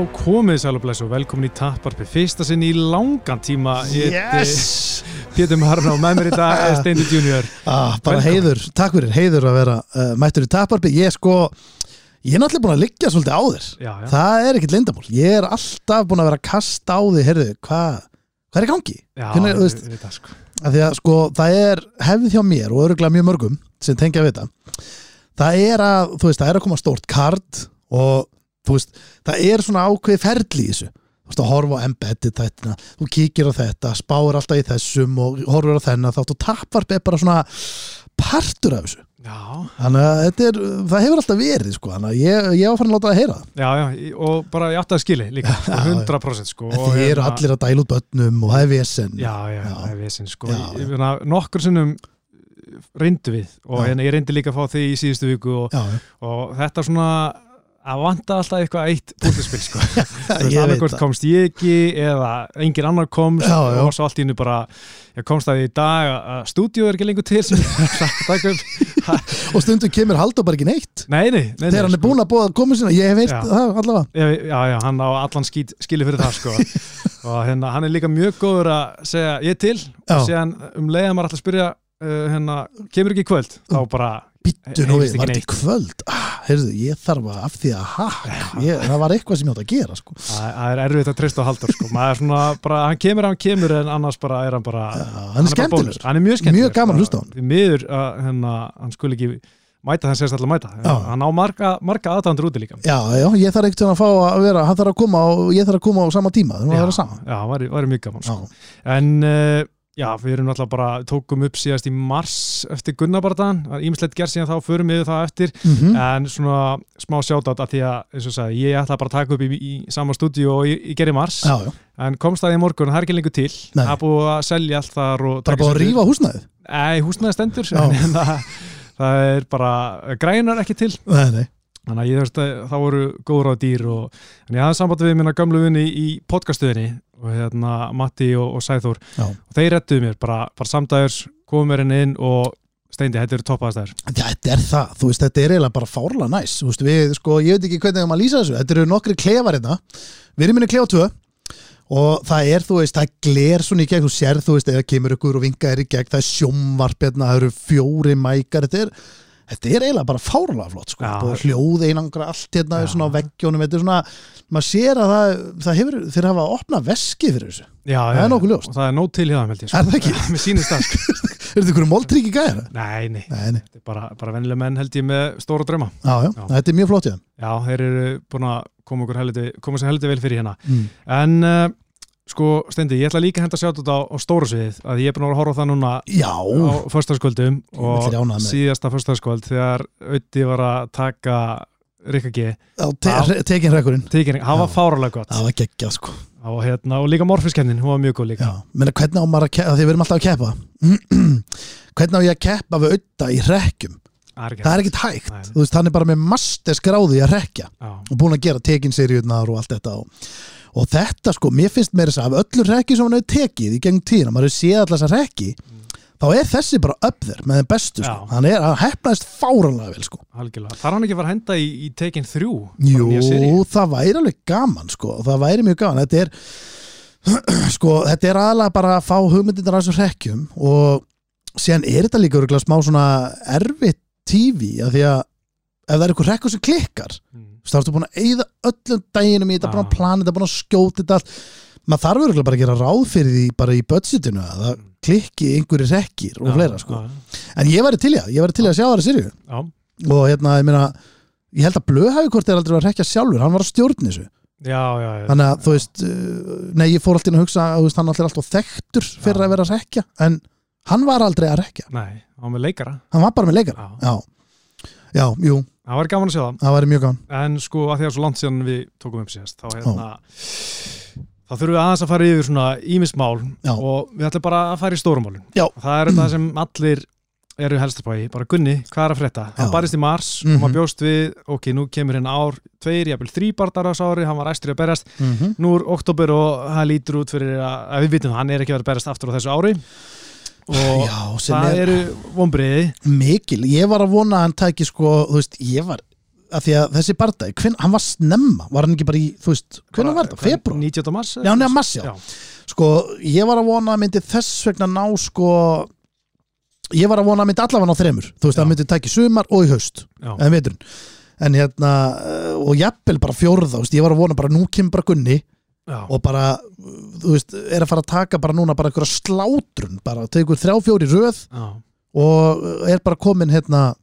Já, komið sælubleis og velkomin í Tapparpi Fyrsta sinn í langan tíma Yes! Pétur Marno og með mér í dag er Steindi Junior Ah, bara Velkomin. heiður, takk fyrir, heiður að vera uh, mættur í taparbi. Ég er sko, ég er náttúrulega búin að liggja svolítið á þér. Já, já, Það er ekkit lindamál. Ég er alltaf búin að vera að kasta á því, heyrðu, hvað hva er í gangi? já Hvernig, við, veist- við það sko því að sko, það er hefð hjá mér og öruglega mjög mörgum sem tengja við þetta. Það er að, veist, það er að koma stórt kard og þú veist, það er svona ákveði ferli í þessu. Þú veist, að horfa á embedded þetta, þú kíkir á þetta, spáir alltaf í þessum og horfur á þennan þátt og tapvarp er bara svona partur af þessu. Já, Þannig að þetta er, það hefur alltaf verið sko, þannig að ég, ég farin að láta það heyra já, já, og bara ég átti að skili líka Já, já. 100% sko þið eru hérna- allir að dæla út börnum og það er vesen. Já, já, það er vissin sko Nokkur sinnum reyndu við og hérna ég reyndi líka að fá þig í síðustu viku og, og þetta svona að vanta alltaf eitthvað eitt búltaspil sko. Það. komst ég ekki eða engin annar komst. Já, já. og svo allt í hennu bara ég komst að í dag að stúdíu er ekki lengur til að Og stundum kemur Haldur bara ekki neitt. nei, nei, nei, Þegar hann er búinn að búa að koma sinna, ég veit það allavega. já, hann á allan skýt skili fyrir það sko. Og hérna, hann er líka mjög góður að segja ég til. Og síðan um leiða maður alltaf að spyrja uh, hérna, kemur ekki kvöld? Þá bara, Býttu nú við, var þetta í kvöld? Ah, heyrðu, ég þarf að af því að ha, ég, það var eitthvað sem ég átt að gera sko. það það er erfitt að treysta á haldur sko, maður er svona bara, hann kemur hann kemur en annars bara er hann bara Já, hann er bara skemmtilegur. bónus. hann er mjög skemmtilegur Mjög gaman að hlusta á hann. Því miður að hérna, hann skul ekki mæta þannig sést alltaf mæta Já. hann á marga, marga aðdæmandur úti líka Já, já, ég þarf ekkert að fá að vera, hann þarf að koma og ég þarf að koma á sama tíma, það er að mjög gaman sko. Já, en uh, já, við erum alltaf bara tókum upp síðast í mars eftir Gunnabardan ímislegt gerð síðan þá, förum við það eftir. Mhm. en svona smá sjátátt að því að, eins og sagði, ég ætla bara að taka upp í, í sama stúdíu og ég, gerði mars. Já, já, en komst það í morgun, það er ekki lengur til. Það er búið að selja allt þar og bara taka búið að rífa húsnæðið. Nei, húsnæði stendur. En það, það er bara grænar ekki til. Nei, nei, þannig að ég veist að það voru góður á dýr og en ég hafði samband við minna gamlu vinni í podcastuðinni og hérna Matti og, og Sæþór. Já. og þeir rettuðu mér bara, bara samdægurs komum mér inn inn og steindi, þetta eru toppaðastæður Þetta er það, þú veist, þetta er eiginlega bara fárlega næs, veist, við, sko, ég veit ekki hvernig maður lýsa þessu, þetta eru nokkri klefar hérna, við erum minni klefa tvö og það er, þú veist, það gler svona í gegn, þú sér, þú veist, eða kemur ykkur og vinga er í gegn, það er sjómvarp hérna, það eru fjóri mækar, þetta er þetta er eiginlega bara fárlega flott, sko. Og hljóð einangra allt hérna, svona á veggjónum, þetta er svona, maður sér að það, það hefur, þeir hafa að opna veski fyrir þessu, Já, Það er nokkuð ljóst. og það er nóg til hjá það, ég Er það ekki? Mér sýnist það, sko. Er þetta ykkur moldríki gæðir? Nei, nei, Nei, nei, þetta er bara, bara vennileg menn held ég með stóra drauma. Já, já, þetta er mjög flott í þeim Já, þeir eru búin að koma, koma sér heldur vel fyrir hérna. Mm. En uh, sko, Steindi, ég ætla líka að henda sjátt á, á stóra sviðið að ég er búin að horfa það núna Já, á föstaskvöldum Ég og síðasta föstaskvöld þegar Ötti var að taka Rikka G, te tekin rekkurinn tekinning, það var fáralega gott. Það var geggjað sko. Og, hérna, og líka morfiskennin, hún var mjög góð líka. Já, menna hvernig á maður að keppa því við erum alltaf að keppa. Hvernig á ég að keppa við auða í rekkjum Það er er ekkit hægt, Nei, þú veist, hann er bara með master skráði að rekja Já, og búin að gera tekin seriurnar og allt þetta og, og þetta sko, mér finnst meira þess að af öllur rekki sem hann hefur tekið í gegn tíðina, maður hefur séð allar þessar rekki þá er þessi bara þér með þeim bestu sko, hann er, hann hefnaðist fáranlega vel sko. Þar hann ekki var að henda í, í tekin þrjú Jú, það væri alveg gaman sko, það væri mjög gaman. Þetta er, sko, þetta er aðalega bara að fá hugmyndindar af þessum rekkjum og síðan er þetta líka smá svona erfitt tífi að því að ef það er eitthvað rekkur sem klikkar Mm. Þá ertu búin að eyða öllum deginum í þetta, búin að plana þetta, búin að skjóta þetta allt. Maður þarf örugglega bara að gera ráð fyrir því bara í budgetinu að það klikki einhverju rekkir og fleira sko. en ég væri til það, ég væri til í að sjá það í sirju og hérna, ég meina ég held að Blöðhæfikort er aldrei að rekja sjálfur hann var að stjórn þessu. Þannig að þú veist, uh, nei ég fór alltaf að hugsa að þú veist, hann allir alltaf þekktur fyrir að vera að rekja, en hann var aldrei að rekja, Nei, hann var með leikara. Hann var bara með leikara Já. já, já, jú, Það var gaman að sjá það. Það væri mjög gaman. En sko að því að svo langt síðan við tókum upp síðast þá hérna þá þurfum við aðeins að fara yfir svona ímismál og við ætlum bara að fara í stórumálun Já. Það er þetta sem allir eru helst að bæði, bara Gunni, hvað er að frétta? Hann barist í mars Mhm. og maður bjóst við, ok, nú kemur hérna ár tveir, jafnvel þrýbardar á ári, hann var æstur í að berast, mm -hmm. nú er oktober og það lítur út fyrir að, að við vitum, hann er ekki vera að berast aftur á þessu ári og já, það er eru vonbriði mikil, ég var að vona að hann tæki sko, þú veist, ég var að því að þessi bardagi, hvern, hann var snemma var hann ekki bara í, þú veist, hvernig var þetta? Februar? 19. mars? Já, neða mars, já. Sko, ég var að vona að myndi þess vegna ná, sko ég var að vona að myndi allavega ná þremur þú veist, Já. það myndi í sumar og í haust já, en en hérna, og jafnvel bara fjórða ég var að vona bara nú kemur bara Gunni já, og bara, þú veist, er að fara að taka bara núna bara einhverja slátrun bara tegur þrjá fjóri röð já, og er bara komin hérna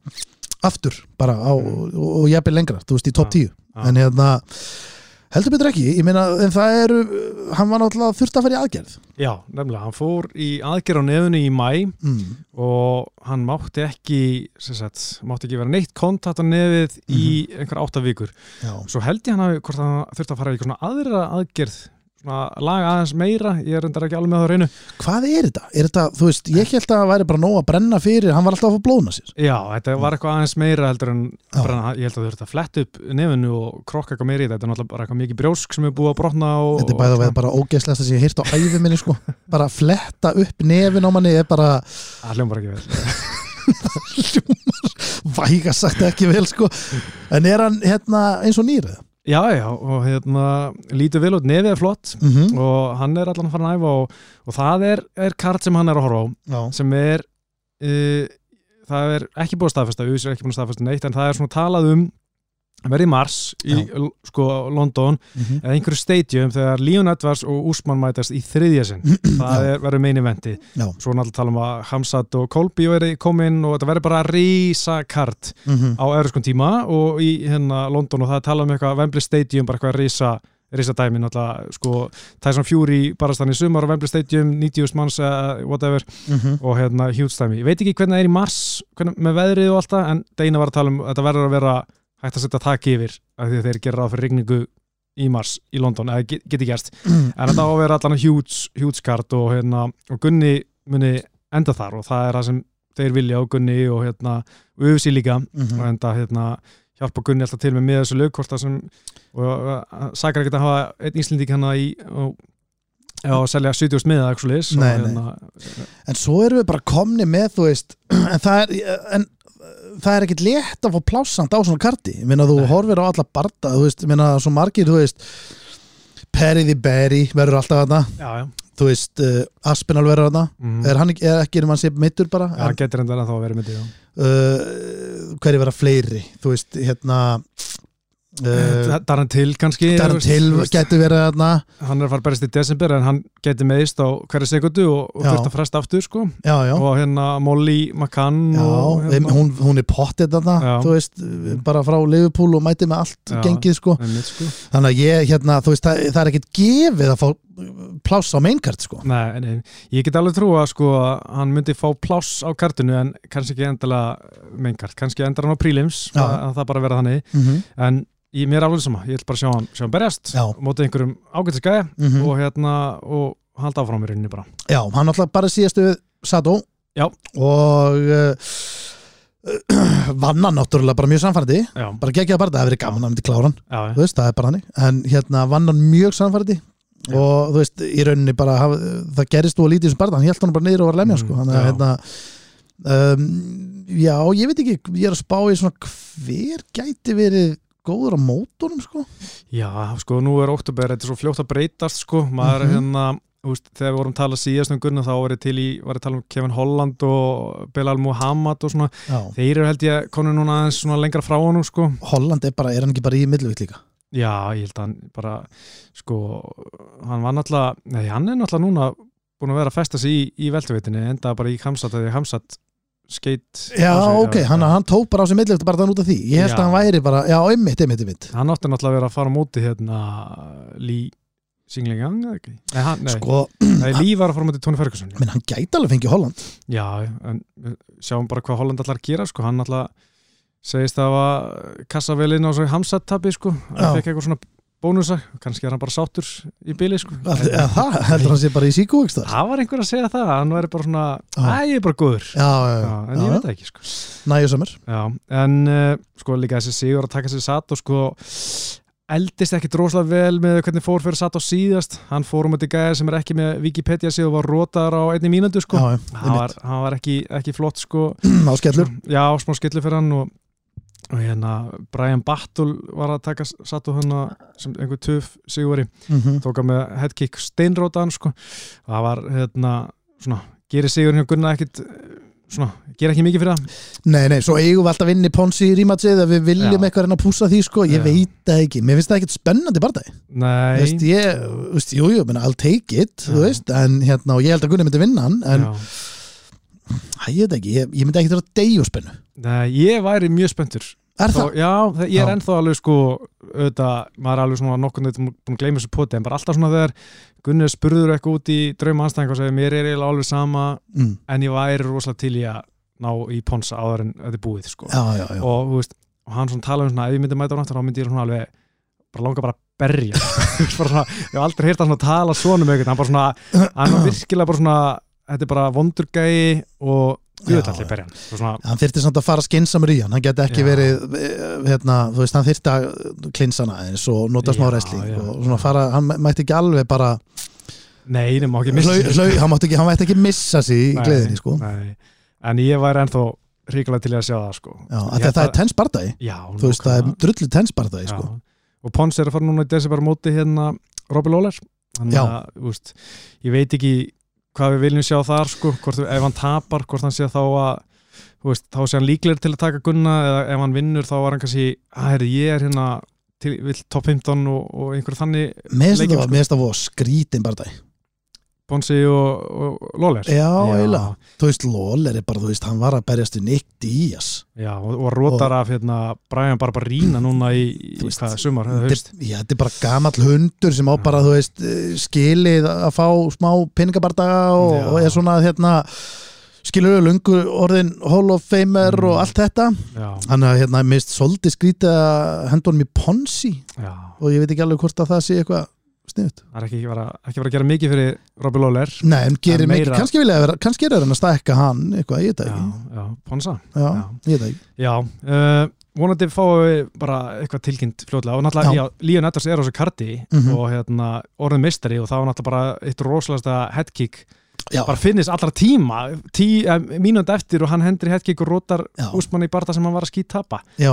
aftur bara á, og, og jafnvel lengra, þú veist, í topp Já. 10 já. en hérna heldur betur ekki, ég meina en það eru, hann var náttúrulega þurft að fara í aðgerð já, nefnilega, hann fór í aðgerð á nefnu í mæ mm. og hann mátti ekki sem sagt, mátti ekki vera neitt kontakt á nefið í Mhm. einhver átta vikur já, svo held ég hann að hvort hann þurfti að fara í eitthvað svona aðra aðgerð laga aðeins meira ég er reyndar ekki alveg með það reynu hvað er þetta? Er þetta, þú veist, ég held að það væri bara nóg að brenna fyrir, hann var alltaf að fá blóna sér. Já, þetta var eitthvað aðeins meira heldur en bara, ég held að þau þurfti að fletta upp nefinu og krokka eitthvað meira í þetta. Þetta er náttúrulega bara eitthvað mikið brjósk sem er búið að brotna og, þetta er bæða og, veið bara ógeðslegast að ég heirt á æfi minni sko, bara að fletta upp nefin á manni er bara það hljómar ekki vel. Væga sagt ekki vel sko. En er hann hérna eins og nýrið? Já, já, og hérna lítur vel út, nefið er flott Mm -hmm. og hann er allan að fara að æfa og, og það er, er kart sem hann er að horfa á Já, sem er uh, það er ekki búið að staðfesta US er ekki búið að staðfesta neitt en það er svona talað um vera í mars í sko London mm eða einhverju stadium þegar Leon Edwards og Úsmann mætast í þriðja sinn það er, verður meini venti Já. svo náttúrulega tala um að Hamzat og Kolby verið komin og þetta verður bara rísa kart -hmm. á öðru tíma og í hérna London og það talað um eitthvað Wembley Stadium bara eitthvað rísa risa dæmi náttúrulega sko Tyson Fury barast hann í sumar á Wembley Stadium 90 manns eða whatever Mhm. og hérna huge dæmi. Ég veit ekki hvernig það er í mars hvernig, með veðrið og allt það en Deina var að tala um að þetta verður að vera hægt að setja þak yfir af því að þeir gera ráð fyrir rigningu í mars í London, eða get, geti gerst. En þetta á að vera allan huge, huge kart og, hérna, og Gunni muni enda þar og það er það sem þeir vilja og Gunni og hérna og UFC líka. Og Mhm. enda hérna hjálpa Gunni alltaf til með með þessu lög hvort það sem og sakar ekki að hafa einn íslendík hérna í og, að selja 70 smiða og, hérna, En svo erum við bara komni með, þú veist en það er, en það er ekkit létt að fá plássamt á svona karti meina þú Nei. horfir á alla barda þú veist, ég meina svo margir, þú veist Perry the Berry verður alltaf þarna já, já, þú veist, uh, Aspinall verður þarna mm. er hann er ekki um hann sé mittur bara já, en, getur enda þá að vera með því já. uh, hverju verða fleiri þú veist, hérna uh, Darren Till kannski Darren þú veist, Till þú veist, gæti verið þarna. Hann er að fara berist í desember en hann geti meðist á hverja sekundu og, og þurft að fresta aftur sko. Já, já, og hérna Molly McCann já og, hérna, hún, hún er pottið þarna Já. þú veist, bara frá Liverpool og mæti með allt gengið sko. einmitt, sko. þannig að ég, hérna, þú veist, það, það er ekkit gefið að fá pláss á mainkart sko. Nei, nei, ég get alveg trú að sko að hann myndi fá pláss á kartinu en kannski ekki endilega meinkart, kannski endar hann á prílims að, að það bara vera þannig. Mm -hmm. en ég, mér alveg sama, ég vil bara sjá hann, sjá hann berjast mótið einhverjum ágættisgæði Mhm. og hérna og halda áfram í rauninni bara. Já, hann alltaf bara síðastu Sato. Og uh, vann hann náttúrulega bara mjög samfærdi bara geggjaði bara, það hefur verið gaman að myndi klára hann. Já, þú veist, það er bara hannig en hérna vann hann mjög samfærdi og þú veist, í rauninni bara haf, það gerist að lítið sem bara, hann held hann bara niður og var lemja Mm, sko, þannig að hérna um, já, ég veit ekki. Ég er að spá í svona hver gæti verið góður á mótunum sko. Já, sko nú er óttubæður, þetta er svo fljótt að breytast sko, maður Mhm. hérna þú veist, þegar við vorum að tala síðast um Gunnar þá var ég til í, var ég að tala um Kevin Holland og Belal Muhammad og svona. Já. þeir eru held ég konur núna aðeins svona lengra frá honum sko. Holland er bara, er hann ekki bara í milluvít líka? Já, ég held að hann bara sko, hann var náttúrulega nei, hann er náttúrulega núna búin að vera að festa sig í, í veltuvitinni, enda bara í Hamsat þegar Hamsat skeitt Já, ok, hann, hann tók bara á sig millivít bara þann út af því, ég held Já. að hann væri bara já, einmitt, einmitt, einmitt. Hann átti náttúrulega að vera að fara á móti hérna Lý Singlingang eða ekki? Nei, hann, nei, sko, nei Lý var að fara á móti Tony Ferguson menn hann gæti alveg fengið Holland. Já, en sjáum bara hvað Holland allar gera sko, hann alltaf segist að var kassavelin á svo Hamsat tabi sko, hann fekk eitthvað svona bónusa, kannski er hann bara sáttur í bili sko. Að- að það, heldur hann sé bara í þar? Það var einhver að segja það, hann væri bara svona. Æ, ég er bara góður. Já, já, Já, En ég veit það ekki sko. næju sömur Já, en uh, sko líka þessi sigur að taka sér satt og sko eldist ekki droslega vel með hvernig fór fyrir satt á síðast. Hann fór um þetta gæði sem er ekki með Wikipedia síðu og var rótar á einni mínútu sko. Já, hann var, hann var ekki, ekki flott sko. Á skellur. Já, smá skillu fyrir hann og og hérna Brian Battle var að taka satt og hann sem einhver töf sigurveri mm tóka með headkick steinrótaðan sko. það var hérna svona, gerir sigur hjá Gunna ekkit svona, gerir ekki mikið fyrir það? Nei, nei, svo eigum við alltaf í Ponsi í rímatsið að við viljum eitthvað reyna að púsa því sko, ég Já. veit það ekki. Mér finnst það ekkert spennandi bardagi nei, veist, ég, veist, jú, jú, menna, I'll take it veist, en hérna, og ég held að Gunni myndi vinna hann en, já. Hæ, ég veit ekki, ég, ég myndi ekki vera deyju spennu nei, ég væri mjög spenntur Er Þó, það? já, það, ég er Já. ennþá alveg sko auðvitað, maður er alveg svona nokkur neitt búin að gleyma þessu poti, en bara alltaf svona þegar Gunni spurður eitthvað út í drauma anstæðing og segir mér er eiginlega alveg sama Mm. en ég væri rosalega til í að ná í ponsa áður en þetta er búið sko. Já, já, já og, þú veist, og hann svona tala um svona ef ég myndi mæta á náttúrulega þá myndi ég svona alveg bara langa bara að berja bara svona, ég hef aldrei heyrt hann svona tala svona um eitthvað hann bara svona, hann var virkilega bara svona þetta er bara vondurgæi og Já, við allir já. berja hann Og svona, hann þyrfti samt að fara skinsamur í hann hann geti ekki Já. verið eh, hérna, þú veist, hann þyrfti að klinsa hana eins og nota smá wrestling já. og svona fara, hann mætti ekki alveg bara nei, hann, mátti ekki, ekki missa sig í gleðinni sko. nei. en ég væri ennþá ríkulega til að sjá það sko. já, að held það er tens bardagi já, þú veist, það er drullu tens bardagi Já. sko. og Pons er að fara núna í desember á móti hérna Robbie Lawler þannig að, þú veist, ég veit ekki hvað við viljum sjá þar sko, hvort, ef hann tapar, hvort hann sé þá að veist, þá sé hann líklegir til að taka gunna eða ef hann vinnur þá var hann kannski að herri, ég er hérna til, top 15 og, og einhverju þannig mér finnst það sko. finnst það voru skrítin bardagi Ponsi og, og Lawler já, eiginlega, þú veist, Lawler er bara, þú veist, hann var að berjast í Nick Diaz. Já, og, og rótar af hérna Brian Barbarína núna í, í Þú veist, hvað, sumar, eða Þetta haust? er- já, þetta er bara gamall hundur sem á Já. bara, þú veist, eh, skilið að fá smá pinningabardaga og, og er svona, hérna skilur við lungu orðin Hall of Famer Mm. og allt þetta. Já, þannig að hérna, mist svolítið skrítið að henda honum í Ponsi já. Og ég veit ekki alveg hvort að það sé eitthvað sniðut. Það er ekki vera, ekki vera að gera mikið fyrir Robbie Lawler. Nei, en gerir mikið, kannski vilja vera, kannski er hann að stækka hann eitthvað, ég veit það Já, ekki. já, Ponsa. Já, Já. ég veit það ekki. Já, uh, vonandi fáum við bara eitthvað tilkynnt fljóðlega og náttúrulega, Líon Eddars er á þessu karti Mhm. og hérna orðin mistari og það var náttúrulega bara eitt rosalegasta headkick, Já, bara finnist allra tíma tí, uh, mínúnd eftir og hann hendur í headkick og rótar úsmann í barða sem hann var að skýt tapa. Já,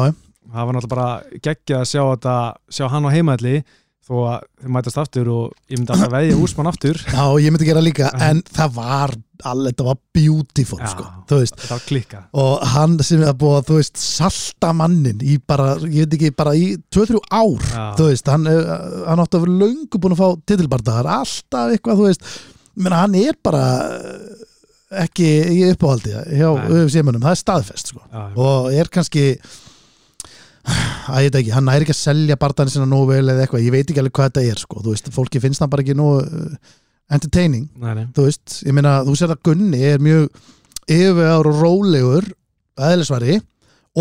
það var náttúrulega bara geggjað að sjá þetta, sjá hann á heimaðli þó að þau mætast aftur og ég myndi alltaf veðja úsmann aftur já, ég myndi gera líka en það var, alveg, þetta var beautiful Já. sko, þú veist þetta var klikkað og hann sem er að, þú veist, salta mannin í bara, ég veit ekki, bara í 2-3 ár, Já. þú veist hann, eh, hann átti að vera löngu búin að fá titilbardagar, alltaf eitthvað, þú veist menna, hann er bara eh, ekki í uppáhaldi hjá Nei. öfisímanum, það er staðfest sko. Já. og er kannski að ég veit ekki, hann næri ekki að selja bardaðin sinna nógu vel eða eitthvað, ég veit ekki alveg hvað þetta er sko. þú veist, fólki finnst hann bara ekki nógu uh, entertaining, Nei, nei. þú veist ég meina, þú sér að Gunni er mjög yfirvegar og rólegur aðeinsvari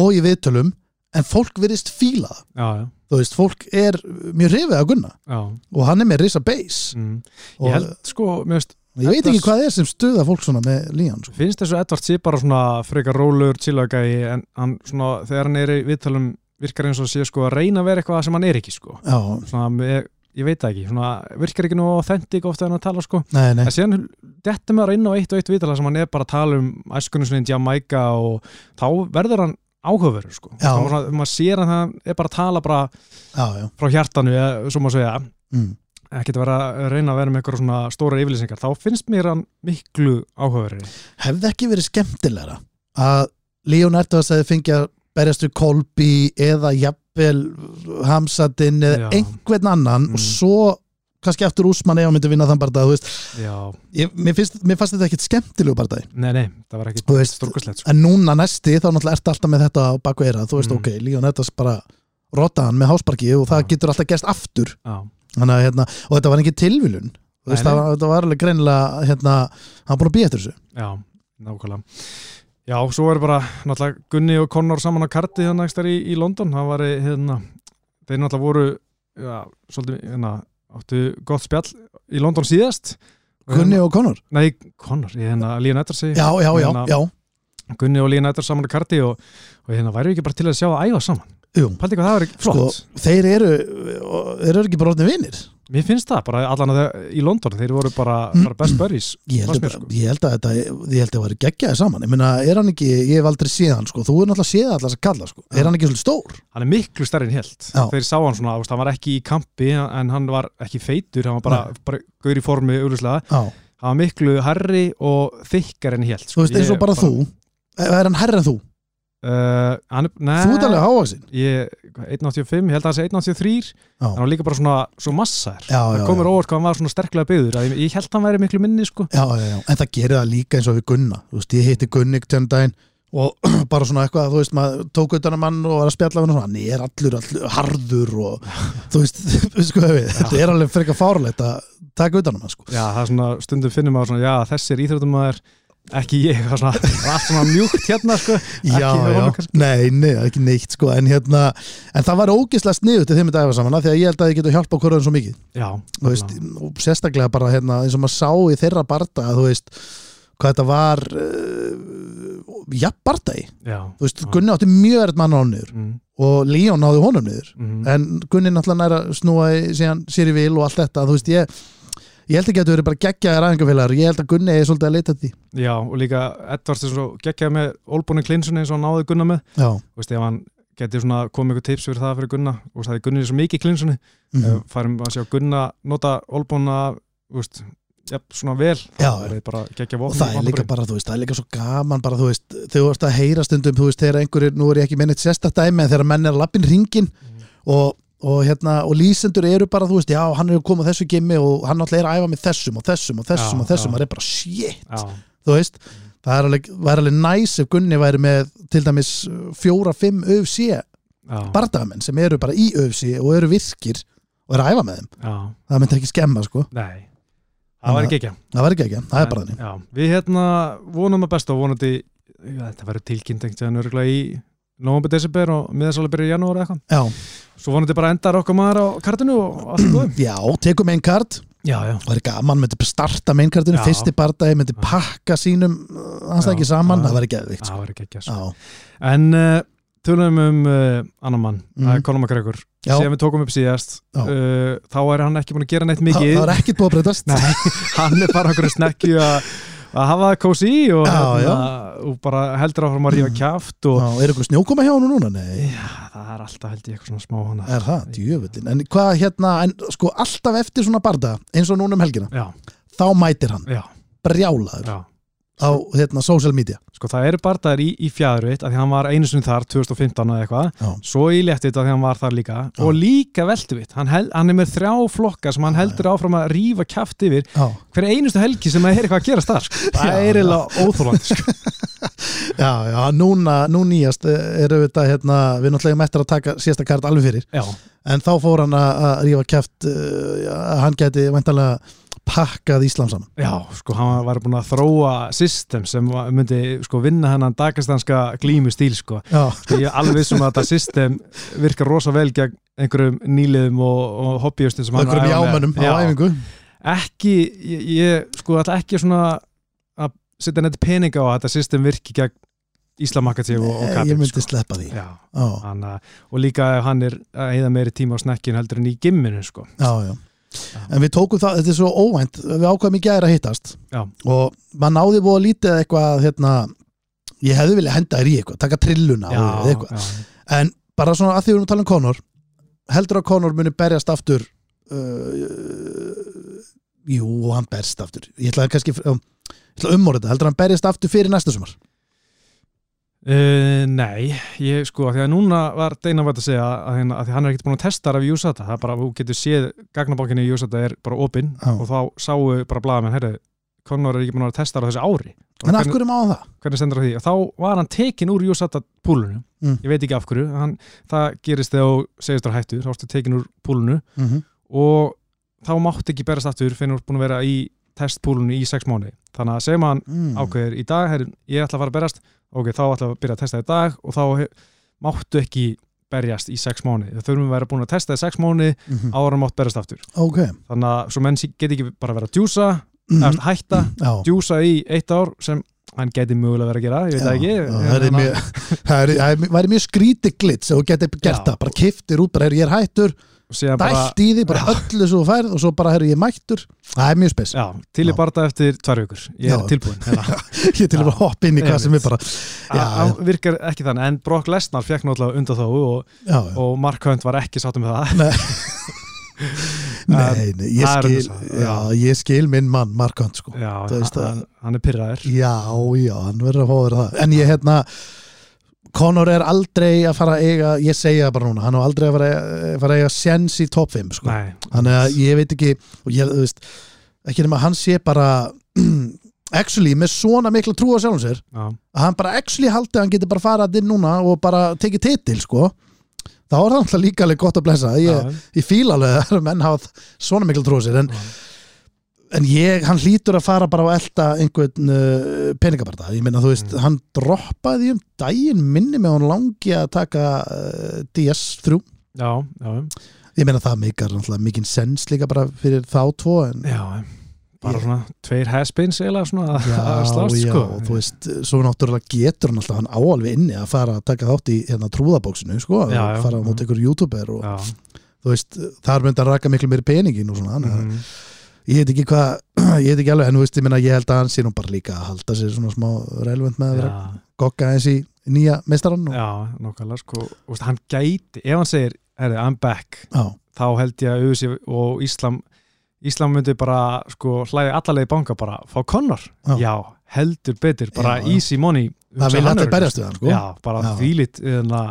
og í viðtölum en fólk virðist fíla það Já, já, þú veist, fólk er mjög hrifið að Gunna já og hann er með risa base mm. Ég held sko, mér veist ég veit ekki hvað er sem stuða fólk svona með Líán sko. finnst þessu Edvard sé bara svona frekar rólur, chillagægi en hann svona, þegar hann er í viðtalum virkar eins og sé sko að reyna að vera eitthvað sem hann er ekki sko. Svona, ég, ég veit ekki, svona virkar ekki nú authentic ofta en að tala sko. Nei, nei, en síðan dettum maður inn á eitt og eitt viðtala sem hann er bara að tala um æskunum svona í Jamaica og þá verður hann áhugaverður sko. Svona, maður sér að hann er bara að tala bara já, já. frá hjartanu, svo maður segja. Mm. ekkert að vera að reyna að vera með eitthvað svona stóra yfirlýsingar, þá finnst mér hann miklu áhugaverður hefði ekki verið skemmtilegra að Líón Erdoðs hefði fengið að berjast við Kolby eða jafnvel Hamsadin eða einhvern annan Mm. og svo kannski aftur Úsmann hann myndi vinna þann barndað, mér, finnst, mér fannst þetta ekkit skemmtilegu barndað nei, nei, það var ekki Þú veist, stórkuslegt sko. en núna næsti þá náttúrulega ertu alltaf með þetta baku eira þú veist, Mm. ok, Líón Erdoðs bara rota hann með hásparki og það Já. getur alltaf gerst aftur. Að, hérna, og þetta var ekki var, þetta var alveg greinilega hérna, hann búin að býja eftir þessu. Já, nákvæmlega Já, svo er bara náttúrulega Gunni og Connor saman á karti þannig ekstar í, í London. Það var hérna, þeir náttúrulega voru já, svolítið, hérna áttu gott spjall í London síðast. Gunni og Conor Nei, Connor, ég hérna Líon Eddars segi já, já, já, Hérna, já, Gunni og Líon Eddars saman á karti og, og hérna væri ekki bara til að sjá að æfa saman jú Paldi hvað það var sko, flott þeir eru þeir eru ekki bara orðin vinnir Mér finnst það, bara allan að það í London þeir voru bara, bara best buddies Ég held, sko. ég held að þetta ég held að það var geggjaði saman ég meina, er hann ekki, ég hef aldrei séð hann sko. þú er náttúrulega séð allar þess að kalla sko. er hann ekki svolítið stór? Hann er miklu stærri en helt Já. Þeir sá hann svona, hann var ekki í kampi en hann var ekki feitur, hann var bara, bara gaur í formi auðvitað, Já, hann var miklu herri og þykkar en helt þú veist eins og bara þú er hann herri en þú? Uh, hann, nei, Þú ert alveg hávaxinn. Ég, 1.85, ég held að það sé 1.83 Já. hann líka bara svona, svo massar Já, það komur óvart hvað hann var svona sterklega byggður að ég, ég held að hann væri miklu minni sko. Já, já, en það gerir það líka eins og við Gunna. Veist, ég hitti Gunnik tjörn daginn og bara svona eitthvað, þú veist, maður tók að mann og var að spjalla hann og svona, hann er allur, allur harður og þú veist, sko þetta er alveg frekar fárlegt að taka að mann, sko. Já, það er svona, stundum finnum maður svona, já, er ekki ég, það er svona, svona mjúkt hérna sko, Já, já, nei, nei, ekki neitt sko. En hérna, en það var ógislega sniðut þeim að dæfa saman, að ég held að þið getur hjálpa okkur svo mikið, já, veist og sérstaklega bara hérna, eins og maður sá í þeirra barda, þú veist, hvað þetta var uh, ja, bardagi, já, þú veist, Já. Gunni átti mjög verið mann á hann niður mm, og Leon náði honum niður. Mm, en Gunni náttúrulega næra snúa í- síðan sér í vil og allt þetta, þú veist, ég ég held ekki að þetta verið bara geggjaðir aðingafélagar ég held að Gunni er svolítið að leita því. Já, og líka Edvards er svo geggjaði með Olbúni Klinsun eins og hann náði Gunna með, Já, þú veist, ef hann svona komið ykkur tips fyrir það fyrir Gunna og það er Gunni svo mikið í Klinsunni mm ef færum að sjá Gunna nota þú veist ja, svona vel, Já, það er og það er líka bara, þú veist, það er líka svo gaman bara, þú veist, þegar þú veist að heyra stundum þú veist, þegar einhverjir, nú er ég ekki minnit sérstakdæmi en þegar menn er lappin ringin Mhm. og, og hérna, og lýsendur eru bara, þú veist, já, hann er koma á þessu gimmi og hann náttúrulega er að æfa með þessum og þessum og þessum Já, og þessum, það er bara shit. Þú veist, það er alveg, alveg næs ef Gunni væri með til dæmis fjóra, fimm UFC já, bardagamenn sem eru bara í UFC og eru virkir og eru að æfa með þeim. Já, það myndir ekki skemma, sko, nei. Það var geggja það var ekki ekki, það er bara þannig. við hérna vonum að besta og vonandi já, þetta verður tilkynnt í november, desember og miðasálega byrja í janúar eða eitthvað. Já, Svo vonandi bara endar okkar maður á kartinu og allt góð. já, tekum einn kart Já, já. og það er gaman, myndi starta mainkartinu, Já. fyrsti bardagi myndi Já. pakka sínum hans Já, ekki saman, það var ekki eðvikt Það verður geggja. Sko. Já, En uh, tölum um uh, annan mann, það er Conor McGregor. Síðan við tókum upp síðast, uh, þá er hann ekki búin að gera neitt það, mikið. það er ekkert búið að breytast Nei, hann er bara okkur snekkju að að hafa það kósi í og, Já, hérna, og bara heldur áfram að rífa kjáft og Já, er ykkur snjókoma hjá hann núna? Nei, Já, það er alltaf held ég eitthvað svona smá hana. er það, djöfullin En hvað hérna, en sko alltaf eftir svona barda eins og núna um helgina, Já, þá mætir hann. Já, brjálaður. Já. Á hérna social media. Sko það eru bardaðir í, í fjæðruvitt að því hann var einu sinni þar 2015 eða eitthvað. Svo í léttivitt að því hann var þar líka. Já. og líka veltuvitt, hann, hann er með þrjá flokka sem hann heldur áfram að rífa kjaft yfir já, hver einustu helgi sem það er eitthvað að gerast þar sko. það er eiginlega óþólandi sko. já, já núna, nú nýjast eru þetta hérna, við náttúrulega eigum eftir að taka síðasta kart alveg fyrir, Já, en þá fór hann að rífa kæft uh, að hann geti væntalega pakkað Íslam saman. Já, sko hann var búin að þróa system sem var- myndi sko vinna hennan dagastanska glímu stíl sko. Já, Sko, ég er alveg vissum að þetta system virkar rosa vel gegn einhverjum nýliðum og, og hobbyustum sem hann að einhverjum jámönnum á æfingu. Ekki, ég, ég sko ætla ekki svona að setja neitt peninga á að þetta system virki gegn Íslamakati og, og Nei, Kapin Ég myndi sko. sleppa því. Já, hann, og líka ef hann er að eða meiri tíma á snekkin heldur en í gimminu sko. já, já En við tókum það, þetta er svo óvænt við ákvæðum ekki að hittast. Já. og maður náði búið að lítið eitthvað hérna, ég hefði viljað henda þér í eitthvað taka trilluna já, og eitthvað. en bara svona að því við erum að tala um Conor heldur að Conor muni berjast aftur uh, jú, hann berst aftur. Ég ætla að kannski um, ég ætla að umorða þetta, heldur að hann berjast aftur fyrir næsta sumar Uh, nei, ég sko að því að núna var Deina vært að segja að, hérna, að hann er ekkert búin að testa það af Júsata, það er bara, þú getur séð gagnabókinni í Júsata er bara opinn Já. og þá sáu bara blaðamenn, herri Conor er ekki búin að testa það á þessu ári Og en af hverju má það? hvernig stendur á því? Og þá var hann tekin úr Júsata púlunu, Mm. ég veit ekki af hverju hann, það gerist þegar þú segist þér hættu þá ertu tekin úr púlunu Mm -hmm. og þá mátt ekki berast aftur fyrir að vera í testpúlunu í sex mánu þannig að segjum hann mm. ákveður í dag, herri, ég ætla að fara að berast ok, þá ætla að byrja að testa í dag og þá máttu ekki berjast í sex mánu, það þurfum að vera búin að testa í sex mánu mm -hmm. ára mátt berast aftur. Ok. Þannig að svo menn geti ekki bara að vera að djúsa mm eða hætta, já. djúsa í eitt ár sem hann geti mögulega verið að gera, ég veit það ekki. Já, það er mjög- það er- það er- mjög skríti glits ef þú getur gert Já. það, bara kiftir út bara, "Heyrðu, ég er hættur, dælt í því, bara öllu svo færð og svo bara, herru, ég mættur. Það er mjög spes, já, til í barða eftir tvær vikur. Ég er tilbúin hérna. ég til að hoppa inn í hvað sem er bara, hann virkar ekki þannig en Brock Lesnar fekk náttúrulega undan þá og, og Mark Hunt var ekki sátt með það. Nei, nei, ég það er skil já, ég skil minn mann, Markant sko. Já, hann, hann er pyrraður já, já, hann verður að vera það. En ég hérna Conor er aldrei að fara að eiga ég segja það bara núna, hann er aldrei að fara að, fara að eiga sens í top 5 sko. þannig að ég veit ekki ég, veist, ekki nema hann sé bara actually með svona mikla trú á sjálfum sér já, að hann bara actually haldi að hann geti bara farað inn núna og bara tekið titil sko. Þá er það alltaf líka alveg gott að blessa. Ég, ég fíla alveg að menn hafa svona mikla trú á sér en, já. En ég, hann hlýtur að fara bara á elda einhvern uh, peningabarta ég minna þú veist, Mm. hann droppaði um daginn minni með hann langi að taka uh, DS3 já, já, ég meina það meikar mikinn sens líka bara fyrir þá tvo en já bara Ég- svona tveir haspins eða svona Já, að slást já, sko. þú veist, svo náttúrulega getur hann alltaf hann áalveg inni að fara að taka þátt í hérna trúðabóksinu, sko, Já, fara á móti ykkur youtuber og þú veist, þar myndi að raka miklu meiri peningin og svona, þannig að mm, ég veit ekki hvað, ég veit ekki alveg, en þú veist, ég minna, ég held að hann sé nú bara líka að halda sér svona smá relevant með að vera já, gogga eins í nýja meistarann og, já, nokkulega sko veist, hann gæti, ef hann segir herri, I'm back, já, þá held ég að USA og Íslam Íslam myndi bara sko hlæði allarleið banka bara fá Conor, Já. já, heldur betur bara Já, easy money það vil allir örugglega, berjast við hann, sko. Já, bara þvílitt eðna,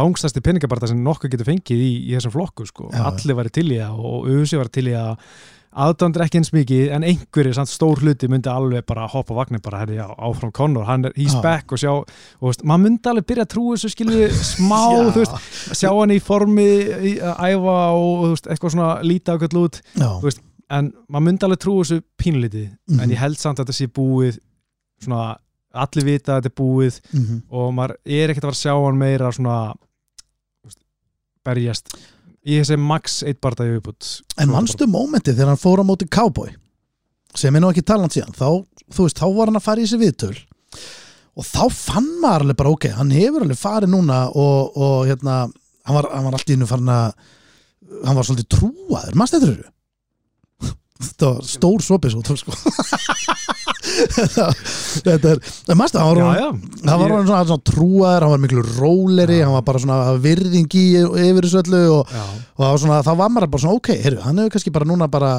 langstæsti peningabarta sem nokkuð getur fengið í, í þessum flokku sko. Allir væri til í það og USA væri til í það aðdándur ekki eins mikið en einhverjir samt stór hluti myndi alveg bara hoppa vagnir bara herri, já, áfram Conor, hann er he's Já. back og sjá, og veist, maður myndi alveg byrja að trúa þessu skilju smá, Já. þú veist, sjá hann í formi í, æfa og veist, eitthvað svona líta okkur út, já, veist, en maður myndi alveg trúa þessu pínlítið, Mhm. en ég held samt að þetta sé búið svona, allir vita að þetta er búið mhm. og maður er ekkert að fara að sjá hann meira svona berjast í þessi max eitt barða í viðbútt En mannstu mómenti þegar hann fór á móti Cowboy? Sem er nú ekki taland síðan. Þá, þú veist, þá var hann að fara í þessi viðtöl. Og þá fann maður alveg bara ok, hann hefur alveg farið núna og, og hérna, hann var, hann var allt í hennu farin að hann var svolítið trúaður, mannstu þetta eru? Þetta var stór sopis út sko. þetta, er mannstu, hann var, já, já, hann var Ég- svona, svona trúaður, hann var miklu róleri Já. hann var bara svona virðingi yfir þessu öllu og og það var svona, þá var maður bara svona ok, heyrðu, hann hefur kannski bara núna bara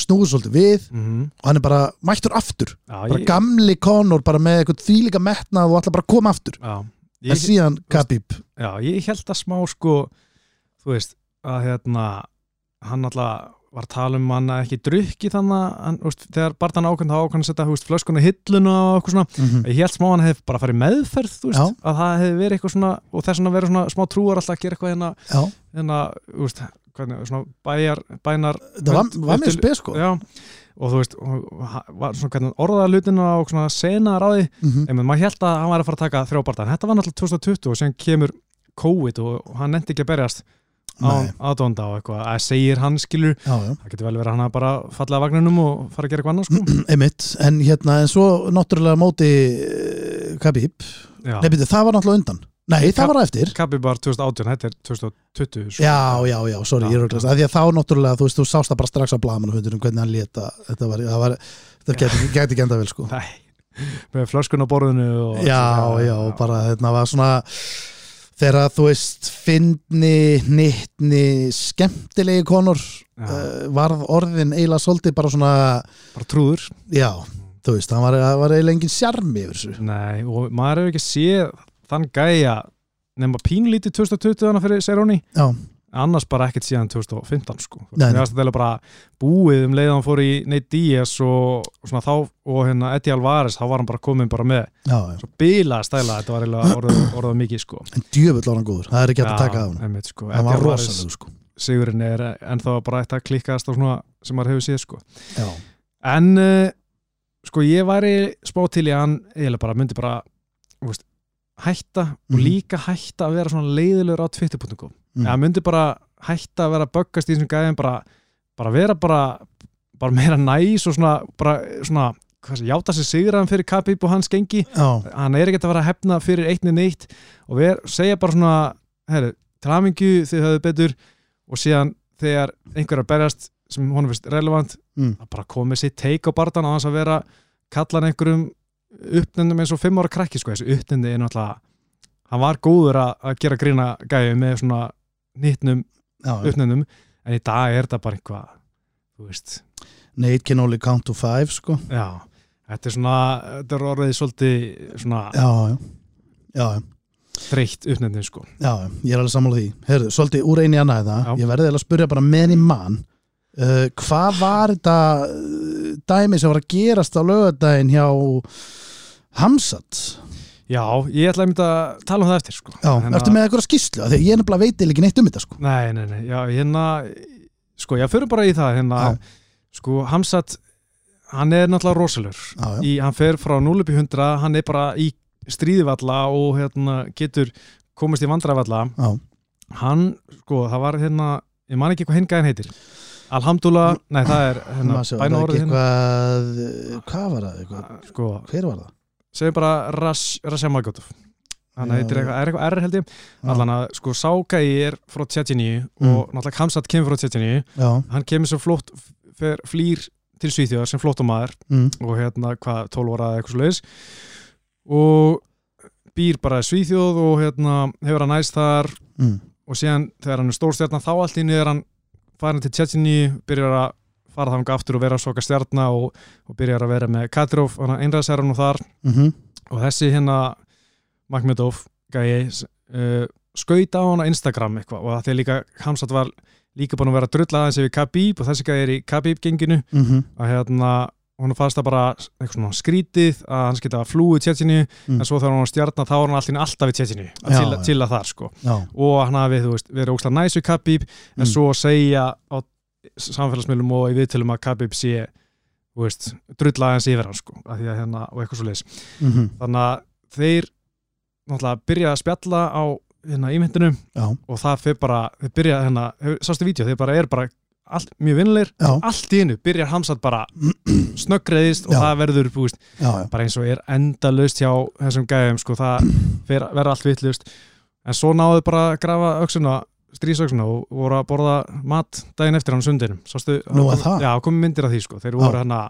snúið svolítið við mhm, og hann er bara mættur aftur. Bara ég, gamli Conor bara með eitthvað þvílíka metnað og ætla bara koma aftur. Já, en ég, síðan Khabib. Já, ég held að smá sko þú veist, að hérna hann alltaf var að tala um hann að ekki drukki þannig að hann, veist, þegar barðan ákvæmd þá ákvæmd að setja veist, flöskuna hilluna og eitthvað svona. Mm ég held smá að hann hefði bara farið meðferð Já. að það hefði verið eitthvað svona og þess vegna verið svona smá trúar alltaf að gera eitthvað hérna, hérna hvernig, svona bæjar bænar það var, var mér eftir- spes sko. Já, og þú veist var svona hvernig orðaða hlutina og svona senaðar á því. Mhm. en maður held að hann var að fara að taka þrjóbarta en þetta var náttúrulega 2020 og sem kemur COVID og, hann nefndi ekki að berjast. Aðdónda og eitthvað að segir hann skilur, já, já, það getur vel verið að hann bara fallið að vagninum og fara að gera eitthvað annað sko. emitt en hérna, en svo náttúrulega móti uh, Khabib, nei byrju, það var náttúrulega undan. Nei, það var á eftir. Kabi var 2018, þetta er 2020 sko. Já, já, já, sorry, Já, ég er auðvitað að því að þá náttúrulega, þú veist, þú sást það bara strax á blamanum hvernig hann leta, þetta var, það var þetta gæti, gæti ekki enda vel, sko. Nei, með flöskun á borðinu og, já, já, bara þetta var svona þegar þú veist fyndni, hnittni skemmtilegi konur já, uh, varð orðin eiginlega svolítið bara svona, bara trúður. Já þú veist, hann var, það var eiginlega engin sjarmi yfir þessu. Nei, og maður hefur ekki séð þann gæja nema pínlítið 2020 hana fyrir Seróni annars bara ekkert síðan 2015 sko. Finnst þetta bara búið um leið að hann fór í Nate Diaz og, og svona þá og hérna Eddie Alvarez, þá var hann bara komin bara með já, já, bila stæla, þetta var orðað, orðað mikið sko. en djöfull var hann góður það er ekki hægt að taka af hann, sko. hann var rosalega sko sigurinn er ennþá bara eitt að klikkast og svona sem maður hefur séð sko. já, en uh, sko ég væri spá til í hann eiginlega bara myndi bara veist, hætta og Mhm. líka hætta að vera svona leiðilegur á twitter.com mm. Já, myndi bara hætta að vera að böggast í þessum gæðin bara, bara vera bara, bara meira næs og svona, bara, svona sé, játa sér sigraðan fyrir Khabib og hans gengi já, hann er ekkert að vera að hefna fyrir eitt niður neitt og ver, segja bara svona herru, til hamingju þið höfðu betur og síðan þegar einhver er að berjast sem honum finnst relevant Mm. að bara komið sitt take á bardan á þess að vera kallan einhverjum uppnendum eins og fimm ára krakki sko, þessu uppnendi er náttúrulega hann var góður að, gera grína gæju með svona nýttnum já, já. uppnendum en í dag er þetta bara eitthvað þú veist, Nate can only count to five sko já þetta er svona, þetta er orðið svolítið svona já, já, já, já. þreytt uppnendum sko Já, ég er alveg sammála því Herðu, svolítið úr einu í annað Já. þetta Ég verði eiginlega að spyrja bara meðan í mann uh, Hvað var þetta uh, dæmi sem var að gerast á lögadaginn hjá Hamsat? Já, ég ætla að mynda að tala um það eftir sko. Já, Hérna- ertu með eitthvað Því að ég nefnilega veit ekki neitt um þetta sko. Nei, nei, nei, já, hérna sko, ég fyrir bara í það hérna, sko, Hamsat hann er náttúrulega rosalur. Hann fer frá 0 upp í 100 hann er bara í stríðivalla og hérna, getur komist í vandræðvalla já, hann, sko, það var hérna ég man ekki hvað hinn gæðin heitir. Alhamdulillah, nei, það er hérna, bænaorðið ekki hérna. eitthvað Hvað var það? Eitthvað? sko, Hver var það? Segjum bara Rasha Magotov hann heitir eitthvað, eitthvað R held ég. Allan að, sko, Ságæi er frá Tjetjini Mm. og náttúrulega Hamsat kemur frá Tjetjini hann kemur sem flott fer, flýr til Svíþjóðar sem flottumæður mm, og hérna hvað 12 ára eitthvað svo leiðis og býr bara í Svíþjóð og hérna hefur hann næst þar. Mm, og síðan þegar hann er stórstjarnar þá allt í einu er hann farin til Tjetjini byrjar að fara þanga aftur og vera soka stjarnar og, og byrjar að vera með Katrov einræðsæran og þar. Mm og þessi hérna Magmedov gæi uh, skaut á hann á Instagram eitthvað. Og það er líka Hamsat var líka búin að vera að drulla aðeins yfir Khabib og þessi gæi er í Khabib genginu mm, að hérna hún fannst það bara skrítið að hans geta flúið Tjetjini Mm. en svo þegar hann var stjarnar þá var hann alltaf alltaf í Tjetjini að chilla, þar sko. Já, og hann hafi þú veist, verið óslega næs við Khabib en Mm. svo segja á samfélagsmiðlum og í viðtölum að Khabib sé þú veist, drulla aðeins yfir hann sko að því að hérna og eitthvað svo leis mm, þannig að þeir náttúrulega byrja að spjalla á hérna ímyndunum já, og það fyrir bara, þeir byrja hérna, sástu vídeo, þeir bara er bara allt, mjög vinnilegir, allt í einu byrjar Hamsat bara snöggreiðist og Já. það verður búist, já, bara eins og er endalaust hjá þessum gæðum, sko, það verður allt vittlust, en svo náðu bara að grafa öxuna, strísöxuna og voru að borða mat daginn eftir hann sundinum, sástu, Nú, er það? já, komið myndir af því, sko, þeir voru hérna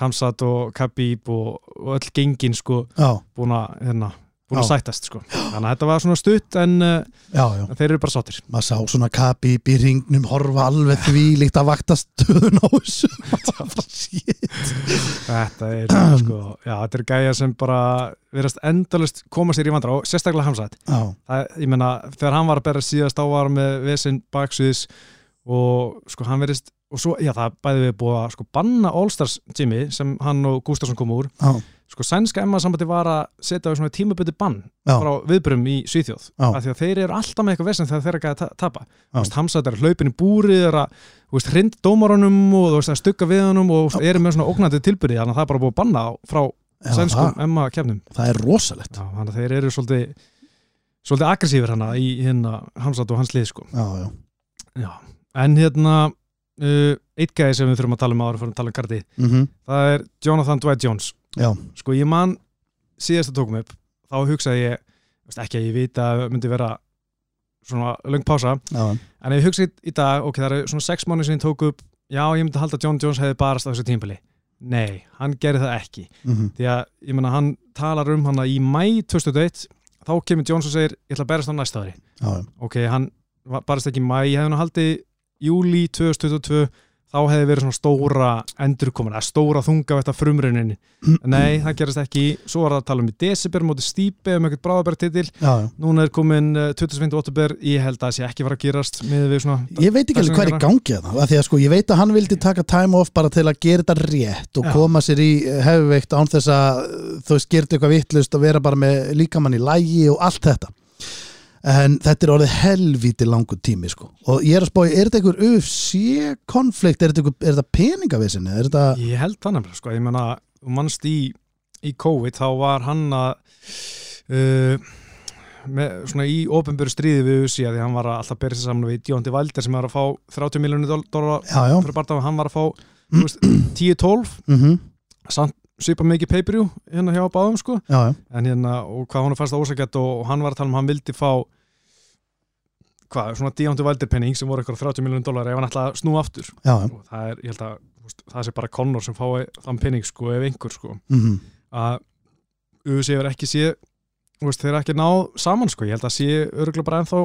Hamsat og Khabib og, og öll gengin, sko, já, búin að hérna, búin að Já. sættast sko. þannig að þetta var svona stutt en uh, já, já. þeir eru bara sáttir maður sá svona kapi í ringnum horfa alveg því líkt að vakta stöðun á þessu þetta er sko, já, þetta er gæja sem bara verðast endalust koma sér í vandra og sérstaklega það, ég meina, þegar hann var að berja síðast á var hann með vesinn baksviðs og sko hann verðist og svo, já það bæði við búið að sko banna Allstars Jimmy sem hann og Gustafsson kom úr. Já, sko sænska Emma sambandi var að setja á svona tímaböti bann Já. frá viðbrum í Svíþjóð. Af því að þeir eru alltaf með eitthvað vesinn þegar þeir eru ekki að ta- tapa Hamsat er hlaupin í búri er að hrind dómarunum og veist, stugga við honum og eru með svona ógnandi tilbyrði þannig að það er bara búið að banna frá sænskum Emma kefnum það er rosalegt. Þannig að þeir eru svolítið svolítið aggressífur hana í hérna Hamsat og hans lið sko. En hérna uh, eitt gæði sem við þurfum að tala um áður fyrir að tala um karti mm það er Jonathan Dwight Jones. Já, sko ég man síðast að tókum upp þá hugsaði ég, ekki að ég vita að myndi vera svona löng pása, já, en ég hugsaði í dag, ok, það eru svona sex mánu sem ég tók upp já, ég myndi halda að John Jones hefði barast á þessu tímpili nei, hann gerði það ekki. Mm því að, ég menna, hann talar um hann í mæ 2001 þá kemur Jones og segir, ég ætla að berast á næsta ári. Já, ok, hann barast ekki í mæ ég hefði nú haldið júli 2022 þá hefði verið svona stóra endurkomin, eða stóra þunga þetta frumrunin, nei, það gerist ekki. Svo var það að tala um í desibir móti stípi um eitthvað bráðabærtitil, núna er komin uh, 25. oktober, ég held að það sé ekki fara að gerast með við svona Ég veit ekki alveg hvað er í gangi að það Því að sko, ég veit að hann vildi taka time off bara til að gera þetta rétt og Já. koma sér í hefuveikt án þess að þú veist, gera eitthvað vittlust og vera bara með líkamann í lægi og allt þetta en þetta er orðið helvíti langur tími sko. og ég er að spá, er þetta einhver er þetta, einhver, er þetta peningavissinni, er þetta Ég held það nefnilega, sko, ég menna mannst í, í COVID þá var hann að uh, með, svona í ofinböru stríði við USA því hann var að alltaf berja sér saman við Djóndi Valder sem var að fá 30 miljónu dólar hann var að fá þú veist, 10-12 mm samt svipa mikið pay-per-view hérna hjá báðum sko. Já, já, en hérna og hvað hann fannst ósækjart og, og hann var að tala um að hann vildi fá hvað, svona díjándu valdirpenning sem voru eitthvað 30 miljonum dólar ef hann ætla að snúa aftur. Já, og það er, ég held að veist, það sé bara Connor sem fái þann penning sko ef einhver sko. Mm að UFC hefur ekki sé veist, þeir eru ekki náð saman sko. Ég held að sé örgulega bara ennþá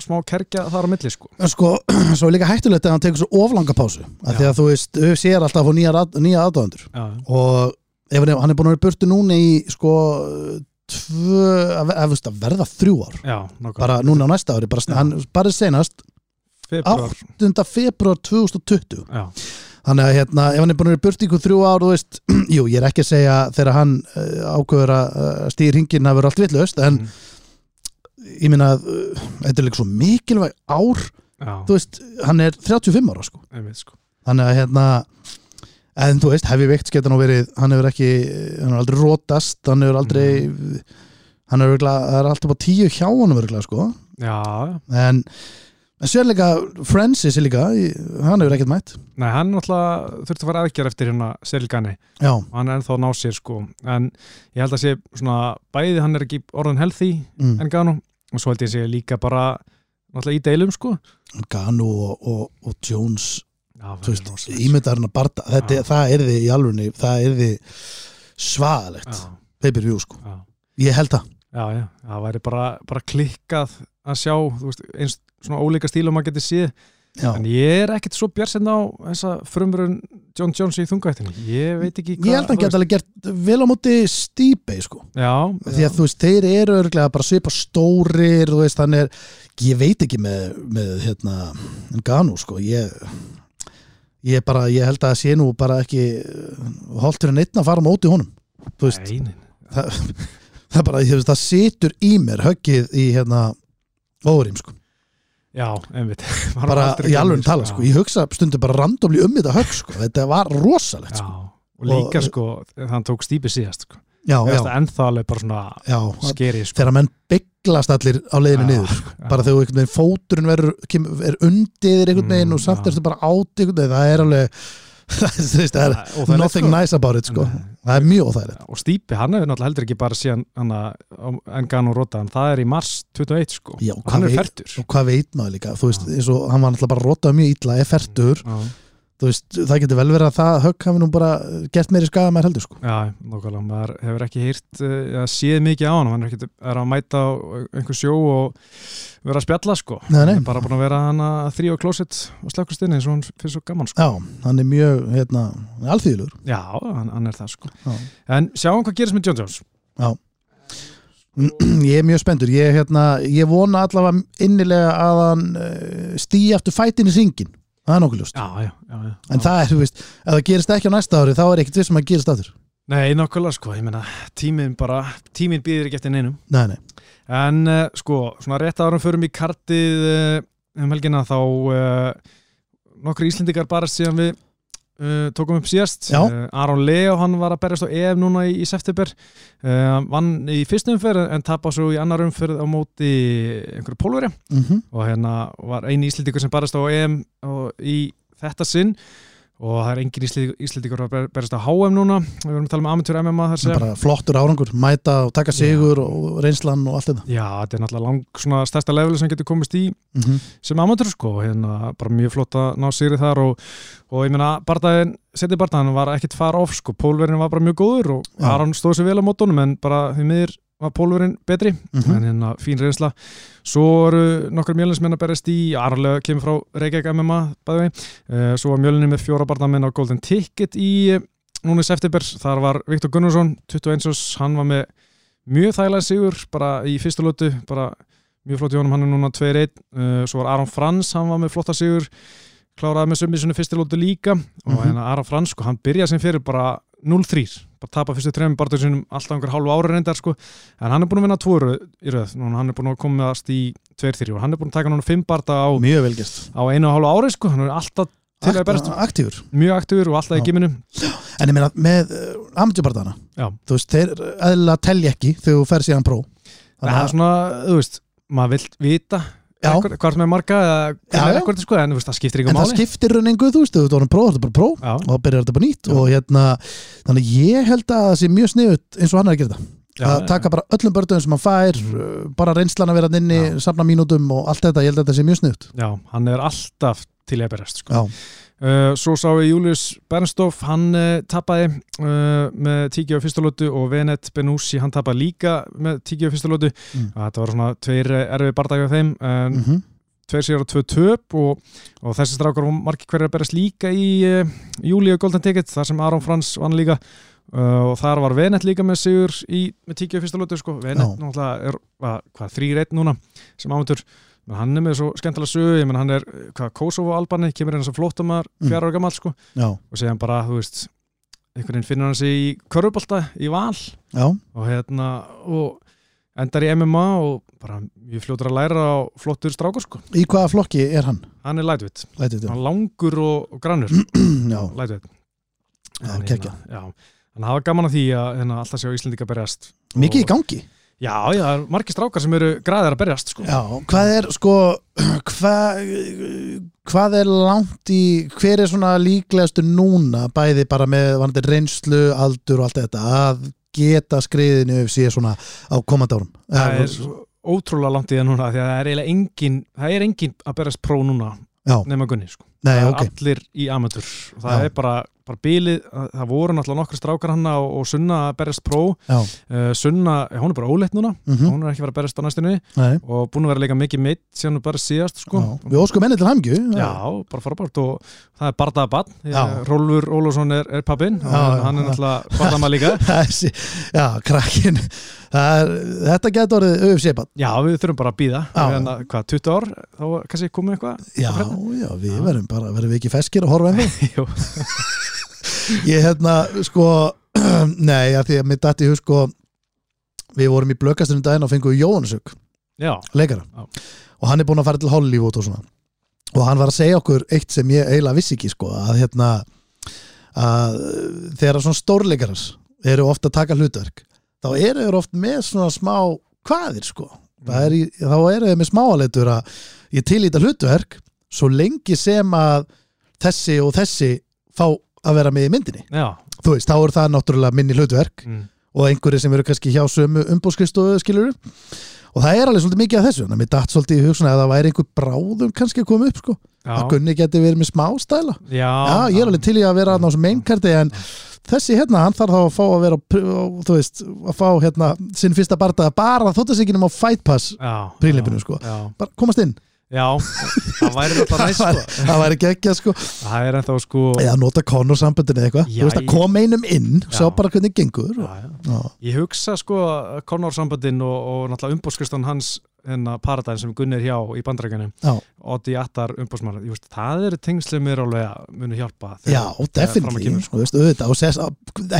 smá kerkja þar á milli sko. En sko, svo er líka hættulegt að hann tekur svo oflanga pásu af því að þú veist, UFC er alltaf að nýja, nýja aðdóðandur og ef hann er, búin að vera burtu núna í sko tvö, að, að, verða þrjú ár. Já, bara núna á næsta ári, bara, hann bara senast februar, 8. februar 2020 já, þannig að hérna, ef hann er búin að vera burtu í þrjú ár, veist, jú, ég er ekki að segja þegar hann uh, ákveður að uh, stýr hringin að vera allt vitlaust, en mm, ég minna að uh, þetta er líka svo mikilvæg ár, já, þú veist, hann er 35 ára sko. Einmitt sko. Þannig að hérna en þú veist, hefi veikt geta nú verið hann hefur ekki, hann hefur aldrei rótast hann hefur aldrei hann hefur er alltaf bara tíu hjá örugglega, sko. já, en, en sérleika Francis er líka, hann hefur ekkert mætt. Nei, hann þurfti að fara aðgjör eftir hérna Selgani hann er ennþá að ná sér sko. En ég held að sé svona bæði hann er ekki orðin healthy mm. en Gano og svo held ég sé líka bara náttúrulega í deilum sko. Ganu og, og, og Jones ímyndarinn að barta þetta, það er þið í alvunni það er þið svaðalegt já, pay-per-view sko, já, ég held það. Já, já, það væri bara, bara klikkað að sjá þú veist, eins svona ólíka stílum að geti séð. Já. en ég er ekkert svo björnsinn á þessa frumrun John Jones í þungavættinu ég veit ekki ég held að hann geta alveg gert vel á móti Stíbei sko. Já, því að þú veist, þeir eru örglega bara svipa stórir, þú veist, hann er ég veit ekki með, með hérna, Ganu, sko. Ég, ég bara, ég held að það sé nú bara ekki holtur en einn að fara móti honum þú veist, Nei, það, það bara, veist, það situr í mér höggið í hérna óðurím, sko, já, einmitt. Bara í alveg tala, sko, ég hugsa stundu bara randomli um þetta högg, sko, þetta var rosalegt, já, sko, og líka Og- sko þann tók stípi síðast sko já, já, finnst það alveg bara svona skeri sko. þegar menn bygglast allir á leiðinu niður já. bara þegar einhvern veginn fóturinn er undir einhvern veginn Mm, og samt já. ertu bara átt einhvern veginn, það er alveg það er, er Óþægilegt, nothing sko. nice about it sko. Nei. það er mjög óþægilegt og Stípi, hann hefur náttúrulega heldur ekki bara síðan hann að Engano Róta, en það er í mars 21 sko, Já, og hann er veit- færtur og hvað veit maður líka, þú veist, eins og hann var náttúrulega bara rotað mjög illa, er fertur þú veist, það getur vel verið að það högg hafi nú bara gert meiri skada með heldur sko. já, nokkulega, maður hefur ekki heyrt uh, séð mikið á hann, hann er, ekki, er að mæta á einhver sjó og vera að spjalla sko, Nei, nei. Hann er bara búin að vera hann að þrýja klósett og slökkast inn eins og hann finnst svo gaman sko, já, hann er mjög hérna, alþýðlur já, hann, hann er það sko. Já. en sjáum hvað gerist með John Jones. Ég er mjög spendur ég, hérna, ég vona allavega innilega að hann uh, stýi aftur fætin í ringin það er nokkuð ljóst. Já, já, já, en það er, þú veist, ef það gerist ekki á næsta ári þá er ekkert við sem að gerist aftur. Nei, nokkulega sko, ég meina tíminn bara, tíminn býðir ekki eftir neinum. Nei, nei, En uh, sko, svona rétt árum förum í kartið uh, um helgina þá uh, nokkru Íslendingar bara síðan við uh, tókum upp síðast. Uh, Aron Leo, hann var að berjast á EM núna í, í september. Uh, vann í fyrstu umferð en tapa svo í annar umferð á móti einhverju pólveri mm og hérna var eini Íslendingur sem barist á EM og í þetta sinn og það er engin Íslendingur að ber- berast á HM núna. Við verum að tala um amatúr MMA þar sem bara flottur árangur, mæta og taka sigur og reynslan og allt þetta. Já, þetta er náttúrulega lang svona stærsta level sem getur komist í mm -hmm. sem amateur sko, hérna bara mjög flott að ná sigri þar og, og ég meina bardaðin, setið bardaðin var ekkit far off sko, pólverinn var bara mjög góður og Já. Aron stóð sér vel á mótunum en bara því miður var pólverinn betri Mhm. en hérna fín reynsla. Svo eru nokkur mjölinsmenn að berjast í Arlega kemur frá Reykjavík MMA bæði, uh, svo var mjölinni með fjóra barndamenn á Golden Ticket í eh, núna í september, þar var Viktor Gunnarsson 21 ás, hann var með mjög þægilega sigur, bara í fyrstu lötu bara mjög flott í honum, hann er núna 2-1 uh, svo var Aron Frans, hann var með flotta sigur kláraði með sömmi svona fyrstu lótu líka. Og Mhm. hérna Aron Frans, sko, hann byrjaði sem fyrir bara 0-3, bara tapa fyrstu trefum bara sinum alltaf einhver hálfu ári reyndar sko. En hann er búin að vinna tvo röð, í röð. Núna hann er búin að komast í 2-3 og hann er búin að taka núna 5 barta á, á einu og hálfu ári sko, hann er alltaf til að berast. aktífur. Mjög aktífur og alltaf í Já. giminu en ég meina með uh, amatjubardana Já. þú veist, þeir eðla telja ekki þegar þú fer síðan pró. Það er svona, þú veist, maður vill vita. Hvort með marga eða sko, en það skiptir en ykkur það máli skiptir raun engu, þú veist, þú veist, pró, þú er bara pró Já. og byrjar þetta bara nýtt Já. og hérna, þannig ég held að það sé mjög sniðut eins og hann er að gera þetta Já, að taka bara öllum börnum sem hann fær Mhm. uh, bara reynslan að vera inni, Já. safna mínútum og allt þetta, ég held að þetta sé mjög snutt Já, hann er alltaf til í að berjast sko. Já, Uh, svo sá við Julius Bernstoff, hann uh, tapaði uh, með tíki á fyrsta lótu og Venet Benussi, hann tapaði líka með tíki á fyrsta lótu. Mm. Þetta var svona tveir erfið bardagi á þeim, en mm tveir sér og tvö töp og, og þessi strákar og margir hverjar berast líka í júli og Golden Ticket, þar sem Aron Frans vann líka og þar var Venet líka með sigur í, með tíki á fyrsta lótu sko. Venet Já. náttúrulega er, hvað, hvað þrý reitt núna sem ámyndur Men hann er með svo skemmtilega sögu, ég menn hann er hvað, Kosovo-Albani, kemur inn sem flóttamæður Mm. fjara ára gammal sko. Já, og segja hann bara, þú veist einhvern veginn finnur hann sig í körfubolta í val. Já, og hérna og endar í MMA og bara mjög fljótur að læra á flottur strákur sko. Í hvaða flokki er hann? hann er lightweight, Lætið hann langur og, og grannur. Lightweight. Já, hérna, hann hafa gaman að því að hérna, alltaf sjá Íslendinga berjast mikið í gangi Já, já, það eru margir strákar sem eru græðir að berjast sko. Já, hvað er sko hvað, hvað er langt í hver er svona líklegastu núna bæði bara með reynslu aldur og allt þetta að geta skriðinu UFC svona á komandi árum það er ótrúlega langt í það núna því að það er eiginlega engin það er engin að berjast pró núna Já. nema Gunni sko. Nei, það ok, er allir í amateur og það Já. er bara, bara bilið, það voru náttúrulega nokkru strákar hann og, og Sunna að berjast pró. Uh, Sunna, hún er bara óleitt núna. Mm hún er ekki verið að berjast á næstunni. Nei, og búin að vera leika mikið mitt síðan bara síðast sko. Við óskum henni til hamgju Já, bara frábært. Og það er Bardaða Bann Já. Rólfur Ólafsson er, er pappin hann er náttúrulega Bardaða líka. Þessi, já, krakkin er, Þetta getur orðið UFC-bann Já, við þurfum bara að býða Já. hérna, hvað, 20 ár, þá kannski komið eitthvað? Já, já, við verðum bara verðum við ekki feskir að horfa Jú. Ég hérna, sko Nei, að því að mér dætti hug sko Við vorum í blökastunum daginn og fengum Já, leikara. Já. og hann er búinn að fara til Hollywood og svona. Og hann var að segja okkur eitt sem ég eiginlega vissi ekki sko, að hérna að þegar svona stórleikarar eru ofta að taka hlutverk þá eru þeir oft með svona smá hvaðir sko. Mm. er í, þá eru þeir með smáaleitur að ég tilýta hlutverk svo lengi sem að þessi og þessi fá að vera með í myndinni. Já. Þú veist, þá er það náttúrulega minni hlutverk mm. og einhverju sem eru kannski hjá sömu umbúðskristofu skilur og það er alveg svolítið mikið af þessu. Að mér datt svolítið í hugsun að það væri einhver bráðum kannski að koma upp sko. Að Já, Gunni geti verið með smá stæla. Já, já, ég er alveg til í að vera á mainkarti en þessi hérna, hann þarf þá að fá að vera þú veist, að fá hérna sinn fyrsta barða bara þóttasíkinum á Fight Pass já, sko. Já, bara komast inn, já það væri alltaf næst sko. það væri geggjað sko Það er ennþá sko eða nota Conor sambundinu eitthvað þú veist að koma einum inn, sjá Já. bara hvernig gengur og, já, já. Ég hugsa sko að Conor sambandinn og, og náttúrulega umbóðskristan hans hérna Paradise sem Gunni er hjá í bandrækjunum já, Oddi Attar umbóðsmann það eru tengsli mér alveg að munu hjálpa Já, að definitely, kemur, sko, veist, auðvitað, og sess,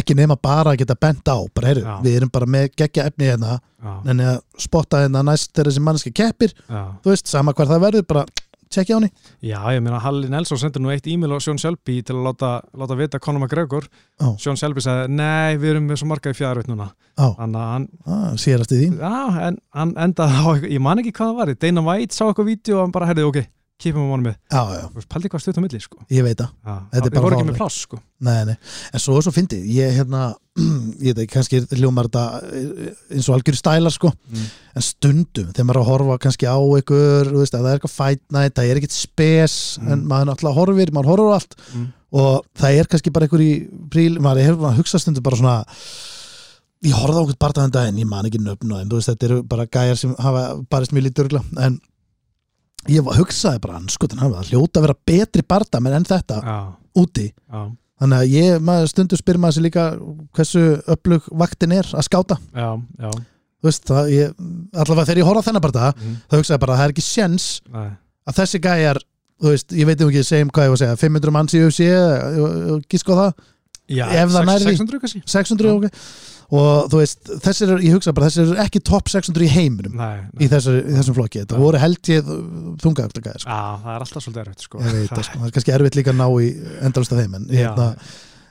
ekki nema bara að geta bent á, bara heyru, við erum bara með geggja efni hérna, en að spotta hérna næst þegar þessi mannski keppir, já. þú veist, sama hver það verður, bara tjekkja á henni. Já, ég meina Halli Nelson sendur nú eitt e-mail á Sjón Shelby til að láta, láta vita Conor McGregor Já. Sjón Shelby sagði, nei, við erum með svo marga í fjárveit núna að hann, ah, sérast í þín. já, en hann endaði á ég man ekki hvað það var, Dana White sá eitthvað vídeo og hann bara, herrið, ok, kýpum við já, Þú veist, Paldi hvað stutt á milli, sko. Ég veit það. Við bara voru ekki með pláss, sko. Nei, nei, en svo er svo fyndið, ég hérna, ég veit kannski hljómar þetta eins og algjör stælar, sko, mm. en stundum, þegar maður er að horfa kannski á ykkur, veist, að það er eitthvað fight night, það er ekkit spes, Mm. en maður náttúrulega horfir, maður horfir á allt, Mm. og það er kannski bara einhver í príl, maður er að hugsa stundum bara svona ég horfði á okkur barðaðan daginn, ég man ekki nöfn og þetta eru bara gæjar sem hafa barist mjög lítið en ég var- hugsaði bara, anskutin hafa það hljóta að vera betri barða menn en þetta Já, úti, já, þannig að ég maður stundum spyr maður sér líka hversu upplug vaktin er að skáta. Já, veist, það, ég, allavega þegar ég horfði á þennan barða mm. þá hugsaði bara, það er ekki sjens Nei, að þessi gæjar, veist, ég veit ekki segjum hvað ég var að segja, 500 manns í UFC gísk á það, Já, Ef það sex- nær því. 600 kannski 600 ok og þú veist, þessir eru, ég hugsa bara þessir eru ekki topp 600 í heiminum Nei, nei. í, þessu, í þessum flokki, þetta voru held ég þungaöktagæðir, sko. Já, það er alltaf svolítið erfitt, sko ég veit það, sko. er kannski erfitt líka að ná í endalust af þeim, en, Já, hérna,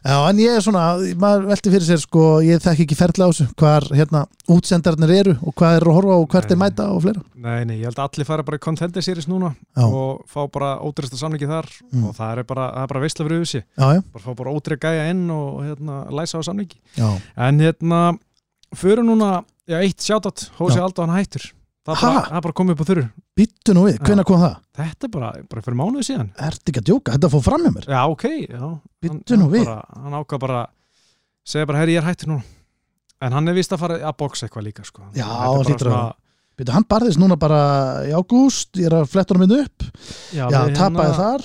já, en ég er svona, maður velti fyrir sér sko, ég þekki ekki ferla á þessu hvar hérna, útsendarnir eru og hvað er að horfa og hvert er Nei. mæta og fleira. Nei, nei, ég held að allir fara bara í contender series núna já, og fá bara ótrýsta samlingi þar Mm. og það er bara, er bara veistla fyrir já, bara fá bara ótrýra gæja inn og hérna, læsa á samlingi já, en hérna, fyrir núna, já, eitt sjátt Hósi Já. Aldo hann hættur það er bara, það er bara komið upp á þurru. Býttu nú við, hvenær kom það? þetta er bara, bara fyrir mánuði síðan. Ertu ekki að djóka, þetta fór fram með mér. Já, ok, já. Bíddu nú hann, við. hann ákvað bara segja bara, herri, ég er hættur núna. En hann er vist að fara að boxa eitthvað líka sko. Já, er hlýtur að- Býttu, hann barðist núna bara í ágúst. Ég er að fletta honum inn upp. Já, Já, við tapaði hérna- þar.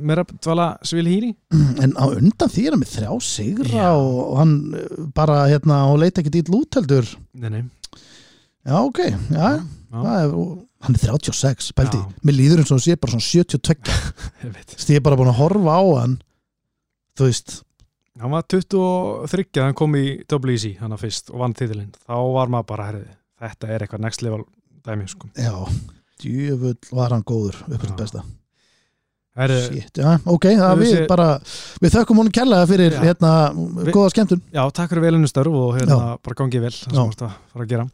meira dvala Svili Híri. En á undan því er hann með þrjá sigra og, og hann uh, bara hérna og Já, ok, já, er, hann er 36, pældi Já. Mér líður eins og hann sé bara svona 72 ég veit. Þess að ég er bara búin að horfa á hann Þú veist, hann var 23 þegar hann kom í WEC hann fyrst og vann titilinn. Þá var maður bara, herri, þetta er eitthvað next level dæmi, sko. Já Djöfull var hann góður, upp á Já. þetta besta Shit, já, ok, það við sé- bara Við þökkum honum kærlega fyrir Já. hérna, Vi- góða skemmtun. Já, takk fyrir velinu störf og hérna, bara gangið vel það sem Já. varst að fara að gera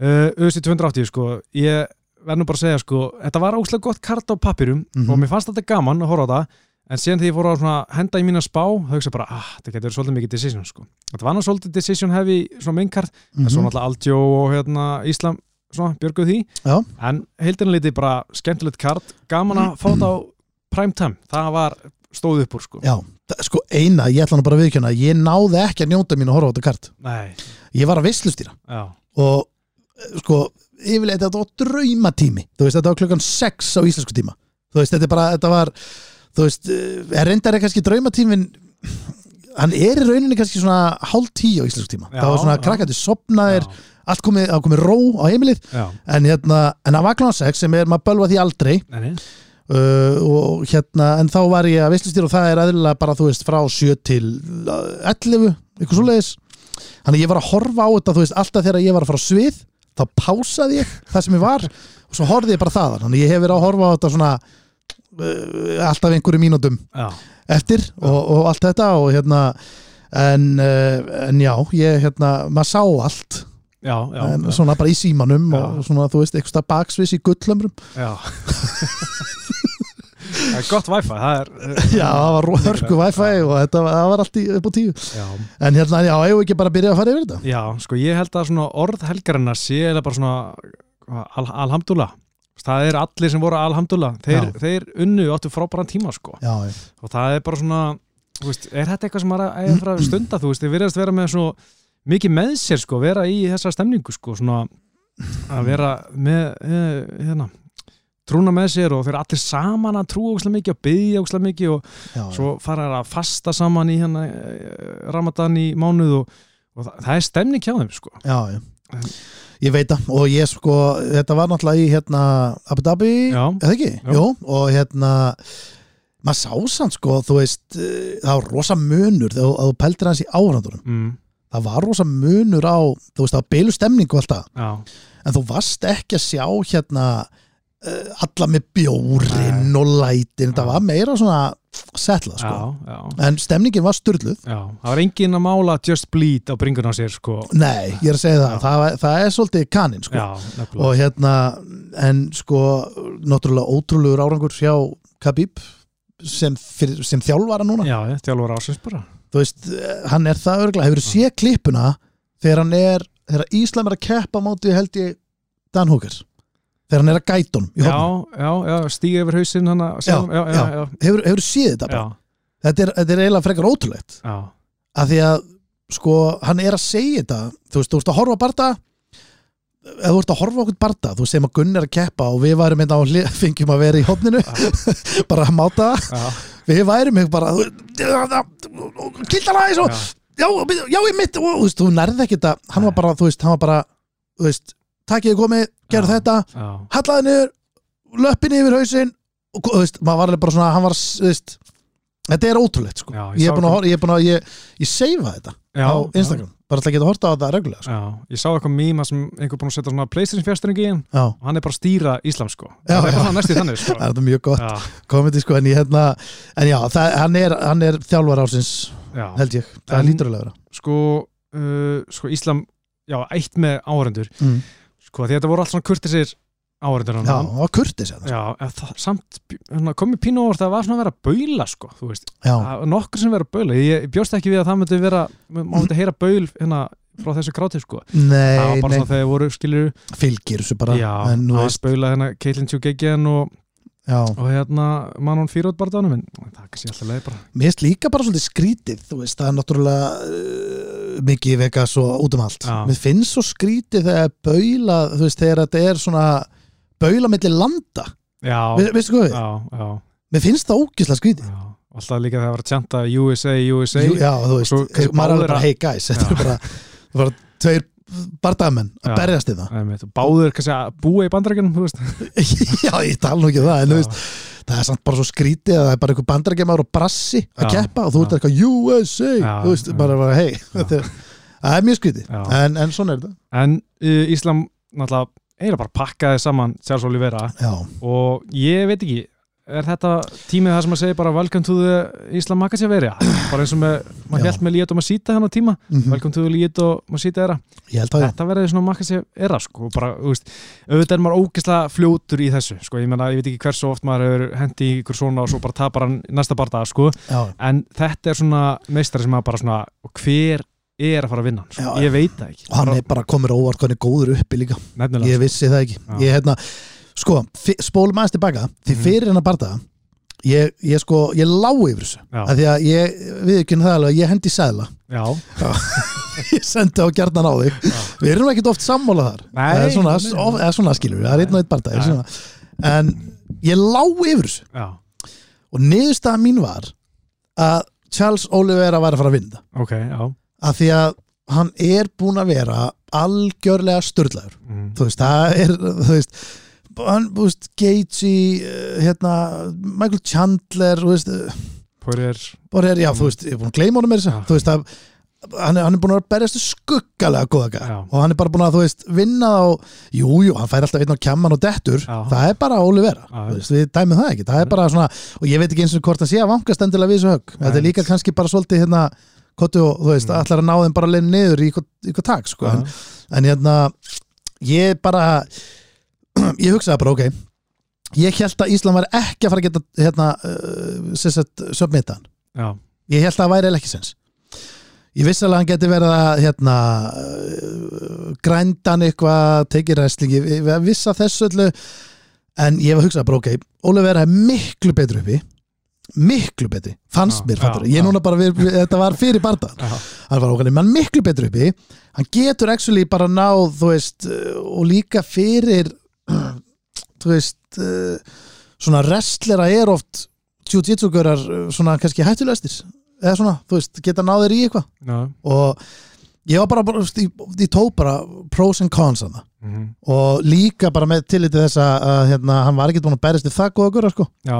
auðvist í 280, sko. Ég verð nú bara að segja, sko, þetta var óslega gott kart á pappirum Mhm. og mér fannst þetta gaman að horfa á það en síðan þegar ég fór að henda í mína spá þá hugsa bara, ah, þetta getur svolítið mikið decision sko. þetta var nú svolítið decision heavy svona minnkart, Mhm. en svo náttúrulega Aldjó og hérna Íslam, svona, björguð því. Já. en heildina liti bara skemmtilegt kart, gaman að fá þetta á prime time, það var stóð upp úr sko, Já, sko eina, ég ætla nú bara að viðkjöna Ég náði ekki að njóta mín að horfa á þetta kart. Nei, Ég var að veislustýra. Já. Og eh, sko, yfirleitt þetta var draumatími. Þú veist, þetta var klukkan 6 á íslensku tíma. Þú veist, þetta er bara, þetta var Þú veist, eh, reyndar er kannski draumatímin Hann er í rauninni kannski svona hálf tíu á íslensku tíma. Já, Það var svona krakkandi sopnaðir Allt komið, það komið ró á heimilið. Já, En hérna, en að vakna á 6 sem er, maður bölva því aldrei. Nei, uh, og hérna, en þá var ég að veislustýra og það er aðrilega bara, þú veist, frá 7 til uh, 11, eitthvað svoleiðis. Þannig ég var að horfa á þetta, þú veist, alltaf þegar ég var að fara svið, þá pásaði ég það sem ég var og svo horfði ég bara það þannig ég hef verið að horfa á þetta svona uh, alltaf einhverju mínútum já, eftir og, og allt þetta og hérna en, uh, en já, ég hérna maður sá allt, já, já, en svona bara í símanum og svona, þú veist, eitthvað baksvis í gullömrum. Já. það er gott wifi það er, Já, það var hörku wifi og þetta var, var allt upp á tíu. Já, En hérna, já, eigum við ekki bara að byrja að fara yfir þetta? Já, sko ég held að svona orð helgarinnar sé eða bara svona al alhamdulillah. Það er allir sem voru alhamdulillah. Þeir, þeir unnu áttu frábæran tíma sko. Já, og það er bara svona þú veist, er þetta eitthvað sem er að fara að stunda? Þú veist, þið verðast vera með svo mikið með sér sko, vera í þessa stemningu sko, svona að vera með eh, hérna trúna með sér og þeir eru allir saman að trúa ógslag mikið og byggja ógslag mikið og já, svo fara þeir að fasta saman í hérna eh, Ramadan í mánuð og, og það, það er stemning hjá þeim sko. Já, já. Ég veit það. Og ég sko, þetta var náttúrulega í hérna Abu Dhabi, eða ekki? Jú, og hérna maður sá sann sko, þú veist eh, það var rosa munur þegar þú- pæltir hans í árandurum mm, það var rosa munur á, þú veist, það var beilu stemning og allt það, já, en þú varst ekki að sjá hérna alla með bjórin og lætin, það var meira svona setla sko, já, já, en stemningin var styrluð já það var engin að mála Just Bleed á bringun á sér sko. Nei, ég er að segja það, það, það er svolítið kanin sko. og hérna en sko, náttúrulega ótrúlegur árangur hjá Khabib sem, fyrir, sem þjálfara núna. Já, já, þjálfur ásins bara. Þú veist, eh, hann er það örgla hefur séð klippuna þegar hann er þegar Íslam er að keppa á móti held ég Dan Hooker þegar hann er að gæta honum já, já, já, stíga yfir hausinn hana, Já, já, já, já, hefur, hefur séð þetta bara. Þetta er, þetta er eiginlega frekar ótrúlegt. Já, að því að sko, hann er að segja þetta þú veist, þú veist að horfa á barda ef þú ert að horfa okkur barda þú sem að Gunn er að keppa og við værum hérna hlið, fengjum að vera í hopninu bara að máta. Við værum ekki bara kildalæs og já, já, já, ég mitt og þú veist, þú nærði ekki þetta hann var bara, þú veist, hann var bara þú veist, takkið komið, gerðu Já. þetta. Já, hallaði niður, löppin yfir hausinn og þú veist, maður var alveg bara svona hann var, þú veist þetta er ótrúlegt, sko. Já, ég ég er búin að ég er búin að ég, ég seifa þetta já, á Instagram, bara ætla að geta horta á þetta reglulega, sko. Já, ég sá eitthvað mýma sem einhver búin að setja svona Playstation hann. Já, og hann er bara að stýra Íslam sko. Já, það er já. bara næstu þannig sko. Það er mjög gott Já, komedi, sko, en ég hérna en já, það, hann er, hann er þjálfar ásins já, held ég, það En- lítur alveg að vera. sko, uh, sko Íslam já, eitt með áhærendur mm. Sko, því þetta voru allt svona kurtisir áhærendur já, það var kurtis hérna. já það, samt hérna, komið pínu að það var svona að vera baula sko, þú veist, Það var nokkur sem vera baula. Ég, ég bjóst ekki við að það myndi vera maður myndi heyra baul hérna frá þessu kráti sko. nei, það var bara nei, svona þegar voru skilur fylgir þessu bara já, það veist, spöila hérna Caitlin Tjúgeggjan og, já, og hérna Manon Fírót barðanum en það er kannski alltaf leið bara. Mér finnst líka bara svolítið skrítið veist, það er náttúrulega uh, mikið Vegas og út um allt. Já. mér finnst svo skrítið þegar baula veist, þegar þetta er svona baula milli landa, já, Vi, veistu hvað við? já, já, mér finnst það ógislega skrítið. Já. Alltaf líka þegar það var að tjanta USA, USA. Já, þú veist, maður er alveg bara hey guys, þetta er bara, bara tveir bardamenn að berjast í það. Einmitt, báður kannski að búa í veist. já, ég tala nú ekki um það en veist, það er samt bara svo skrítið að það er bara einhver bandarækjamaður og brassi að keppa og þú ert eitthvað USA Já, þú veist, já. bara, er, það er mjög skrítið, en, en svona er þetta. En uh, Íslam náttúrulega eiginlega bara pakkaði saman Charles Oliveira. Já, og ég veit ekki er þetta tímið það sem að segja bara welcome to the Íslam Makaseveri bara eins og með, maður held með Líet og Masita hann á tíma. Mm welcome to the Líet og Masita era. Ég þetta verði svona Makasevera sko, og bara, veist, auðvitað er maður ógeðslega fljótur í þessu, sko, ég menna, ég veit ekki hversu oft maður hefur hendi í ykkur svona og svo bara tapar hann næsta bardaga, sko, já, en þetta er svona meistari sem maður bara svona, hver er að fara að vinna hann, sko, ég veit það ekki. Og hann er bara komur óvart hvað hann er góður uppi líka. Nefnilega, ég vissi það ekki, ég hérna sko, spólum aðeins tilbaka. Því Mhm. fyrir hennar bardaða ég, ég sko, ég lá yfir þessu. Af því að ég, við ekki það alveg ég hendi sæðla já, ég sendi á gjarnan á þig. Já. við erum ekkert oft sammála þar. Eða svona, eða svona skilur við, það er einn og einn Já. en ég lá yfir þessu. Já, og niðurstaða mín var að Charles Oliveira var að fara að vinna. Ok, já. Af því að hann er búin að vera algjörlega störlaður mm. þú veist, það er þú veist, hann, þú veist, Gaethje eh, hérna, Michael Chandler þú veist, eh, Poirier, bara er, já, þú veist, ég er búin að gleyma honum þess þú veist, að hann er, hann er búin að berjast skuggalega góða gæð og hann er bara búin að, þú veist, vinna á jú, jú, hann fær alltaf einn á kjamman og dettur. Já. það er bara Olivera, Já. þú veist, við dæmum það ekki. Það er bara svona, og ég veit ekki eins og hvort hann sé að vangast endilega við þessu högg, þetta er líka kannski bara svolítið hérna, kottu og, þú veist, Mm. allar að ná þeim bara leið ég hugsaði bara ok ég held að Ísland var ekki að fara að geta hérna uh, submita hann ég held að það væri eiginlega ekki sens. Ég vissi alveg að hann geti verið að hérna uh, grændan eitthvað tekið ég vissi að þessu öllu en ég var hugsað bara ok Oliver er miklu betri uppi. Miklu betri, fannst Já, mér já, ég. Núna bara, við, við, þetta var fyrir já, hann var okkur, menn miklu betri uppi. Hann getur actually bara náð veist, uh, og líka fyrir þú veist uh, svona wrestlera er oft jiu-jitsu-görar uh, svona kannski hættulegastir. Eða svona, þú veist, geta náðir í eitthvað. Já, og ég var bara, bara ég, ég tók bara pros and cons hann mhm, og líka bara með tilliti þess að, hérna, hann var ekki búin að berjast við það góða göra sko. já,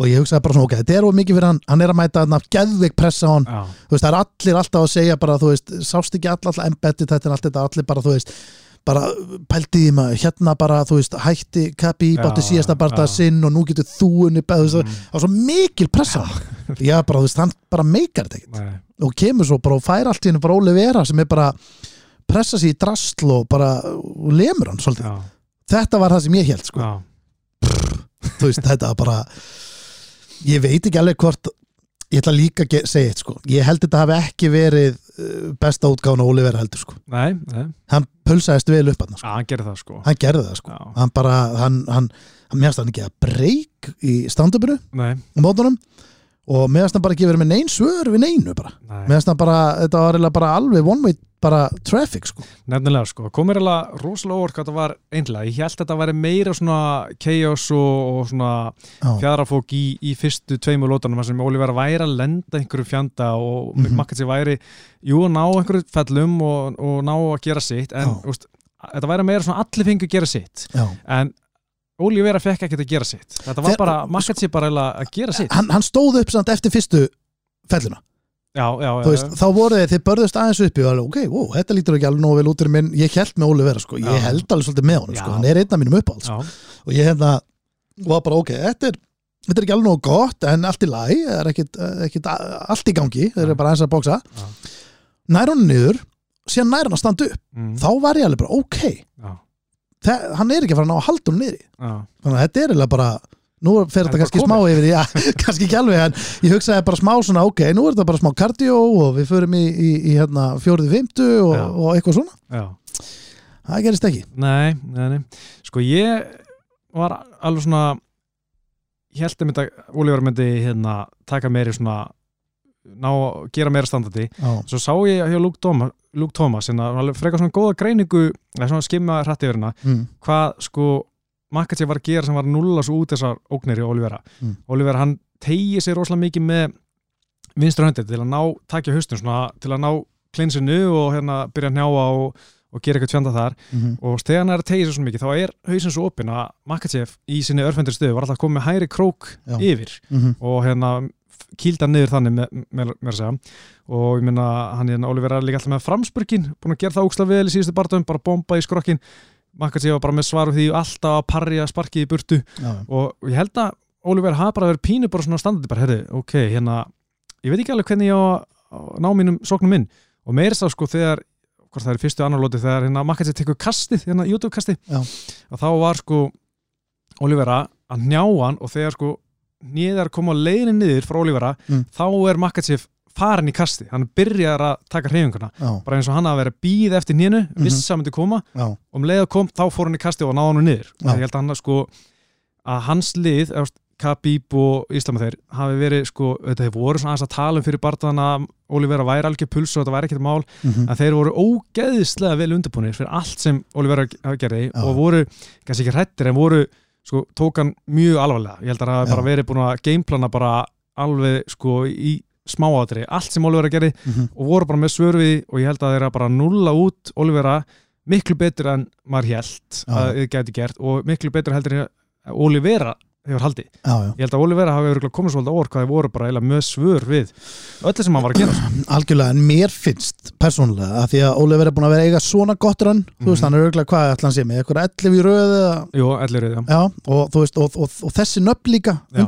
og ég hugsaði bara svona, ok, þetta er of mikið fyrir hann. Hann er að mæta hann, geðveik pressa á hann. Þú veist, það er allir alltaf að segja bara, þú veist, sást ekki all, all embedded þetta er allt þetta, allir bara, þú veist bara pældi því maður, hérna bara þú veist, hætti Já, bátti síðasta bara já. sinn og nú getur þú unni, veist, mm, það var svo mikil pressa já, bara, þú veist, hann bara meikar þetta ekkert. Og kemur svo bara og fær allt í hennu bara Óli Vera sem er bara pressa sig í drastl og bara og lemur hann svolítið, já, þetta var það sem ég held sko, já, þú veist, þetta var bara ég veit ekki alveg hvort ég ætla líka að segja eitt sko. Ég held þetta hafi ekki verið besta útgáfun og Óli Vera heldur sko. Nei, nei, hann pulsaðist vel upp hann sko. hann gerir það sko. Hann gerði það sko. Já, hann bara, hann, hann, hann meðast hann ekki að breyk í stand-upinu nei, á mótunum og meðast hann bara ekki verið með neyn svör við neynu bara, nei. Meðast hann bara þetta var alveg one way bara traffic sko. Nefnilega sko, komir alveg rosalega óvart hvað þetta var einlega, ég held að þetta væri meira svona chaos og, og svona fjadrafók í, í fyrstu tveimu lótanum sem Oliver væri að lenda einhverju fjanda og mm. -hmm. væri, jú, að ná einhverju fellum og, og ná að gera sitt. En úst, þetta væri meira svona allir fengu að gera sitt. Já. en Oliver fekk ekkert að gera sitt. Þetta var Þeir- bara, Makatsi bara eiginlega að gera sitt. hann, hann stóð upp samt eftir fyrstu felluna já, já, já, veist, þá voru þeir, þeir börðust aðeins uppi og alveg, ok, wow, þetta lítur ekki alveg nógu vel út minn, ég held með Óli vera, sko, ég held alveg svolítið með honum, sko, hann er einn af mínum uppáhalds já, og ég hérna var bara, ok, þetta er þetta er ekki alveg nógu gott, en allt í læg það er ekkit, ekkit allt í gangi þeir eru bara aðeins að bóksa nær honum niður, síðan nær hann að standa upp. Mm, þá var ég alveg bara, ok. Það, hann er ekki að fara að ná að halda honum niður þannig að þetta er eiginlega bara nú fer Er þetta kannski smá yfir já, kannski ekki alveg en ég hugsaði bara smá svona, ok, nú er þetta bara smá kardió og við förum í, í, í hérna, fjórið fymtu og, og eitthvað svona. Já. það gerist ekki. Nei, nei, nei. Sko ég var alveg svona ég held að Ólívar myndi hérna, taka meiri svona ná gera meira standardi. Já, svo sá ég hjá Luke Thomas, Luke Thomas hérna, frekar svona góða greiningu skimma hrætti hérna mm, hvað sko Makachi var að gera sem var að nulla svo út þessar ógnir í Olivera. Mm. Olivera hann tegi sér rosalega mikið með vinstra höndið til að ná takja haustum svona til að ná klinsinu og hérna byrja að hnjáa og, og gera eitthvað tvjanda þar. Mm, og þegar hann er að tegja sér svo mikið þá er hausin svo opinn að Makachev í sinni örfendur stöðu var alltaf að koma með hæri krók Já. yfir mm, og hérna kýlda niður þannig með, með, með að segja. Og ég minna hann hérna Oliver er líka alltaf með framspurkin búin að gera það ógslag vel í síðustu barndum bara bomba í skrokkin Makachev var bara með svar við því alltaf að parja sparkið í burtu já, og ég held að Oliver hafa bara verið pínu bara svona standandi bara, herri, ok, hérna ég veit ekki alveg hvernig ég á að ná mínum sóknum inn og meira sá sko þegar hvort það er fyrstu annar lóti þegar hérna Makachev tekur kastið, hérna YouTube kastið Já. og þá var sko Olivera að njá hann og þegar sko nýðar koma á leiðinni niður frá Olivera Mm. þá er Makachev farin í kasti hann byrjar að taka hreyfinguna bara eins og hann að vera býð eftir nýnu Mhm. viss að myndi koma já, og um leið að kom þá fór hann í kasti og náði hann niður Já. ég held að hann sko að hans lið, Khabib og Íslama þeir hafi verið sko þetta þeir voru svona aðeins að tala um fyrir barðana Olivera væri algjör puls og þetta væri ekkert mál mm, að þeir voru ógeðislega vel undirbúinir fyrir allt sem Olivera gerði Já. og voru, kannski ekki hrættir en voru, sko, tók hann mjög alvarlega ég held að það Já. bara verið búin að gameplana bara alveg, sko, í smáátri allt sem Olivera gerði mm, og voru bara með svörfi og ég held að þeirra bara nulla út Olivera miklu betur en maður held Já. að þið gæti gert og miklu betur heldur Olivera hefur haldið. já, já Ég held að Olivera hafi komið svolítið á orð hvað þeir voru bara með svör við öllu sem hann var að gera. algjörlega, en mér finnst persónulega að því að Oliver er búin að vera eiga svona gott rönn þú veist, Mhm. hann er örgulega hvað ætla hann sé með eitthvað 11 í röðu Jú, allir við það. Já, og, þú veist, og, og, og þessi nöfn líka Já.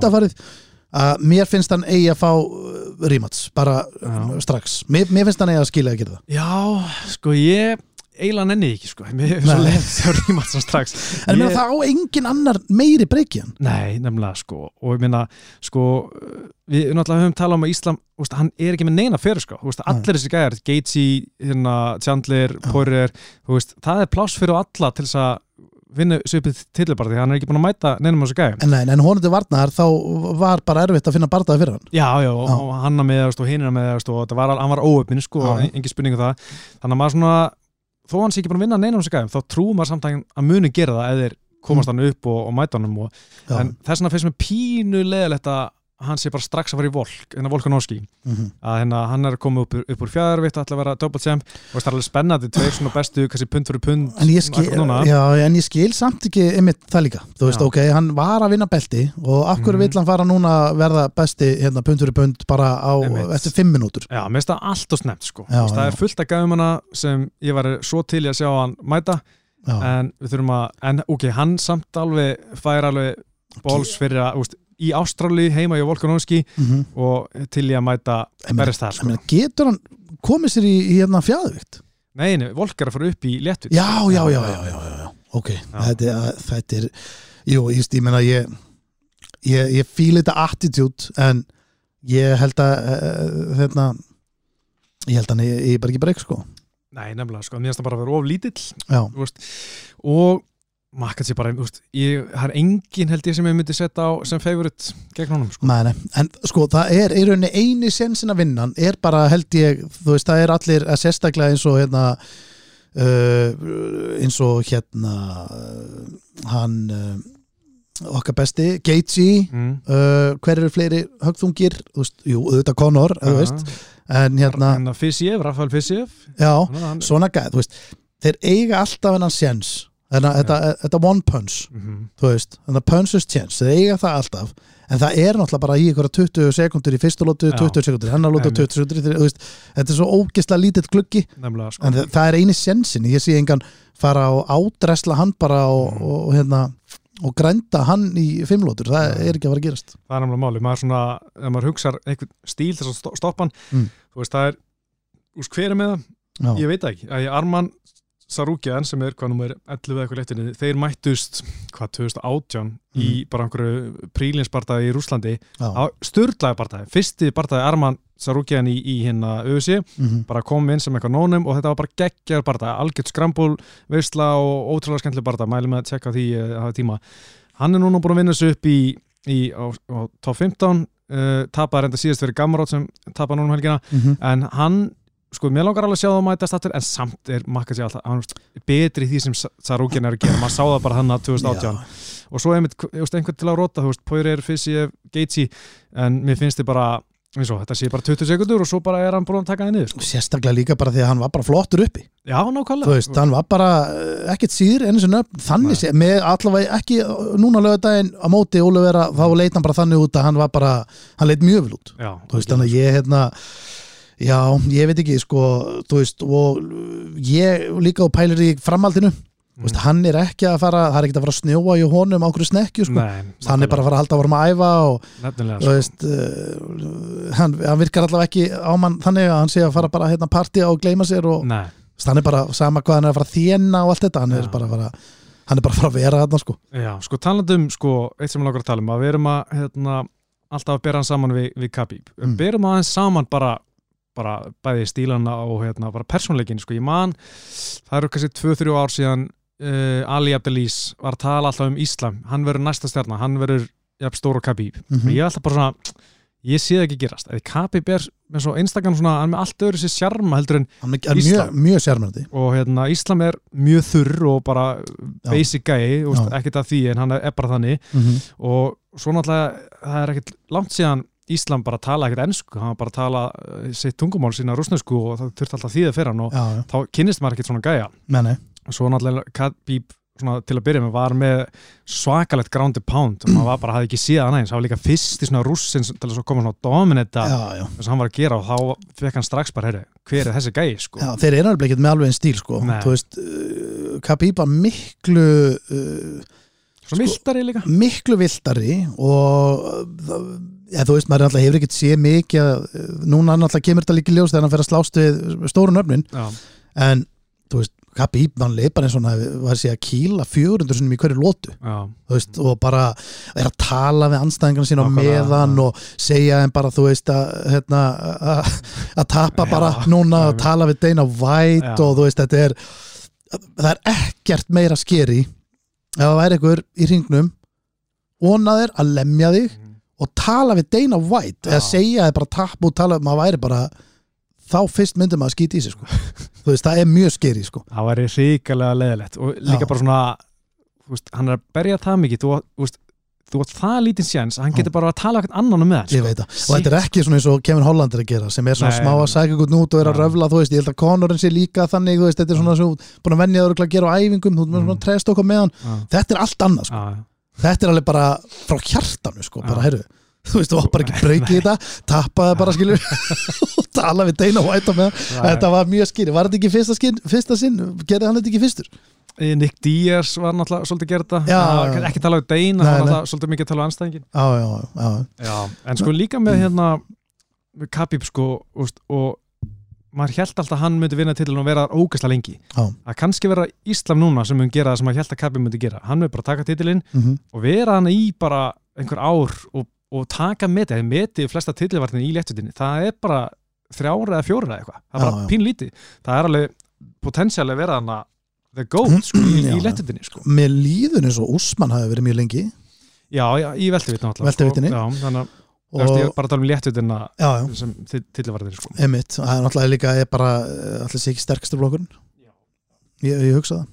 Að mér finnst hann eigi að fá uh, rímats, bara Já. strax mér, mér finnst hann eigi að skilja að gera það Já, sko ég eiginlega nenni ekki sko. Mér er svo Nei. leiðið þegar rímat svo strax. en Ég- ég... það á engin annar meiri breyki hann Nei, nefnilega sko og ég meina sko við náttúrulega höfum talað um að Íslam úst, hann er ekki með neina fyrir sko úst, allir þessi gæjar, Gaethje, hérna, Chandler, Poirier, það er pláss fyrir alla til þess að vinna svipið tilbar því hann er ekki búin að mæta neinum á þessu gæjum. En, en honum til varnar þá var bara erfitt að finna bardaði fyrir hann. Já, já, Já. og hann með það og hinina með það og var, hann var óöfnin sko, engin spurning um það. Þannig að maður svona, þó hann sé ekki búin að vinna neinum á þessu gæjum, þá trúum maður samt að muni gera það eða komast hann upp og, og mæta hann en þess vegna finnst mér pínu leðilegt að hann sé bara strax að fara í volk en að Volkanovski, Mhm. að hérna, hann er að koma upp, upp úr fjæðarvitt ætla að vera double champ og það er alveg spennandi, tveir svona bestu kannski pund fyrir pund en ég, skil, já, en ég skil samt ekki einmitt það líka, þú veist, Já. ok, hann var að vinna belti og af hverju Mhm. vill hann fara núna að verða besti hérna, pund fyrir pund bara á, Einmitt. eftir fimm minútur Já, mér finnst það allt og snemt sko. Já, það er fullt af gæðum hana sem ég var svo til í að sjá hann mæta en við þurfum að, en ok, hann samt alveg fær alveg bóls fyrir að, úst, í Ástrali heima í Volkanovski mhm. og til í að mæta Ég berist það Ég sko. getur hann komið sér í, í hérna fjæðvikt Nei, nei, Volk er að fara upp í léttvít já, já, já, já, já, já, ok, Þetta, er- þetta er jú, ég, ég meina ég ég, ég fíl þetta attitude en ég held að uh, hérna ég held að hann ég, ég bara ekki breyk sko. Nei, nefnilega, sko, mér finnst það bara að vera of lítill já, þú veist, og makkat sér bara, þú veist, ég, það er engin held ég sem ég myndi setja á sem favorite gegn honum, sko. Nei, nei, en sko það er í rauninni eini sensin að vinna er bara held ég, þú veist, það er allir að sérstaklega eins og hérna uh, eins og hérna uh, hann uh, okkar besti, Gaethje Mm. uh, hver eru fleiri högþungir þú veist, jú, auðvitað Conor, þú veist en hérna, Fissiev, Rafael Fissiev já, hann, hann, svona gæð, þú veist þeir eiga alltaf hennan séns þetta, þetta, þetta one punch mm þú veist, þannig að punches chance, þeir eiga það alltaf. En það er náttúrulega bara í ykkur 20 sekundur í fyrstu lótu, Já. 20 sekundur hennar lótu, Einmitt. 20 sekundur þetta er svo ógeðslega lítill nefnilega, sko. en það, það er eini sensin, ég sé engan fara og ádresla hann bara og, Mm. og, og hérna og grænda hann í fimmlótur, það Já. er ekki að fara að gerast. Það er nefnilega máli, maður svona ef maður hugsar einhvern stíl þess að sto- stoppa hann Mm. þú veist, það er, hver er með það? Já, ég veit það ekki, að ég Arman Sarúkjan sem er hvað nummer 11 eða eitthvað leittinni, þeir mættust hvað 2018 í bara einhverju prílinsbardaði í Rúslandi störlaði bardaði, fyrsti bardaði Arman Sarúkjan í, í hérna auðvisi Mhm. bara kom inn sem eitthvað nónum og þetta var bara geggjar bardaði, algjört skrambúl veistla og ótrúlega skemmtileg bardaði mælum með að tjekka því að hafa tíma. Hann er núna búin að vinna sig upp í, í á, á top 15 uh, tapaði reynda síðast fyrir Gammarót sem tapaði núna um helgina. Mhm. en hann, sko, mér langar alveg að sjá það að mætast aftur, en samt er makka sér alltaf er betri því sem Sarúkjan er að gera. Maður sá það bara hann að 2018 og svo veist, einhvern til að róta, þú veist, Poirier er Fissi, Gaethje, en mér finnst þið bara eins og þetta sé bara 20 sekundur og svo bara er hann búin að taka það niður, sko. sérstaklega líka bara því að hann var bara flottur uppi. Já, nákvæmlega. þú veist, hann var bara eh, ekkert síður einu sinni upp, þannig sé, með allavega ekki uh, núna lögadaginn á móti Ólefera, þá leit hann bara þannig út að hann var bara, hann leit mjög vel út. Já, þú veist, þannig að ég hérna já, ég veit ekki, sko þú veist, og ég líka og pælir í framhaldinu. Þú veist, hann er ekki að fara, það er ekki að fara að snjóa í honum á hverju snekju, sko, Nei, hann er bara að fara að halda að vorum að æfa og nefnilega, þú veist uh, hann, hann virkar allavega ekki á mann þannig að hann sé að fara bara hérna partí og gleyma sér og Nei, hann er bara sama hvað hann er að fara að þjena og allt þetta, hann er Já. bara að fara hann er bara að fara að vera þarna sko. Já, sko talandum sko, eitt sem ég langar að tala um, að við erum að hérna, alltaf að bera hann saman við, við Khabib. Mm. berum aðeins saman bara bara bæði stílana og hérna, bara persónleikin, sko, ég man það eru kannski 2-3 ár síðan uh, Ali Abdelis var að tala alltaf um Íslam, hann verður næsta stjarnar hann verður jafn stór og Khabib. Mm og ég er alltaf bara svona, ég sé það ekki gerast. Eða Khabib er með svo einstaklega svona, hann er með allt öðru sér sjarma heldur en mjög, Íslam. mjög sérmennandi og hérna, Íslam er mjög þurr og bara basic gæi, þú veist, Já. ekkert að því en hann er bara þannig. Mm -hmm. og svo náttúrulega, það er ekkert langt síðan Íslam bara tala ekkert ennsku hann bara að tala uh, sitt tungumál sína rúsnesku og það þurfti alltaf þýðið fyrir hann og já, já, þá kynnist maður ekkert svona gæja. Menni og svo náttúrulega svona, til að byrja með var með svakalegt ground and pound. Og maður var bara, hafði ekki séð hann eins. Það var líka fyrst í svona rússin til að koma svona dominita þess að hann var að gera og þá fekk hann strax bara, heyri, hver er þessi gæi sko? Já, þeir eru alveg ekkert með alveg einn stíl sko. Nei. þú veist, uh, Khabib var miklu uh, svo mildari líka. miklu viltari og ja, þú veist, maður náttúrulega hefur ekkert séð mikið uh, núna náttúrulega kemur þetta líka ljós þegar hann fer að slást við stóru nöfnin já, en þú veist, Khabib, hann leið bara eins og hann var segja að kýla 400 sinni í hverju lótu veist, og bara er að tala við anstæðingarna sína Nákvæmlega, meðan já. og segja þeim bara, þú veist, að hérna, að tapa bara Já, núna og tala við Dana White Já. og þú veist, þetta er það er ekkert meira skeri ef það væri einhver í hringnum vonaðir að lemja þig. Og tala við Dana White Já. eða segja þið bara tap og tala, maður væri bara þá fyrst myndum maður að skýta í sig sko. þú veist, það er mjög skeri sko. það væri ríkalega leðilegt og líka Já. bara svona veist, hann er að berja það mikið þú, þú veist, þú átt það lítinn séns að hann getur bara að tala eitthvað annan um það, og þetta er ekki svona eins og Kevin Holland er að gera sem er svona Nei, smá að sækja ykkur nút og er að röfla þú veist, ég held að Conorin sé líka þannig veist, þetta er svona svo búin að venja þau að gera á æfingum þú veist, Mm. svona þetta er allt annað, sko. Þetta er alveg bara frá hjartanu, sko, bara Já. heyrðu. Þú veist, þú var bara ekki breykið þetta tappaði bara, skilur. Og tala við Dana White á með já. þetta var mjög skýri, var þetta ekki fyrsta, skinn, fyrsta sinn? Gerði hann þetta ekki fyrstur? Nick Diaz var náttúrulega svolítið já. ekki tala um Nei, hann var náttúrulega svolítið mikið að tala um anstæðingin Já, já, já, Já, en sko líka með hérna með Khabib sko og maður held alltaf að hann myndi vinna til og vera ógæsla lengi Já. að kannski vera Íslam núna sem mun gera það sem maður held að Khabib myndi gera hann myndi bara taka titilinn mm og vera hann í bara einhver ár og, og taka metið, það er metið flesta titilvartin í léttutinni, það er bara þrjára eða fjóra eða eitthvað, það er bara já. pínlítið það er alveg potensiáli að vera hann að the goat sko, í, í léttutinni sko. Mér líður eins og Úsmann hafi verið mjög lengi já, já, í veltuvitni alltaf Veltuvitinni. sko. já, þannig að og, og, ég er bara að tala um léttutina sem titilvartin sko. Einmitt, það er náttúrulega líka er bara eh, allir sé ekki sterkastur flokkurinn. Ég, ég hugsa það.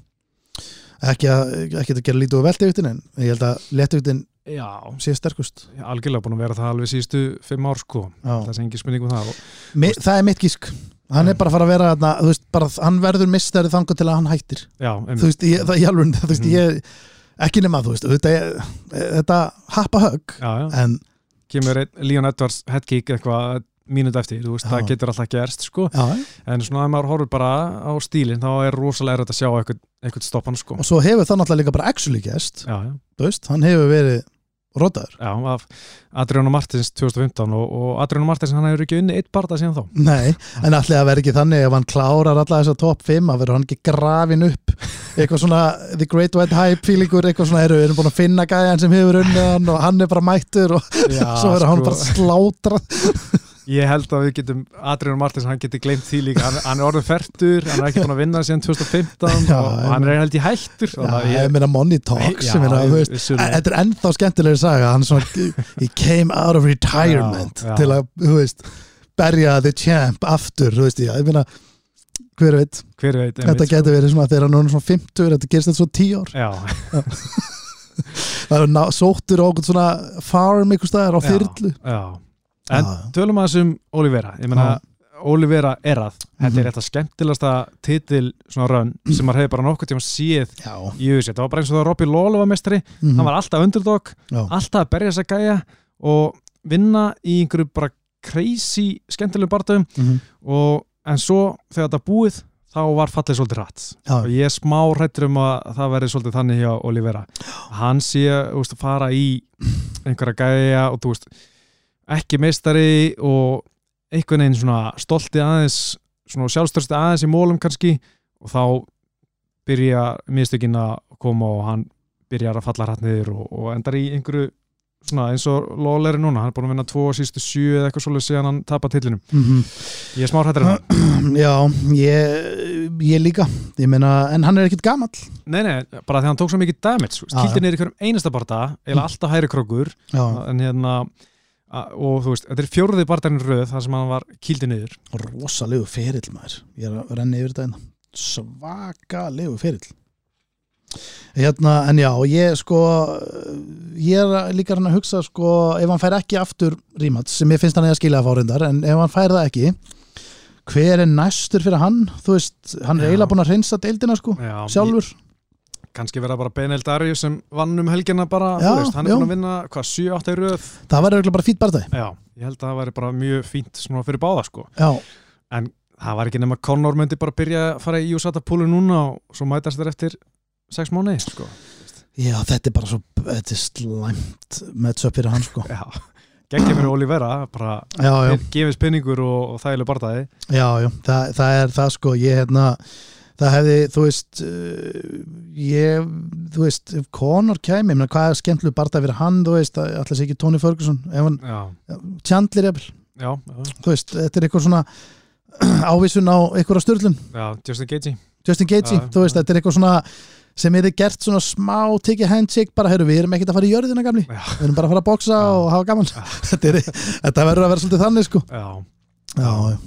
Ekki að, ekki að gera lítið úr veltevíktin en ég held að já, sé sterkust. Ég er algjörlega búin að vera það alveg síðustu fimm ár sko, Já. það er engin spurning um það. Og, Mi, það er mitt gísk. Hann er bara að fara að vera þarna, þú veist, bara, hann verður mistari þangað til að hann hættir. Já, þú veist, ég, það, ég alveg, þú veist, ég ekki nema, þú veist, þetta, er- þetta happa högg, já, já. en kemur Leon Edwards headkick eitthvað mínút eftir, þú veist, Já. það getur alltaf gerst sko, já, en svona ef maður horfur bara á stílinn, þá er rosalega erfitt að sjá eitthvað, eitthvað stoppan sko. Og svo hefur það náttúrulega líka bara actually já, þú veist, hann hefur verið rotaður. Já, af Adriano Martins 2015 og, og Adriano Martins hann hefur ekki unni eitt barða síðan þá. Nei, en allir að vera ekki þannig ef hann klárar alla þessa top 5 að verður hann ekki grafin upp eitthvað svona The Great White Hype feelingur, eitthvað svona eru, við erum búin að finna gæjan sem hefur unnið hann og hann er bara mættur og Já, svo verður hann sko, bara slátrað Ég held að við getum, Adriano Martins hann geti gleymt því líka, hann, hann er orðin færtur hann er ekki búin að vinna síðan 2015 Já, og, hann er held í hættur Já, að ég meina Money Talks ég vissulega. Þetta er ennþá skemmtilegri saga hann er svona, he came out of retirement já. til að, þú veist berja the champ aftur, þú veist ég, ég meina hver veit, hver veit þetta getur verið svona þegar hann er svona 50, þetta gerst þetta svo 10 ár sko. Það er ná, sóttur okkur svona farm ykkur staðar á þyrlu já En Já. tölum að þessum Olivera ég meina, Olivera Erað þetta Mhm. er þetta skemmtilegasta titil svona rönn sem maður hefur bara nokkuð tíma séð Já, í USA, þetta var bara eins og það Robbie Lawler var mestari, Mhm. hann var alltaf underdog Já. alltaf að berja þess að gæja og vinna í einhverju bara crazy skemmtilegum barndöfum Mhm. og en svo þegar þetta búið þá var fallið svolítið rætt Já. og ég er smá hrættur um að það verði svolítið þannig hjá Olivera. Hann sé veist, fara í einhverja gæja og þú veist ekki meistari og einhvern veginn svona stolti aðeins svona sjálfstörsti aðeins í mólum kannski. Og þá byrja mistökin að koma og hann byrjar að falla hrætt niður og, og endar í einhverju svona eins og Lawler er núna, hann er búin að vinna tvo sístu sjö eða eitthvað svolítið síðan hann tapar tillinum Mhm. ég er smá hrættur um það Já, ég, ég líka. Ég meina, en hann er ekkit gamall. Nei, nei, bara því hann tók svo mikið damage Já, Kildi niður í hverjum einasta barða eða alltaf hæri krókur. Já, en hérna og þú veist, þetta er fjórði barðarinn röð þar sem hann var kildi niður. Rosalegu ferill maður. Ég er að renni yfir þetta hérna. Svakalegu ferill hérna, en já, ég sko ég er líka hann að hugsa sko, ef hann fær ekki aftur rímats, sem ég finnst hann eða skilja að fá reyndar en ef hann fær það ekki hver er næstur fyrir hann? Þú veist, hann er eiginlega búin að reynsa deildina sko, Já, sjálfur. Kannski vera bara Benel Darius sem vann um helgina bara, Já, veist, hann er búin að vinna hvað, 7-8 í röð? Það var eiginlega bara fýtt barðið Já, ég held að það væri bara mjög fínt svona fyrir báða sko, já, en það var ekki nema Conor myndi bara byrja að fara í USATA púlu núna og svo mætast þér eftir 6 mánuði sko. Já, þetta er bara svo þetta er slæmt með upp fyrir hann sko. Já, geggjum mér Olivera bara já, já, gefið spinningur og, og þægileg barðaði Já, já, það, það er það sko ég hérna, það hefði þú veist uh, ég, þú veist, Conor kæmi ég meina, hvað er skemmtileg barða fyrir hann þú veist, alltaf sé ekki Tony Ferguson hann, Chandler já, þú veist, þetta er eitthvað svona ávísun á einhverja störlun já Justin Gaethje. Justin Gaethje, þú veist, þetta er eitthvað svona sem er gert svona smá tekið handshake bara, heyrðu, við erum ekkert að fara í jörðina gamli. Já. við erum bara að fara að boksa og hafa gaman. Þetta, er, verður að vera svolítið þannig sko. Já, já, já,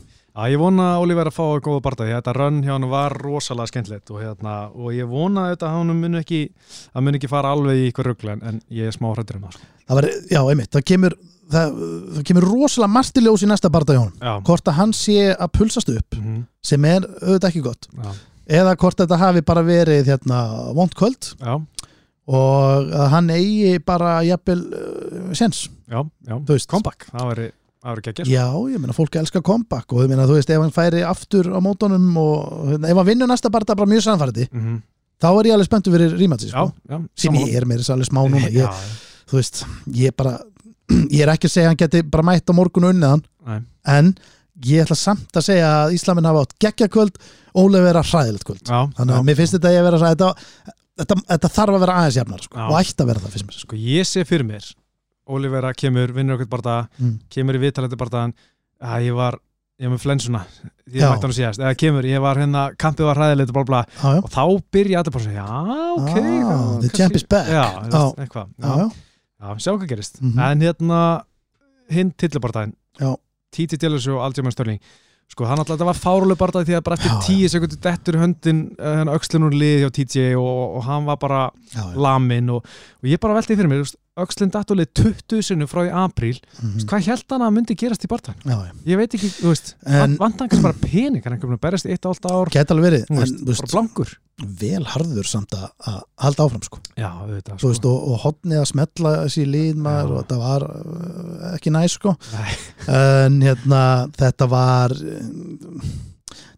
ég vona að Oliver að fá að góða að þetta rönn hjá hann var rosalega skemmtilegt og, hérna, og ég vona að hann mun ekki að mun ekki fara alveg í ykkur ruggla en, ég er smá hrættur um það sko. það var, já, einmitt, það kemur það, það kemur rosalega margt í næsta Já, hvort að hann sé að pulsast upp mm sem er auðvitað ekki gott. Já, eða hvort þetta hafi bara verið hérna, vond kvöld. Já, og að hann eigi bara jafnvel uh, sens já, já. Comeback, það væri, væri ekki já, ég meina fólk elskar comeback og meina þú veist ef hann færi aftur á mótunum og hérna, ef hann vinnur næsta barða bara mjög sannfærdi mm -hmm. þá er ég alveg spenntu fyrir rímatsi sko. já, sem ég er meira alveg smá núna. Ég, Já, þú veist, ég bara ég er ekki að segja að hann geti bara mætt á morgun og unnið hann. Nei, en ég ætla samt að segja að Íslamin hafa átt geggja kvöld Ólef vera hræðilegt kvöld. Já, þannig að mér finnst þetta að ég vera að þetta, þetta, þetta þarf að vera aðeins jafnar sko, og ætti að vera það fyrst Sko ég sé fyrir mér Olivera kemur, vinnur okkur barða mm. kemur í viðtalandi barðaðan að ég var, ég var með flensuna ég mætti hann að síðast, eða kemur, ég var hérna kampið var hræðilegt og bla bla já, já, og þá byrja allir bara að segja, já, ok Ah, the champ is back. já, sjá hvað gerist. Mhm. en hérna, hinn tillibardaðin Já. Titi Dillis og Aljamain Störling sko, hann alltaf, var fáruleg bardaði því að bara eftir tíu sekundur dettur höndin uh, öxlin úr lið hjá TJ og, og hann var bara já, lamin og, og ég bara velti fyrir mér, þú veist, öxlin dettur lið 20 sinni frá í apríl, Mhm. hvað held hann að myndi gerast í já. Ég veit ekki, þú veist, kannski bara pening, hann er veginn að berjast eitt allt ár Gæti alveg verið, en þú veist, vel harður samt að, að halda áfram sko. Já, auðvitað, Þú veist, og, og hotnið að smetla þessi líð maður Já. og þetta var uh, ekki næs sko. En hérna þetta var uh,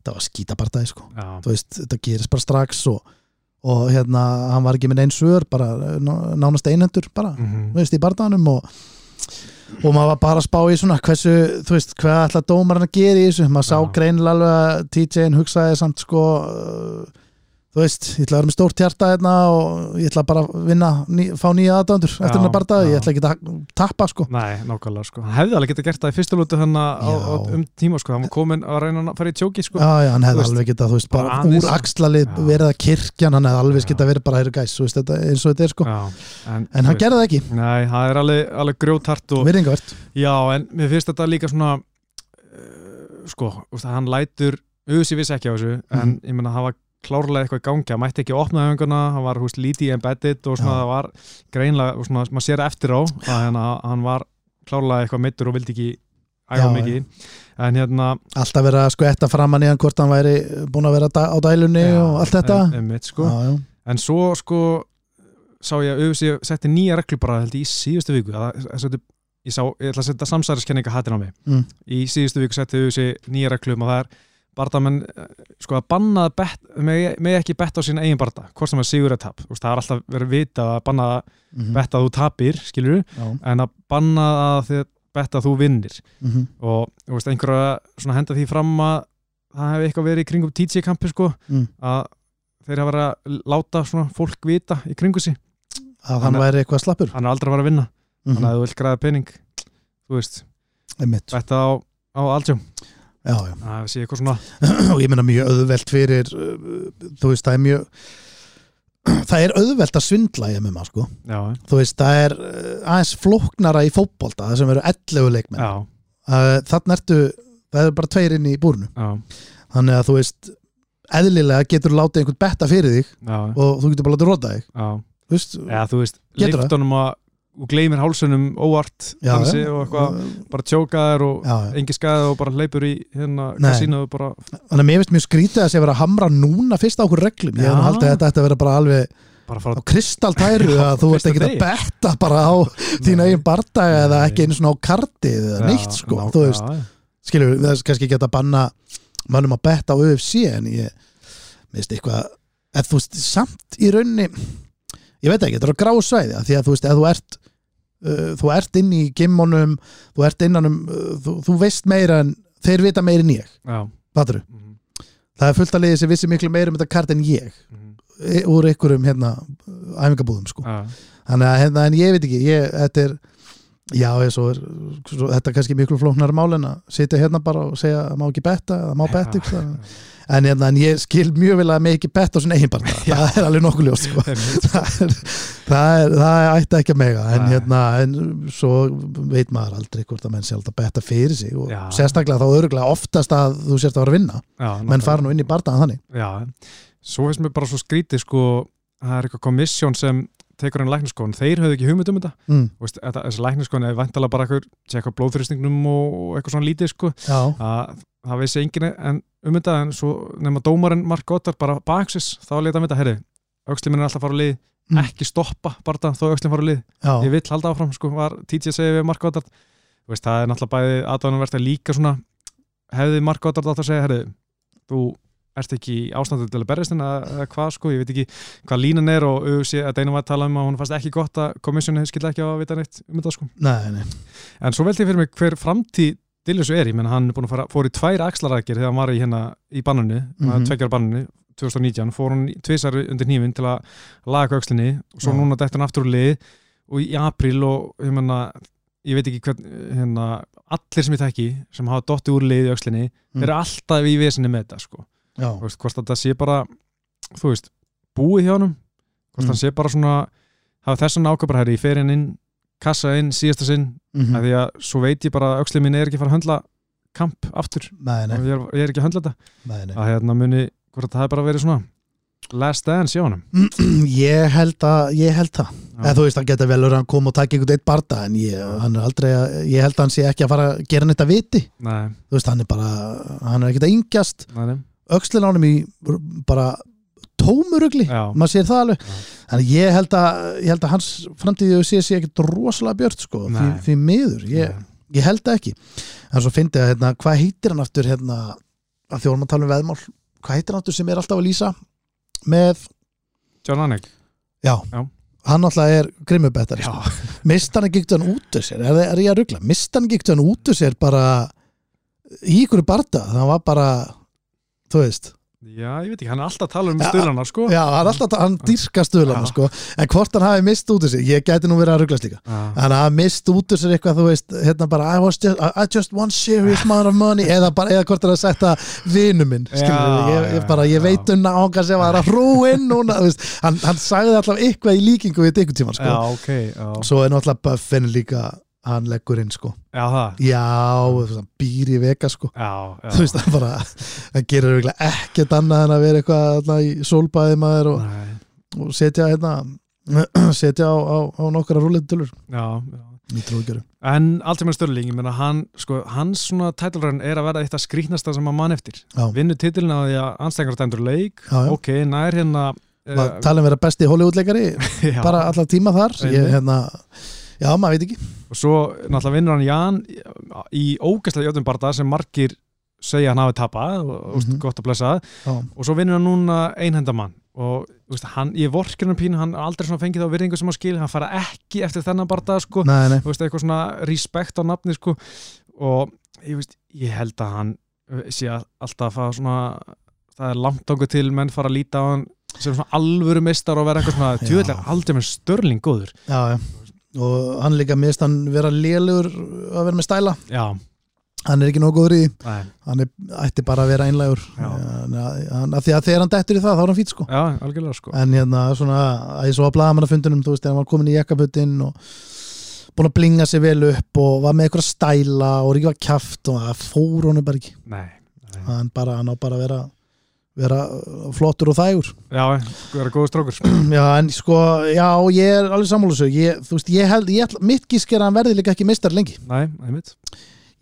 þetta var skítabardaði sko. Þetta gerist bara strax og, og hérna, hann var ekki með neinn svör bara ná- nánast einhendur bara Mhm. þú veist, í barndanum og, og maður var bara að spá í svona hversu, þú veist, hvað ætla dómarinn að gera í þessu, maður sá Já. greinilega alveg að TJ-in hugsaði samt sko þú veist, ég ætla að vera með stórt hjarta hérna og ég ætla bara að vinna ný, fá nýja aðdándur eftir hennar barndag, ég ætla ekki að tappa sko. Nei, nákvæmlega sko. Hann hefði alveg getað gert það í fyrstu lútu hann á, Já. á, um tíma sko. Hann var komin að reyna að fara í tjóki sko. Já, já, hann hefði alveg getað, þú veist, bara, bara úr axlalið Já. verið að kirkjan, hann hefði alveg Já. getað verið bara, heyrðu gæs, þú veist, þetta, eins og þetta er sko. Já, en, en hann gerði það ekki, Nei, það er alveg, alveg uh, Sko, hann lætur Usi vissi ekki á þessu En Mhm. ég meina, það var klárlega eitthvað í gangi Hann mætti ekki opna öfinguna Hann var, hú veist, lítið embedded Og svona, Já. það var greinlega og Svona, maður sér eftir á að hérna, hann var klárlega eitthvað meittur og vildi ekki æfa mikið En hérna alltaf verið að skvetta framan í hann hvort hann væri búin að vera á dælunni og allt þetta em, em, sko. já. En svo sko sá ég að UFC setti nýja reglu bara held ég, í síðustu viku að, að, að, ég, sá, ég ætla að setja samsæriskenninga hattin á mig Mm. í síðustu viku setti UFC nýja reglu um að það er bardamenn sko að banna með, með ekki betta á sín eigin barda, hvort sem er sigur eða tap það er alltaf verið vita að banna Mhm. betta að þú tapir, skilur Já. en að banna að betta að þú vinnir Mhm. og þú veist, einhverja svona henda því fram að það hefði eitthvað verið í kringum TJ-kampi sko, Mm. að þeir hafa verið að láta svona fólk vita í kringu sig að hann Hann- væri eitthvað slappur hann er aldrei að fara að vinna, Mhm. þannig að þú vilt græða pening þú veist, betta á, á aldjum já, já. það sé eitthvað svona og ég meina mjög auðvelt fyrir uh, þú veist, það er mjög það er auðvelt að svindla í MMA sko, já, þú veist, það er uh, aðeins flóknara í fótbolta það sem eru 11 leikmenn. Já, uh, þannig ertu, það er bara tveir inn í búrnu já, þannig að þú veist, eðlilega getur látið einhvern betta fyrir þig já, og þú getur bara látið róta þig. Já. þú veist, eða þú veist, Getur það? Að og gleymir hálsunum óvart Já, dansi já. og eitthvað, bara tjóka þær og já, engi skæði og bara hleypur í hérna kasínu og bara þannig að mér finnst mjög skrítið að sé vera að hamra núna fyrst á okkur reglum, ég Já. haldið að þetta ætti að vera bara alveg bara á fara kristaltæru Já, að þú ert ekki að betta bara á þín eigin bardaga eða ekki einu svona á kartið eða neitt sko, þú veist, skilur við þess kannski ekki að banna mönnum að betta á UFC en ég veist eitthvað, eða þú veist samt í rauninni ég veit ekki, þetta er á grá svæði því að þú veist, þú ert uh, þú ert inn í gimmunum þú ert innan um, uh, þú, þú veist meira en þeir vita meira en ég fattur mhm, það er fullt að liði sem vissi miklu meira um þetta kart en ég mhm, e- úr einhverjum hérna æfingabúðum sko. Þannig að hérna, en ég veit ekki ég, þetta er, já svo er svo, þetta er kannski miklu flóknara mál en að sitja hérna bara og segja að má ekki betta að má betta ykkur en, hérna, en ég skil mjög vel að mig ekki betta á sinni eigin bara, það er alveg nokkuð ljóst sko. Það, er, það, er, það ætti ekki að mega en, hérna, en svo veit maður aldrei hvort að menn sjálf að betta fyrir sig og Já. sérstaklega þá öruglega oftast að þú sérst að vera að vinna. Já, menn fara nú inn í bardaðan þannig. Já, svo finnst mér bara svo skrítið sko, það er eitthvað komissjón sem tekur enn lækniskon, þeir höfðu ekki hugmynd um þetta. Mm, Þú veist, þetta, þessi lækniskon er vantala bara eitthvað, tjekka blóðþrýstingnum og eitthvað svona lítið sko, já, að það vissi enginn en um þetta en svo nema dómarinn Mark Goddard bara baksis, þá leta hann þetta, herri auksliminn er alltaf að fara á lið, Mm. ekki stoppa bara þó aukslinn fara á lið, já, ég vill halda áfram sko, var TJ að segja við Mark Goddard. Þú veist, það er náttúrulega bæði aðdánum að líka svona, hefði Mark Goddard átt að segja, herri, þú ert ekki í ástandu til að berjast henni eða eða hvað sko, ég veit ekki hvað línan er og auðvitað að Deina var að tala um að hún fannst ekki gott að komissjónu skilja ekki á að vita neitt um þetta sko nei, nei en svo velti ég fyrir mig hver framtíð Dillusu er, ég menn hann er búin að fara, fór í tvær axlarækir þegar hann var í hérna í bannunni, mm. -hmm. bannunni 2019, fór hann tvisar undir nýfin til að laga aukslinni og svo Já. núna dætti hann aftur úr lið og í april og ég menna ég veit ekki hvern, hérna allir sem ég þekki, sem hafa dottið úr lið í aukslinni, Mm. eru alltaf í vesinni með þetta sko, veist, hvort þetta sé bara þú veist, búið hjá honum hvort Mm. hann sé bara svona hafa þessan ákvæmbar hæri, ég fer inn inn kassa inn síðasta sinn mhm. af því að svo veit ég bara að auksli mín er ekki fara að höndla kamp aftur nei, nei, ég er, ég er ekki að höndla þetta nei, nei. að hérna muni, hvort það hefði bara verið svona last dance hjá honum ég held að ég held það, Já. eða þú veist hann geta vel verið að hann koma og taka einhvern eitt barda en ég, hann er aldrei að, ég held að hann sé ekki að fara að gera neitt að viti, nei, þú veist hann er bara hann er ekkert að yngjast, nei, nei. Öxlin á honum í bara tómurugli, maður sér það alveg. Já. þannig ég held að, ég held að hans framtíði sé sé ekkert rosalega björt sko, því, því miður, ég, ég held það ekki. En svo fyndi að hérna, hvað heitir hann aftur hérna, að þjóðum að tala um veðmál? Hvað heitir hann aftur sem er alltaf að lýsa með John Anik Já, Já. hann alltaf er grimmubettari Já, sko. Mist hann ekki hann út úr sér? Er, er ég að ruggla? Mist hann ekki hann út úr sér bara í ykkur barda það var bara, þú veist. Já, ég veit ekki, hann er alltaf að tala um stöðlana sko. Já, hann er alltaf, hann dýrka stuðlana Já. sko. en hvort hann hafi mist út úr sér ég gæti nú verið að rugglast líka. Hann hafi mist út úr sér eitthvað, þú veist hérna bara, I, just, I, just want serious amount of money eða, bara, eða hvort hann hafi sagt það vinu minn, skilur ég, ég, bara, ég veit unna ánga sem var að hrúinn núna, þú veist, hann, hann sagði alltaf eitthvað í líkingu við ykkur tíma sko. já, ok já. svo er náttúrulega Buffin líka hann leggur inn sko. Já, það. Já, hann býr í vega sko. Já, já. Þú veist, hann bara, hann gerir ekkert annað en að vera eitthvað í sólbæði maður og, og setja hérna setja á, á, á nokkara að En allt sem er störling, ég meina hann sko, hans svona tætlurinn er að vera eitt að skrýtnasta sem að mann eftir. Vinnu titilin að því að anstæðingar stendur leik, ok, nær hérna maður tala um vera besti Hollywoodleikari? Já, bara allar tíma þar. Ég, hérna, já, maður veit ekki. Og svo náttúrulega vinnur hann Jan í ógæslega jötum barða sem margir segja hann hafi tapað og mm Mhm. gott að blessa. Það og svo vinnur hann núna einhendamann og veist, hann, ég vorkir hann pínu hann aldrei fengið þá virðingu sem hann skil hann fara ekki eftir þennan barða sko. Nei, nei, veist, eitthvað svona respekt á nafni sko. Og ég veist, ég held að hann uh, sé að alltaf að svona það er langt ángu til menn fara að líta á hann sem svona alvöru mistar og vera eitthvað svona Já. tjóðlega aldrei með störling góður. Já, já og hann líka mist hann vera lélugur að vera með stæla. Já, hann er ekki nógu góður í nei, hann er, ætti bara að vera einlægur. Þegar hann dettur í það þá er hann fýtt sko. Sko. En hérna svona að ég svo að blaða manna fundunum þú veist, þegar hann var komin í jakkabutin og búin að blinga sig vel upp og var með eitthvað stæla og rífa kjaft og það fór honum bara ekki. Nei, nei. hann, bara, hann á bara að vera, vera flottur og þægur. Já, vera góður strókur. Já en sko, já ég er alveg sammálusu ég, þú veist, ég held, ég, ætla- mitt gísk er að hann verði líka ekki mistar lengi. Nei, einmitt.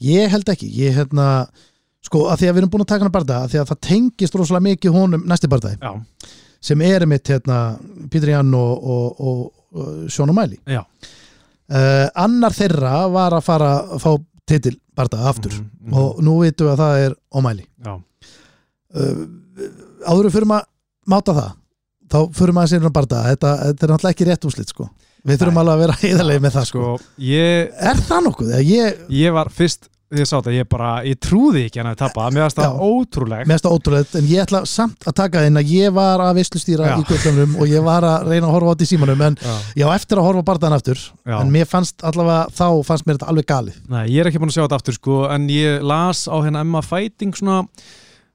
Ég held ekki, ég hérna sko, að því að við erum búin að taka hann að barða að því að það tengist rosalega mikið honum næsti barðaði já, sem er mitt hérna Pítur Jan og, og, og, og Sjón og Mæli já. Uh, annar þeirra var að fara að fá titil barða aftur. Mhm, mhm. og nú vitum við að það er Ómæli já, uh, áður förum að máta það þá förum að sér um barða þetta, þetta er náttúrulega ekki rétt úslit sko við þurfum alveg að vera heiðarlega með það sko. sko ég, er það nokkuð? Ég, ég var fyrst ég sá þetta, ég bara, ég trúði ekki hann að tapa, mér finnst það ótrúlegt Mér finnst það ótrúlega, en ég ætla samt að taka inn að ég var að veislustýra Já. í kvöldumrum og ég var að reyna að horfa á þetta í símanum en já, ég á eftir að horfa barðan aftur já. en mér fannst allavega, þá fannst mér þetta alveg galið Nei, ég er ekki búin að sjá þetta aftur sko, en ég las á hérna Emma Fighting svona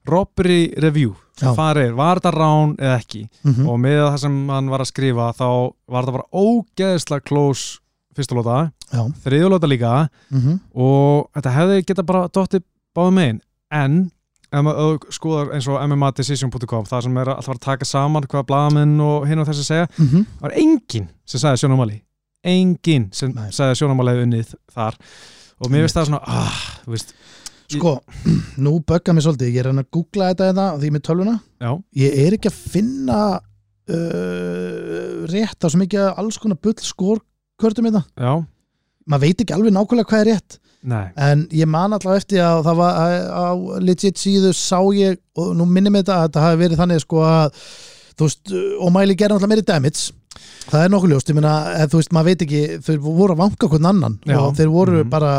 robbery review farið, var þetta rán eða ekki? Mm og með það sem hann var að skrifa þá var þetta bara ógeðslega close fyrsta lóta, Já, þriðjulóta líka. Mm og þetta hefði geta bara dottið báðum megin. En ef maður skoðar eins og mmadecision.com það sem er alltaf að taka saman hvað blaðamenn og hinn og þessi segja -hmm. var enginn sem sagði sjónumali enginn sem Nei. sagði sjónumali unnið þar. Og mér finnst það svona ah, þú veist, Sko, nú bögga mér svolítið, ég er að googla þetta þetta því með tölvuna. Já, ég er ekki að finna uh, rétt á svo mikið alls konar bull skórkvörtum þetta já, maður veit ekki alveg nákvæmlega hvað er rétt. Nei. En ég man allavega eftir að það var á legit síðu sá ég og nú minnum ég þetta að þetta hafi verið þannig sko að þú veist, og mæli gera náttúrulega meiri damage. Það er nokkuð ljóst, ég meina eða, þú veist, maður veit ekki, þau voru að vanka hvern annan Já. og þeir voru Mhm. bara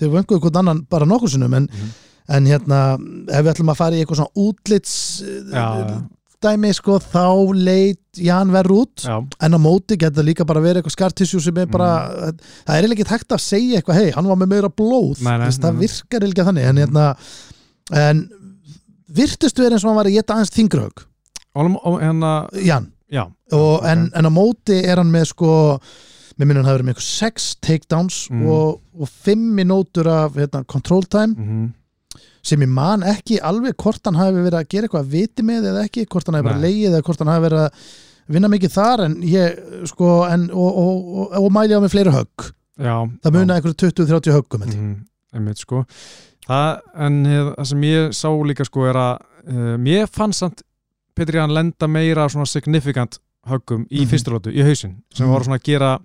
þeir vankuðu hvern annan bara nokkuð sinnum en, Mhm. en hérna, ef við ætlum að fara í eitthvað svona útlits já, dæmi, sko, þá leit Jan verð út, já, en á móti geta líka bara verið eitthvað skartissjú sem er bara það er ekki hægt að segja eitthvað, hei, hann var með meira blóð, Nei, nei, Þess, það nei. virkar eiginlega ekki þannig, en hérna en virtust verið eins og hann var að geta aðeins þingrög, og, og hérna Jan já, og, ok. en, en á móti er hann með sko með minnum hann hafi verið með eitthvað sex takedowns Mhm. og, og fimm minútur af hérna, control time mhm, sem ég man ekki alveg hvort hann hafi verið að gera eitthvað að viti með eða ekki, hvort hann hafi verið að Nei. leið eða hvort hann hafi verið að vinna mikið þar en ég sko en, og, og, og, mæli á með fleiri högg já það muna einhverju 20-30 höggum mm, einmitt sko það, en hef, það sem ég sá líka sko er að uh, mér fannst samt Petri hann lenda meira svona significant höggum í Mhm. mm fyrstulótu, í hausinn sem Mhm. voru svona að gera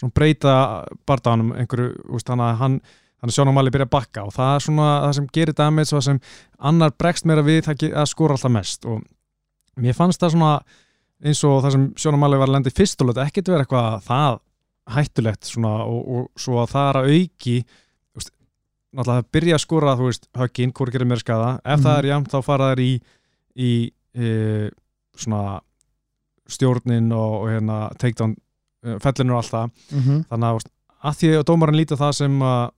svona breyta bardaðanum einhverju, úst, hann þannig að Sjónum Mali byrja að bakka og það er svona það sem gerir damage og það sem annar bregst meira við það að skora alltaf mest og mér fannst það svona eins og það sem Sjónum Mali var að lenda í fyrstulötu ekkert vera eitthvað það hættulegt svona, og, og svo að það er að auki veist, náttúrulega það byrja að skora þú veist, högginn, hvort gerir mér skada ef Mhm. það er jæmt þá fara þær í, í e, svona stjórnin og, og hérna takedown e, fellinu og allt það. Mm -hmm. þannig að, að því að dómarinn líti það sem að,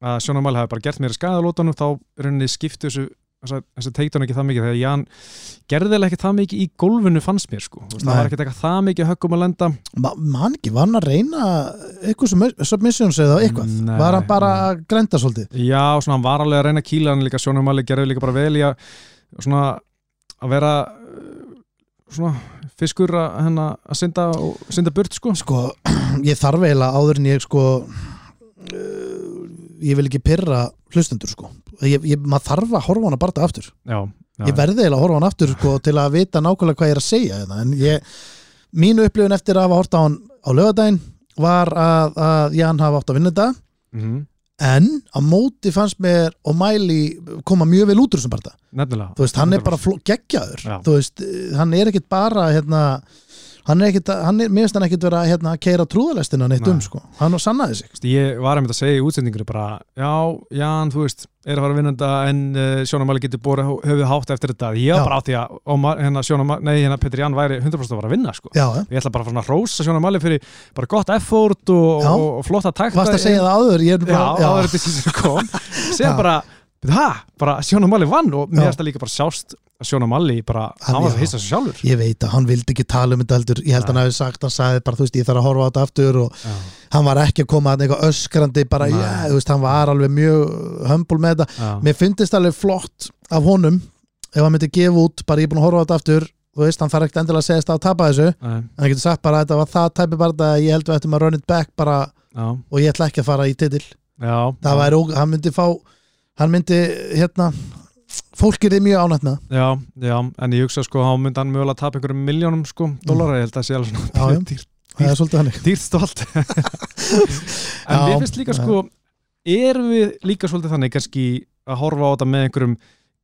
að Sjónum Mali hafi bara gert mér skadalótanum þá er henni skiptu þessu þessi takedown ekki það mikið þegar Jan gerði eða ekki það mikið í gólfinu fannst mér sko, Þú veist, það var ekki eitthvað það mikið höggum að lenda. Ma, man ekki, var hann að reyna eitthvað sem submissions eða eitthvað? Nei, var hann bara nei. að grænda svolítið? Já, svona hann var alveg að reyna að kýla hann líka sjónumali gerði líka bara vel í að svona að vera uh, svona fiskur að, hérna, að synda, og, synda burt sko? Sko, ég þarf eiginlega áður en ég sko uh, ég vil ekki pyrra hlustendur sko. Ég, ég, maður þarf að horfa hana bara aftur. Já, já, ég verði eiginlega að horfa á hann aftur sko, til að vita nákvæmlega hvað ég er að segja hérna. en ég, mínu upplifun eftir að hafa horta á hann á lögadaginn var að, að Jan hafa átt að vinna þetta mm en á móti fannst mér og Mæli koma mjög vel út úr þessum nefnilega. Þú veist, hann er bara geggjaður. Já. þú veist, hann er ekkit bara hérna, hann er ekkit, hann er, mér finnst hann ekkit vera hérna, að keira trúðalestina neitt Nei. um sko, hann og sannaði sig. Þú veist, Ég var einmitt að segja í útsendingunni bara Já, Jan, þú veist, er að fara að vinna þetta en uh, sjónumali getur búið höfuð hátt eftir þetta. Ég var bara á því að Ómar, hérna, sjónumali, nei, hérna Petri Jan væri 100% að fara að vinna sko. Já, Ég ætla bara að fara að rósa sjónumali fyrir bara gott effort og, og, og flotta takta varst að segja það áður? Ég er Já, bara, áður þetta sem kom. Segja Já. bara, það líka bara að Hann- hann var já. að hissa sig sjálfur. Ég veit að hann vildi ekki tala um þetta heldur. Ég held að hann hafi sagt, hann sagði bara, þú veist, ég þarf að horfa á þetta aftur og Já, hann var ekki að koma að eitthvað öskrandi bara, já, þú veist, hann var alveg mjög hömbul með þetta, mér finnst alveg flott af honum ef hann myndi gefa út, bara ég er búin að horfa á þetta aftur. Þú veist, hann þarf ekkert endilega að segja að tapa þessu. Nei, en hann getur sagt bara að þetta var það tæpi bara að ég held við ættum að run it back bara já, og ég ætla ekki að fara í titil. Já, það já. væri, ó- hann myndi fá hann myndi, hérna fólk er þið mjög ánætt með það. Já, já, en ég hugsa sko, þá myndi hann mögulega tapa einhverjum miljónum sko, dólara, ég held að sé alveg svona já. dýrt, það er svolítið hannig dýrt stolt En Já, mér finnst líka sko erum við líka svolítið þannig kannski að horfa á þetta með einhverjum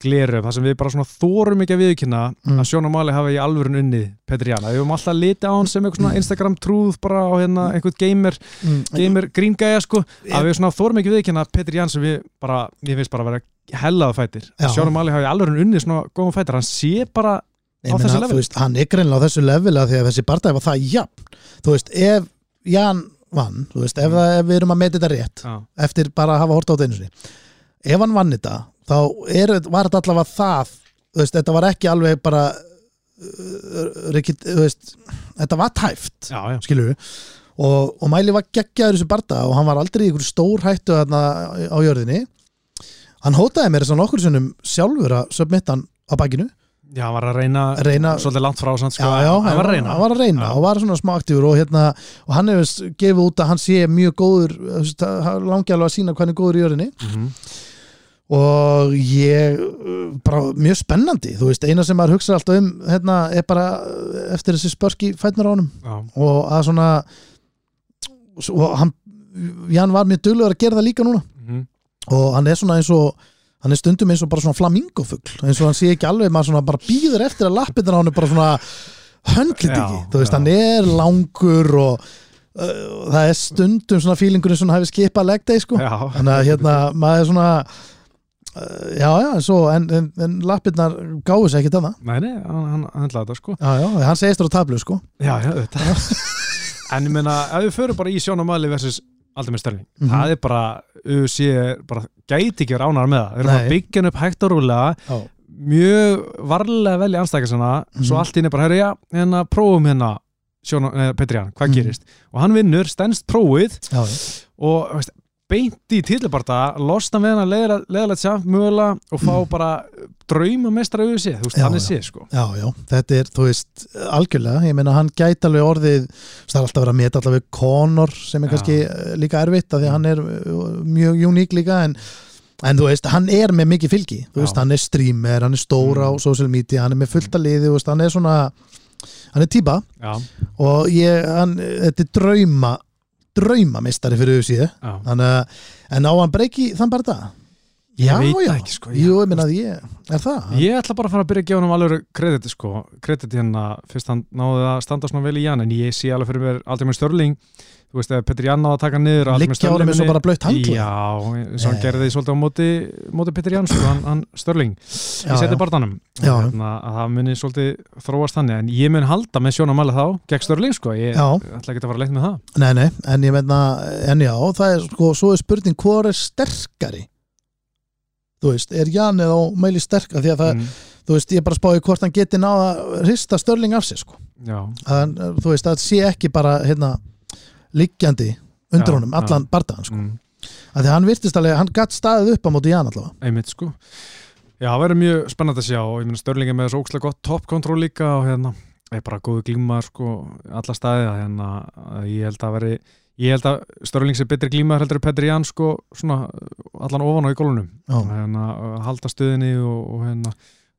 gleru, þar sem við bara svona þórum ekki að viðkynna Mm. að Sjóna Mali hafa í alvörun unnið Petri Jana, við höfum alltaf litið á hann sem eitthvað svona Instagram trúð bara á hérna einhvern gamer, mm. gamer gríngæja sko, að við svona þórum ekki viðkynna að Petri Jana sem við bara, ég finnst bara að vera hellaða fætir, Mali hafa í alvörun unnið svona góðum fætir, hann sé bara Ég á meina, þessu þú leveli. veist, hann er greinlega á þessu level að því að þessi barndæði var það jafn. Þú veist, ef Jan vann veist, ef, það, ef við erum að meti þetta rétt já, eftir bara að hafa hort á þetta einu sinni. Ef hann vann þetta, þá er, var þetta allavega það veist, þetta var ekki alveg bara uh, veist, þetta var tæft já, skilur við og, og Mæli var geggjaður þessu barda og hann var aldrei í einhverju stór hættu á jörðinni hann hótaði mér þess að nokkur sinnum sjálfur að submitta hann á bakinu já, hann var að reyna, Reyna- svolítið langt frá samt, sko, já, já, hann var að reyna hann var að reyna Já. og var svona smá aktífur og, hérna, og hann hefur gefið út að hann sé mjög góður langi alveg að sína hvað hann er góður í jörðinni Mhm. og ég uh, bara mjög spennandi þú veist, eina sem maður hugsa alltaf um hérna, er bara uh, eftir þessi spörki fætnar á honum já, og að svona og hann Jan var mjög duglegur að gera það líka núna. Og hann er svona eins og hann er stundum eins og bara svona flamingofugl eins og hann sé ekki alveg, maður svona bara býður eftir að lappinnar á hann er bara svona höndlit ekki, þú veist, já. hann er langur og uh, það er stundum svona fílingurinn svona hafi skipað legdeg sko, þannig að hérna maður er svona uh, já, já, en svo en, en, en lappinnar gáðu sér ekki þannig nei, nei, hann, hann, hann hlaði þetta sko. Já, já, hann segist þér á tablu sko. Já, já, þetta En ég meina, ef við förum bara í sjónamæli versus Ultimate Sterling, Mhm. það er bara er bara gæti ekki verið ánægðar með það þeir eru bara Nei. byggjan upp hægt og rúlega já, mjög varlega velja anstækja svona, svo Mhm. allt í henni bara, herri, já, hérna prófum hérna eh, Petrian, hvað Mhm. gerist og hann vinnur, stendst prófið já, já. og veist, beint í titlubarta losna við hann að leðalegt mögulega og fá bara drauma mestra UFC, þú veist, hann er sér sko Já, já, þetta er, þú veist, algjörlega, ég meina hann gæti alveg orðið, það er alltaf verið að meta alltaf við Conor sem er Já. kannski eh, líka erfitt af því að hann er uh, mjög uník líka en, en þú veist, hann er með mikið fylgi, þú veist, Já. hann er streamer, hann er stóra á Mm. social media, hann er með fullta liði, þú veist, hann er svona, hann er típa Já, og ég, hann, þetta er drauma, draumamistari fyrir að, en á hann breyki þann bara það? Já, veit já, ekki, sko, jú, já. ég að ég er það? Ég ætla bara að fara að byrja að gefa hann alveg krediti sko, krediti hérna fyrst hann náði að standa svona vel í Jan en ég sé alveg fyrir mér aldrei með Störling þú veist, ef Petri Jan náði að taka niður liggja árum eins og bara blöytt handla Já, eins og hann gerði því svolítið á móti, móti Petri Jan, sko, hann, hann Störling Já, í seti barndanum hérna, að það muni svolítið þróast þannig en ég mun halda með Sjóna Mæli þá gegn Störling, sko, ég Já. ætla ekki að fara leitt með það. Nei, nei, en ég meina, en já, það er sko, svo er spurning hvað er sterkari? Þú veist, er Jan eða meili sterkari, því að það, mm, þú veist, ég bara spáði hvort hann geti náða að hrista störling af sér, sko. Hann, þú veist, liggjandi undir Já, honum, allan bardaðan, sko. Mm, að því hann virtist alveg, hann gatt staðið upp á móti Jan allavega, einmitt, sko. Já, það verður mjög spennandi að sjá. Og ég meina Störling er með þessu ókslega gott toppkontról líka og hérna er bara góðu glíma sko alla staði. Að hérna að ég held að veri ég held að Störling sé betri glíma heldur en Petri Jan sko svona allan ofan á í gólunum. Hérna halda stöðinni og, og hérna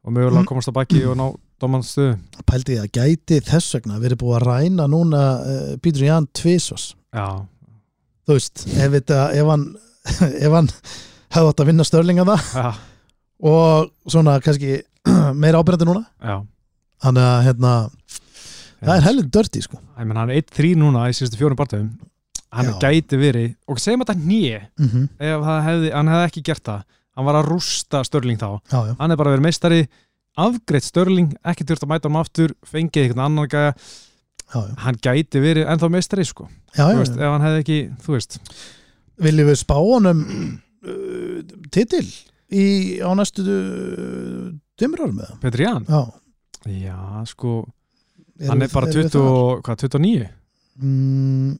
og mögulega Mm. komast á baki og ná doman stöðu pældi ég að gæti þess vegna verið búið að ræna núna uh, Pítur Jan tvisos Já, þú veist, ef, þetta, ef hann ef hann hefði átt að vinna störlinga það já, og svona kannski meira ábyrjandi núna. Já. Þannig að hérna, það er heldur dörti sko. Ég menn hann er 1-3 núna í síðustu fjórum partöðum hann Já. gæti verið og segjum þetta nýja mm -hmm. ef hefði, hann hefði ekki gert það. Hann var að rústa Störling þá. Já, já, hann er bara verið meistari afgreitt Störling, ekki þurft að mæta hann aftur fengið einhvern annan gæja. Já, já. hann gæti verið ennþá meistari sko. Já, já, veist, ef hann hefði ekki, þú veist. Viljum við spá honum uh, titil í, á næstu uh, tveimur árum með Petri Jan, það já sko já, hann er bara 20, og- hvað, 29 mm,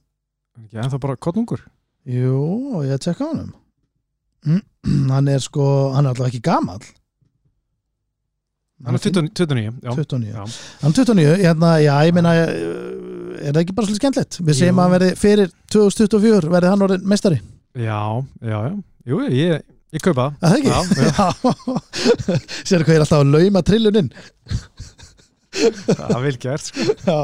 ekki ennþá bara kottnungur jú, ég tekka á honum. Mm, hann er sko hann er alltaf ekki gamall hann er 20, 29, já, 29 já. hann er 29, hérna, já, ég meina uh, er það ekki bara svolítið skemmtilegt? Við segjum að verði fyrir 2024 verði hann orðin mestari já, já, já. Jú, ég, ég kaupa það. Að það ekki? Já, já. sér hvað ég er alltaf að lauma trilluninn. Það vel gert sko. já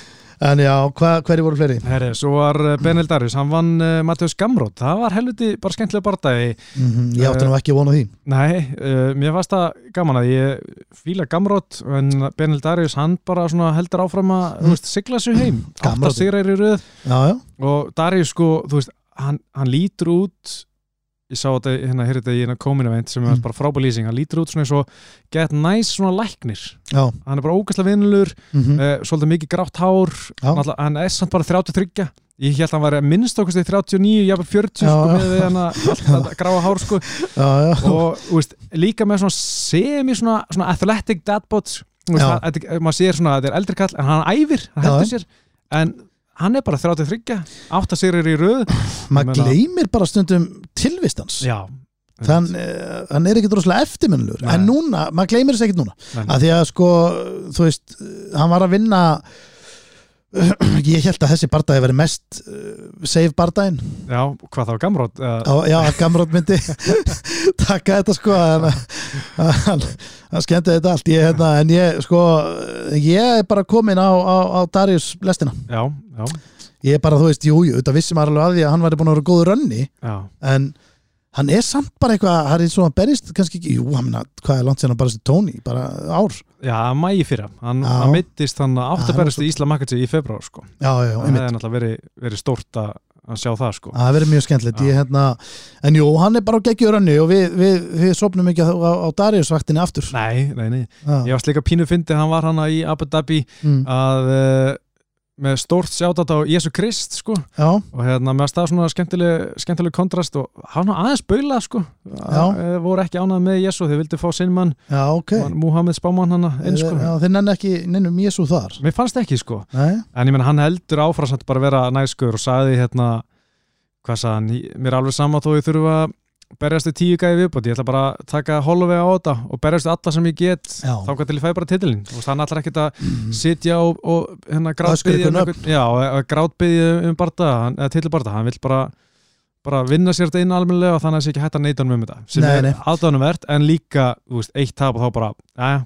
en já, hva, hverju voru fleiri? Herri, svo var eh, Benel Darius, hann vann uh, Mateus Gamrot, það var helviti bara skemmtilega bardagi Mm ég átti nú ekki að vona því. Nei, uh, mér fannst það gaman að ég fíla Gamrot en Benel Darius, hann bara svona heldur áfram að, Mm. þú veist, sigla sig heim. Átt að sigra í röð. Já, já, og Darius sko, þú veist, hann, hann lítur út ég sá þetta, hérna, hér þetta í hérna komin event sem er Mm. bara frábæð lýsing, hann lítur út svona eins og get nice svona læknir. Já. Hann er bara ógæslega vinnulur, mm uh, svolítið mikið grátt hár. Hann, er samt bara 33 ég held að hann var minnst okkur stið 39, jafnvel 40 Já, sko, með hann þetta gráa hár sko. Já, já, og veist, líka með svona semi svona, svona athletic þetta- maður sér svona að þetta er eldri kall en hann æfir, hann heldur sér. En hann er bara 33 átt að sér í röð. Maður gleymir bara stundum tilvistans já, þann, uh, hann er ekki droslega eftirminnlur en núna, maður gleymir þess ekkert núna. Að því að sko, þú veist hann var að vinna ég held að þessi bardagi veri mest uh, save bardaginn já, hvað þá gamrót uh, já, að Gamrot myndi taka þetta sko hann, hann, skemmti þetta allt. Ég, hérna, en ég sko ég er bara komin á, á, á Darius lestina. Já, já, ég er bara, þú veist, jú, jú, þetta vissi maður alveg að því að hann væri búin að vera góður rönni já. en hann er samt bara eitthvað hann er svo að berist kannski ekki, jú, hann hvað er langt sér hann bara þessi Tony, bara ár já, mægi fyrra, hann, mittist hann áttabæristu var Ísla Makatsi í februar sko. já, já, já, það hefði náttúrulega verið, verið stórt að að sjá það sko. það verður mjög skemmtilegt. Hérna, en jú, hann er bara á geggjur rönni og við, við, við sopnum ekki á, á, á Darius vaktinni aftur. Nei, nei, nei. Ég varst líka pínu fyndi, hann var hann í Abu Dhabi Mm. að uh, með stórt sjátat á Jésu Krist sko. Já, og hérna með að stað svona skemmtileg, skemmtileg kontrast og hann var aðeins baula sko. Já. Að- voru ekki ánað með Jésu þeir vildi fá sinn mann, okay. Muhammed spámann hann inn sko. já, þeir nenni ekki nennum Jésu þar. Mér fannst ekki sko. Nei? en ég menn hann heldur áfram samt bara að vera næskur og sagði hérna hvað Ég- mér er alveg sama þó ég þurfa að berjast í tíu gæði viðbót ég ætla bara að taka holvega á þetta og berjast við alla sem ég get. Þá hvað til ég fæ bara titilin og hann ætlar ekkert að sitja og, og hérna grátbyðja um, grátbyðja um barða eða titilbarða, hann vill bara bara vinna sér þetta inn almennilega og þannig að það sé ekki hægt að neita hann um þetta sem Nei, er aðdánumvert en líka, veist, eitt tap og þá bara ja,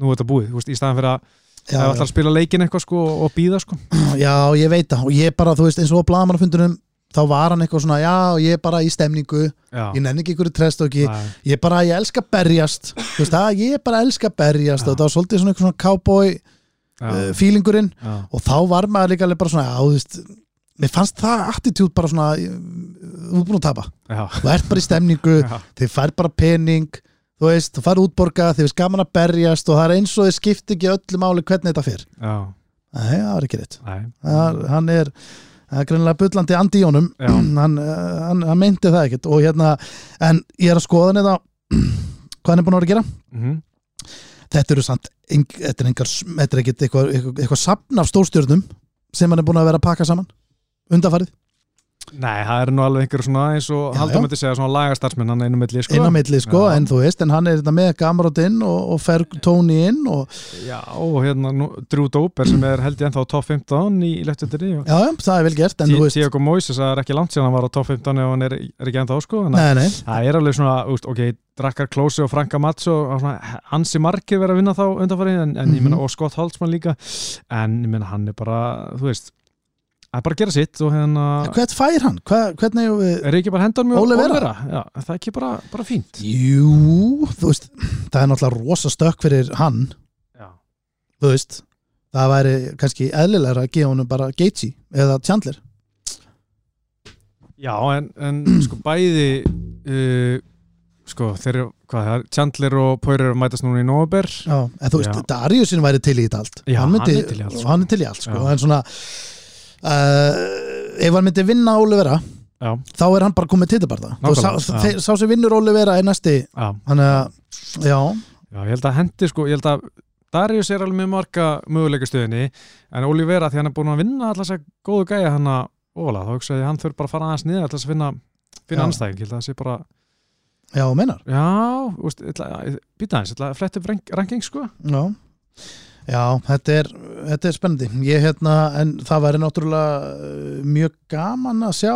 nú er þetta búið, veist, í staðan fyrir að ef ætlar að spila leikin eitthvað sko og býða sko. Já, ég veit það og ég bara, þú veist, eins og á blagamannafundunum þá var hann eitthvað svona, já, ég er bara í stemningu já, ég nenni ekki ykkur trestóki Nei, ég er bara, ég elska berjast þú veist það, ég er bara elska berjast Já. og það var svolítið svona eitthvað svona cowboy uh, feelingurinn og þá var maður líka alveg bara svona, já, þú veist mér fannst það attitút bara svona uh, þú er búin að tapa, þú ert bara í stemningu þið fær bara pening þú veist, þú fær útborga, þið veist gaman að berjast og það er eins og þið skipti ekki öllu máli hvernig þetta nei, það er greinlega bullandi andi í honum. Hann, uh, hann, hann meinti það ekkert og hérna, en ég er að skoða hann eða hvað hann er búin að vera að gera. Mhm, þetta eru samt eng, þetta er, er ekkert eitthvað, eitthvað, sapn af stórstjörnum sem hann er búin að vera að pakka saman. Undanfarið, nei, það er nú alveg einhver svona eins og Haldur já. myndi segja svona lagastarsminn hann einu milli, sko á milli sko, Já. en þú veist en hann er þetta með Gamrot inn og, og Ferg Tony inn og Já, og hérna nú, Drew Dober sem er held ég ennþá top 15 í leftundinni og já, það er vel gert en þú veist, Tiago Moises, það er ekki langt síðan hann var á top 15 og hann er, er ekki ennþá sko að nei, nei það er alveg svona, úst, ok, Drakkar Klósi og Franka Mats og og svona ansi margir verið að vinna þá undanfarið en, en ég Mhm. meina, og Scott Holtzman líka en ég meina, hann er bara, þú veist er bara að gera sitt og hérna hvert fær hann, Hva, hvernig við er ekki bara hendan mjög Ole Vera? Já, það er ekki bara, bara fínt? Jú, þú veist það er náttúrulega rosa stökk fyrir hann. Já, þú veist það væri kannski eðlilegra að gefa honum bara Gaethje eða Chandler. Já en, en sko bæði uh, sko þeir eru, er, Chandler og Poirier mætast núna í Nóber já, en þú veist. Dariusin væri til í þetta allt. Já, hann, myndi, hann er til í allt, sko. hann er til í allt sko. En svona uh, ef hann myndi vinna Olivera Já, þá er hann bara komið Nákvæmlega, sá, þeir- sá sem vinnur Olivera er næsti. Já, hann er að, já, já, ég held að hendi sko, ég held að Darius er alveg með marga möguleika stöðinni en Olivera því hann er búin að vinna alltaf þess að góðu gæja hann að óvala, þá hugsaði hann þurf bara að fara aðeins niður alltaf að finna, finna anstæðing, ég held að það sé bara já, meinar. Já, býta aðeins, ég ætla að rank, ranking sko. Já, já þetta, er, þetta er spennandi. Ég hérna, en það væri náttúrulega uh, mjög gaman að sjá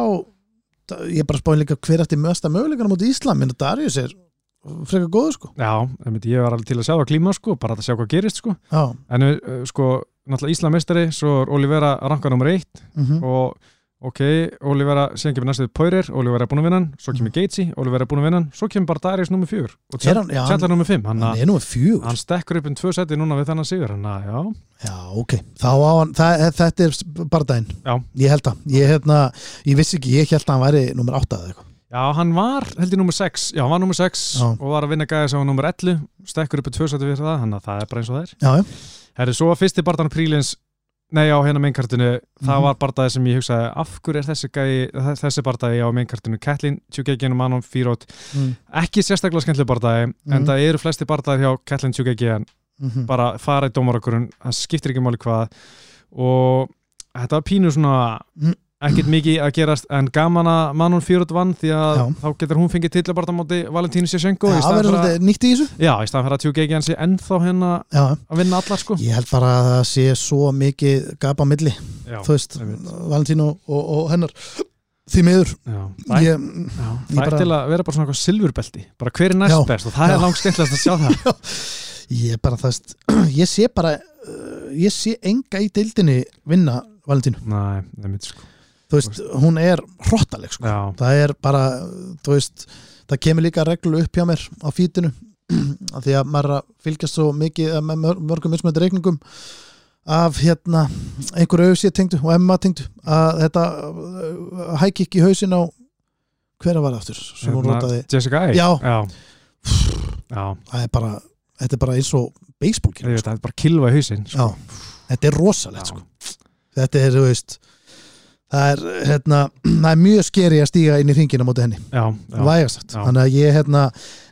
ég er bara spáin líka hver eftir mösta möguleikana mútið Íslam, minn Darius er frekar góður sko. Já, ég var alveg til að sjá það klíma sko, bara að sjá hvað gerist sko. Já, en uh, sko, náttúrulega Íslamistari svo er Olivera ranka nummer eitt mm og ok, Olivera síðan kemur næstuð Poirier, Olivera er búin að vinna hann svo kemur Gaethje, Olivera er búin að vinna hann svo kemur bara Darius nummer fjör og Er Chandler nummer fimm hann, hann er með fjögur. hann stekkur upp um tvö seti núna við þennan sigur hann að, já, Já, ok, þá á hann, það, þetta er bardaginn, Já. ég held að ég, hérna, ég vissi ekki, ég held að hann væri nummer 8 eða eitthvað, já, hann var held ég nummer 6, já, hann var nummer 6 Já. og var að vinna gæði sem var nummer 11 stekkur upp um tvö seti við það, hann að það er bara eins og það er. Já, já, Herri, svo var fyrsti barðan prílins Nei, á hérna meinkartinu, það Mhm. var bardaði sem ég hugsaði, af hverju er þessi gæi, þessi bardaði á meinkartinu, Kathleen Tjúkegin og Manon Fírót, mm. ekki sérstaklega skemmtileg bardaði, Mhm. en það eru flesti bardaði hjá Kathleen Tjúkegin, Mm bara fara í dómarakurinn, það skiptir ekki máli hvað og þetta var pínu svona Mm. Ekkert mikið að gerast en gaman að Manon Fírót vann því að Já. þá getur hún fengið tillabarda móti Valentínu Sjashenko Já, það verður svolítið nýtt í þessu. Já, í staðan fyrir að Tjúkegin sé ennþá hérna Já, að vinna allar sko. Ég held bara að það sé svo mikið gap á milli, Já, þú veist einmitt. Valentín og, og, hennar. Því miður. Já, það er bara- til að vera bara svona eitthvað silfurbelti. Bara hver er næst best? Og það er langt skemmtilegast að sjá það. Ég bara það ég sé bara uh, ég sé enga í deildinni vinna Valentínu, Nei, sko þú veist, hún er hrottaleg sko, það er bara þú veist, það kemur líka reglu upp hjá mér á fítinu af því að maður að fylgjast svo mikið eh, með mör- mörgum mismöndi reikningum af hérna einhverju auðsíð tengdu og Emma tengdu að þetta hækki ekki í hausin á hver var aftur sem hún Hérna, notaði? Jessica A Já. Já, Já, það er bara, þetta er bara eins og baseball veit, það er bara að kilva í hausinn sko. Þetta er rosalegt sko. þetta er, þú veist það er, hérna, það er mjög skeri að stíga inn í ringina móti henni já, já, vægast, Já. þannig að ég hérna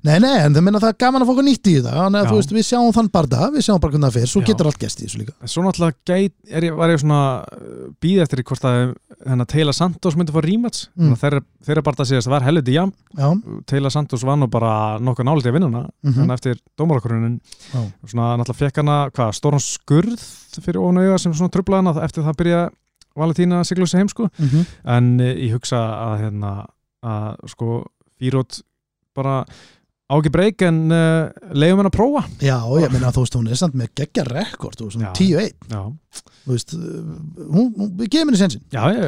nei, nei, en það minna það er gaman að fá okkur nýtt í það þannig að þú veist, við sjáum þann barda við sjáum bara hvernig það fer, svo getur allt gæst í þessu líka Svo náttúrulega gæt, er ég, var ég svona býð eftir í hvort að hennar Taylor Santos myndi fá rematch Mm. mm. þeirra, þeirra að að það var helviti jam já, Taylor Santos var nú bara nokkuð nálítið að vinna mm mm. eftir dómarakurunin Já. svona náttúrulega fekk hana hvað, Valentína að sigla sig heim sko -hmm. en eh, ég hugsa að hérna að sko Fírót bara á ekki breyk en uh, leiðum henn að prófa. Já, ég meina þú veist, hún er samt með geggja rekord, þú veist, Já. 10-1 Já, þú veist, uh, hún, hún við gefum henni sensin, já, ég,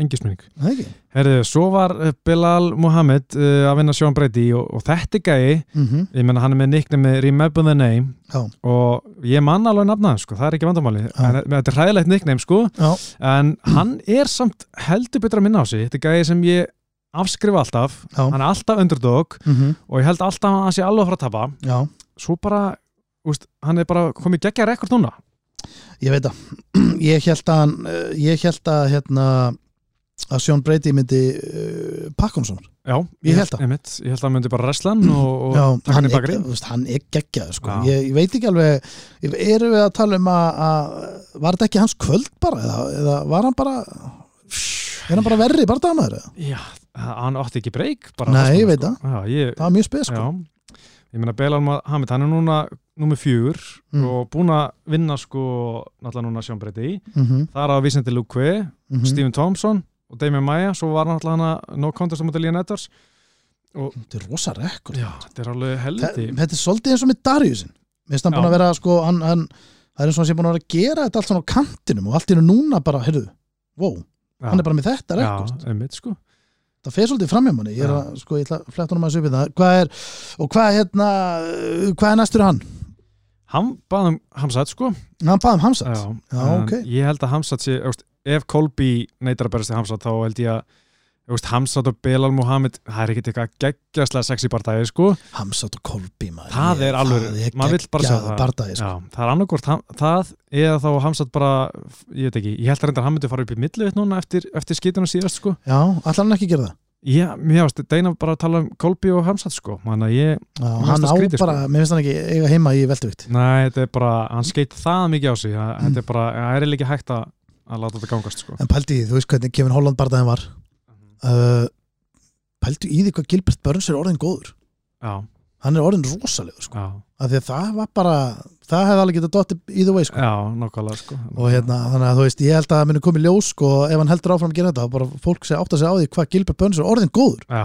engi það ekki? Herðu, svo var uh, Bilal Muhammed uh, að vinna Sean Brady og, og þetta er gæi. Mm ég menna hann er með nickname Remember the Name. Já, og ég man alveg nafnaðan sko, það er ekki vandamáli en þetta er hræðilegt nickname sko. Já, en hann er samt heldur betur að minna á sig. Þetta er gæði sem ég afskrifa alltaf já, hann er alltaf underdog mm og ég held alltaf að hann sé alveg að fara að tapa. Já. Svo bara, úst, hann er bara komið geggja rekord núna. Ég veit að ég held að uh, ég held að hérna að Sean Brady myndi uh, hún svona. Já, Ég held einmitt, ég held að hann myndi bara resla hann og, og Já, taka hann í bakri hann er geggjað sko. Ég, ég veit ekki alveg eru við að tala um að, að var þetta ekki hans kvöld bara eða, eða var hann bara er hann bara verri bara damaður já, hann átti ekki breyk Nei, ég veit það. Já, ég, það var mjög spes sko. já, ég meina Belal Muhammed hann er núna númer fjögur Mm. og búin að vinna sko náttúrulega núna Sean Brady. Mm -hmm. það er að Vicente Luque, Mhm. Stephen Thompson og Damien Maia, svo var hann alltaf hana no contest á Leon Edwards þetta er rosa rekord. Já, þetta er alveg Þa- heldi þetta er svolítið eins og með Dariusin. Minnst hann Já. búin að vera sko hann, hann, það er eins og hann sé búin að vera að gera þetta allt svona á kantinum og allt í núna bara, heyrðu, wow, já, hann er bara með þetta já, rekord. einmitt sko það fer svolítið fram hjá manni. Ég er að, sko, ég ætla að fletta honum að upp í það. Hvað er, og hvað hérna hvað er næstur hann? hann baði um Hamsat sko. Hann baði um Hamsat já, Já, ok. ég held að Hamsat sé, ef Kolby neytar að berast í Hamsat þá held ég að veist, Hamsat og Belal Muhammed það er ekkert eitthvað geggjastlega sexy partæði sko. Hamsat og maður. það er alveg, maður vill bara sjá það. bardagi, sko. já, það er annarkvort ham- það eða þá Hamsat bara ég veit ekki, ég held að reyndar hann myndi fara upp í millivitt núna eftir, eftir skítuna síðast sko. Já, allar hann ekki það? Já, mér finnst Deina bara að tala um Kolby og Hamsat sko, þannig að ég já, hann á það skrítið, bara, mér finnst hann ekki eiga heima í velduvikt Nei, þetta er bara, hann skeit það mikið á sig. Það, þetta er bara, það er uh, pældi í því hvað Gilbert Burns er orðin góður. Já, hann er orðin rosalegur sko. af því að það var bara það hefði alveg getað dottið either way sko. já, nokkvæmlega sko. Og hérna, þannig að þú veist, ég held að það muni komið ljós sko, ef hann heldur áfram að gera þetta, þá bara fólk sé átt að segja á því hvað Gilbert Burns er orðin góður. Já,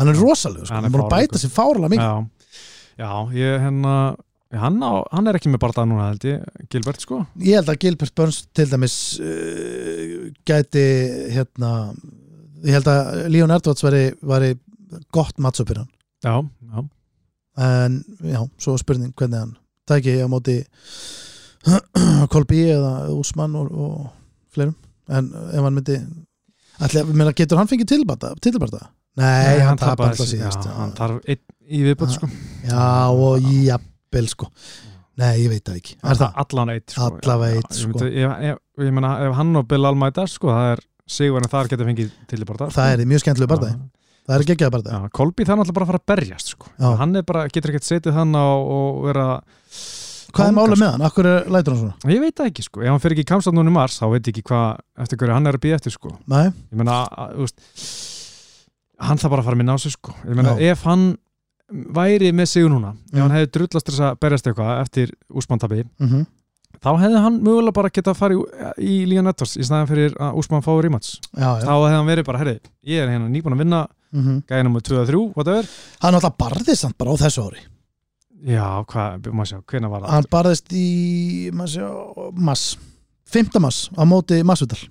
hann er rosalegur, sko, Hann er búin að bæta sér fárlega mikið. Já, já, ég hérna hann, á, hann er ekki með barndað núna held ég, Gilbert sko. Ég held að Gilbert Burns til dæmis uh, gæti hérna ég held að Leon Edwards væri, væri gott mattsöpur hann. Já, já, en já, svo spurning hvernig hann tæki á móti Kolby eða Úsmann og, og fleirum. En ef hann myndi ætli, meina, getur hann fengið tilbarta? tilbarta? Nei, hann tapar alltaf síðast já, hann tarf einn í viðbútt sko. já, og jafnvel sko. Nei, ég veit það ekki. Er eitt sko. Allavega Já, einn, já, sko. Ég, ég, ég, ég meina, ef hann og Bill Almæta sko, það er sigur en þar getur fengið til í barndað Það er mjög skemmtileg barndagi Það er Já, Kolby það er náttúrulega bara að fara að berjast sko. Hann bara, getur ekkert setið hann á og vera Hvað er málið sko. með hann? Akkur er lætur hann svona? ég veit það ekki sko, ef hann fyrir ekki í kamstátt núna í mars þá veit ég ekki hvað, eftir hverju hann er að býða eftir sko. Nei, ég að, veist hann þarf bara að fara að minna á sig sko. ég meina, Já. ef hann væri með sigur núna, ef Mm. hann hefði drullast þess að berjast eitthvað eftir úsmantabi mm þá hefði hann mögulega bara getað að fara í, í Lígan Nettors í staðan fyrir að úsmann fái já þá hefði hann verið bara, herri, ég er hérna nýbúin að vinna mm gæði nummer 2 og 3, whatever. Hann alltaf barðist hann bara á þessu ári. Já, hvað, maður sjá, hvenær var það? Hann barðist í maður sjá, mass 5. mass á móti massvital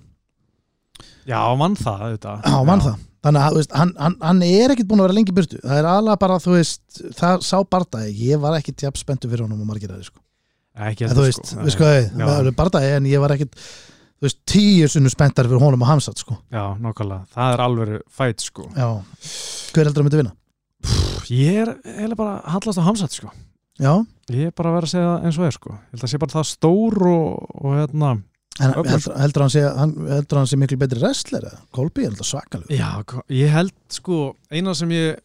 Já, vann það auðvitað. Já, vann það. Þannig að veist, hann, hann, hann er ekkit búin að vera lengi í burtu. Það er alveg bara, þú veist, það sá bardagi Ég var ekkit jafn spenntu fyrir honum og margir sko. Ekki En þú veist, sko. við sko, það er bardagi En ég var þú veist, tíu sunnu spenntar fyrir honum og hamsat sko. Já, nákvæmlega. Það er alveg fæt sko. Já, hver heldur að myndi vinna? Pff, Ég er eiginlega bara hallast á hamsat sko. Já, Ég er bara að vera að segja eins og er sko. Ég held að sé bara það stór og, og hérna. en heldur, heldur, hann sé, hann, heldur hann sé miklu betri wrestler eða? Kolby er alltaf svakalug Já, hva- ég held sko, eina sem ég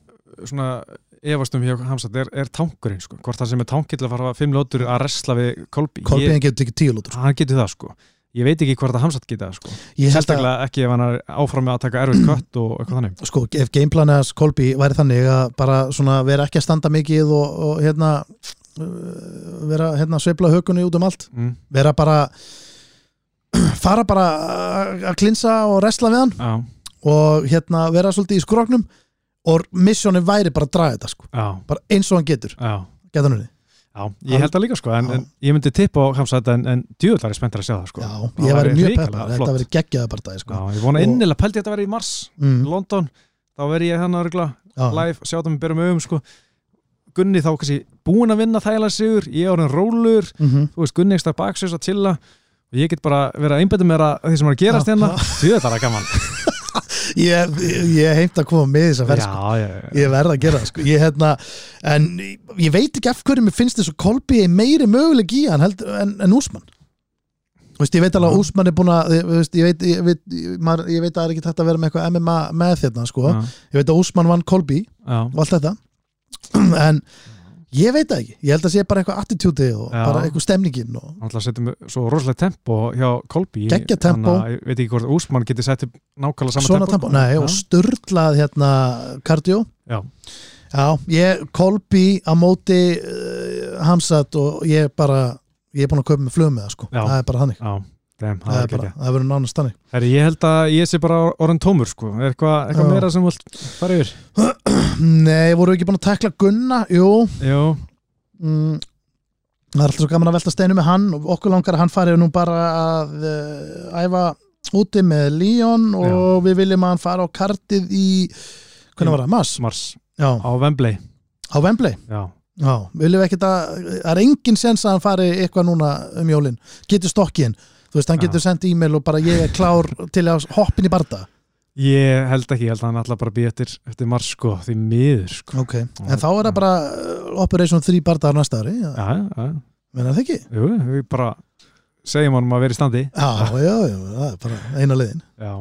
svona efast um hjá hamsat er, er tankurinn sko. Hvort það sem er tankill að fara fimm lótur að resla við Ég, hann getur ekki tíu lútur sko. hann getur það sko. Ég veit ekki hvort að hamsat geta það sko. Sérstaklega ekki ef hann er áfram með að taka erfitt kött og eitthvað þannig. sko, ef gameplanið hans Kolby væri þannig að bara svona vera ekki að standa mikið og, og hérna uh, vera hérna sveifla hökunni út um allt Mm. vera bara fara bara að klinsa og resla við hann Já, og hérna vera svolítið í skróknum og missjónin væri bara að draga þetta sko. bara eins og hann getur, geta hann unni Já, ég held það líka sko, en, en ég myndi tippa á Hamza þetta en, en djúðlar er spenntur að sjá það sko. já, Það ég væri mjög peppar, þetta væri geggjaða bara sko. Já, ég vona Og- innilega, pældi ég þetta að vera í mars mm, London, þá verði ég hann að regla live, sjá það með berum um sko. Gunni þá kannski búin að vinna þægilega sigur, ég er orðin rólur mhm. þú veist, Gunni ekki stað baksins að chilla. Og ég get bara verið að einbæta mér að því sem er að gerast hérna, því þetta er gaman ég, ég, heimt að koma með þess að ferð sko. Ég verð að gera það sko. ég, hérna, en ég veit ekki af hverju mér finnst þess að Kolbi er meiri möguleg í hann held, en, en Úsmann Þú veist, ég veit alveg að. Úsmann er búin að ég, veit, að það er ekki tætt að vera með eitthvað MMA með þérna sko. ég veit að Úsmann vann Kolbi og allt þetta en ég veit það ekki. Ég held að sé bara eitthvað attitúti og Já. bara eitthvað stemningin og Alltaf setjum við svo rosalega tempo hjá Kolbi. Geggjað tempó. Þannig að ég veit ekki hvort Úsmann geti sett upp nákvæmlega sama svona tempo. tempo, nei, og störlað hérna kardió Já. já, ég Kolbi á móti uh, Hamsat og ég bara ég er búin að kaupa með það sko. Það er bara þannig, Já, dem, það það er er ekki það verður nánast þannig. Herri, ég held að ég sé bara orðin tómur sko. Er eitthvað, eitthvað Já. meira sem vilt fara yfir? nei, voru við ekki búin að tekla Gunna? Jú, Jú, mm, það er alltaf svo gaman að velta steinu með hann og okkur langar að hann fari nú bara að uh, æfa úti með Líón og við viljum að hann fara á kartið í hvernig var það, Mars? Mars. Já, á Wembley. Á Wembley? Já, Já, viljum við ekkert að það er engin sens að hann fari eitthvað núna um jólin? Getur stokkin, þú veist, hann getur sendt e-mail og bara ég er klár til að hoppin í barda ég held ekki, ég held að hann alltaf bara býja eftir, eftir Mars sko, því miður sko. ok, en þá er það bara uh, Operation 3 bardaðar næsta ári já, Já, já, menna það ekki? jú, við bara segjum honum að vera í standi Já, já, já, það er bara eina leiðin Já,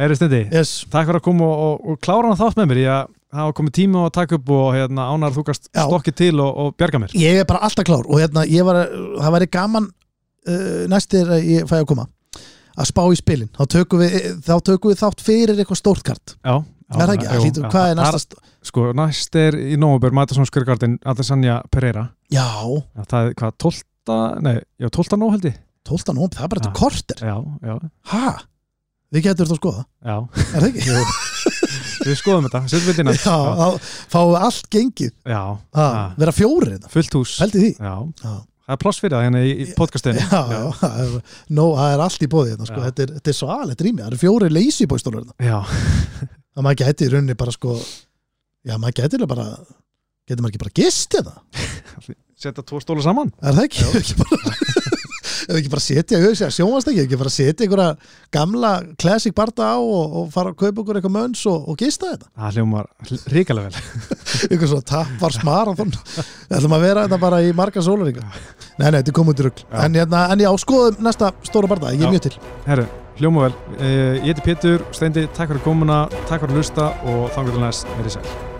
herri stundi yes. Takk fyrir að koma og, og, og klára hann þátt með mér Ég hafa komið tíma á að taka upp og hérna, ánar þú Já. stokkið til og, og bjarga mér ég er bara alltaf klár og hérna, var, það væri gaman uh, næstir að ég fæ að koma. Að spá í spilin, þá tökum við, þá tökum við þátt fyrir eitthvað stórt kart. Já, er ekki, jú, hlýtur, já, hvað er það- næsta st- Sko, næst er í nómubur Madison Square Garden Adesanya Pereira. Já, já, Það er hvað, 12. Nei, já, 12. nóg held ég. 12. nómb, það er bara Já. þetta korter. Já, já, ha, við getum þetta að skoða. Já. Er það ekki? Við skoðum þetta, setjum við já, þá fáum við allt gengið. Já, ha, já. vera fjórir þetta, fullt hús. Held í því. Já, já, það er pláss fyrir það hérna í, podcastinu. Já, já, er, no, það er allt í bóði þetta, sko. Já. þetta, er, þetta er svo alveg rými, það eru fjórir lazy boy stólur þetta, já, það maður gæti í rauninni bara sko, já, maður eiginlega bara getur maður ekki bara gist þetta setja tvo stóla saman? Er það ekki, eða ekki bara setja, sjónvast ekki ekki bara setja einhverja gamla classic barda á og, og fara að kaupa ykkur eitthvað mönns og, og gista þetta? Það hljómar ríkalega vel. Ykkur svona tappar smarathon. Við ætlum að vera þetta bara í marga sólaringa nei, nei, þetta er komið til rugg en, hérna, en já, skoðum næsta stóra barda, ég er mjög til. Herru, hljóma vel. Eh, Ég heiti Pétur, Steindi, takk fyrir komuna Takk fyrir að lusta og þangur til næst Verið sæl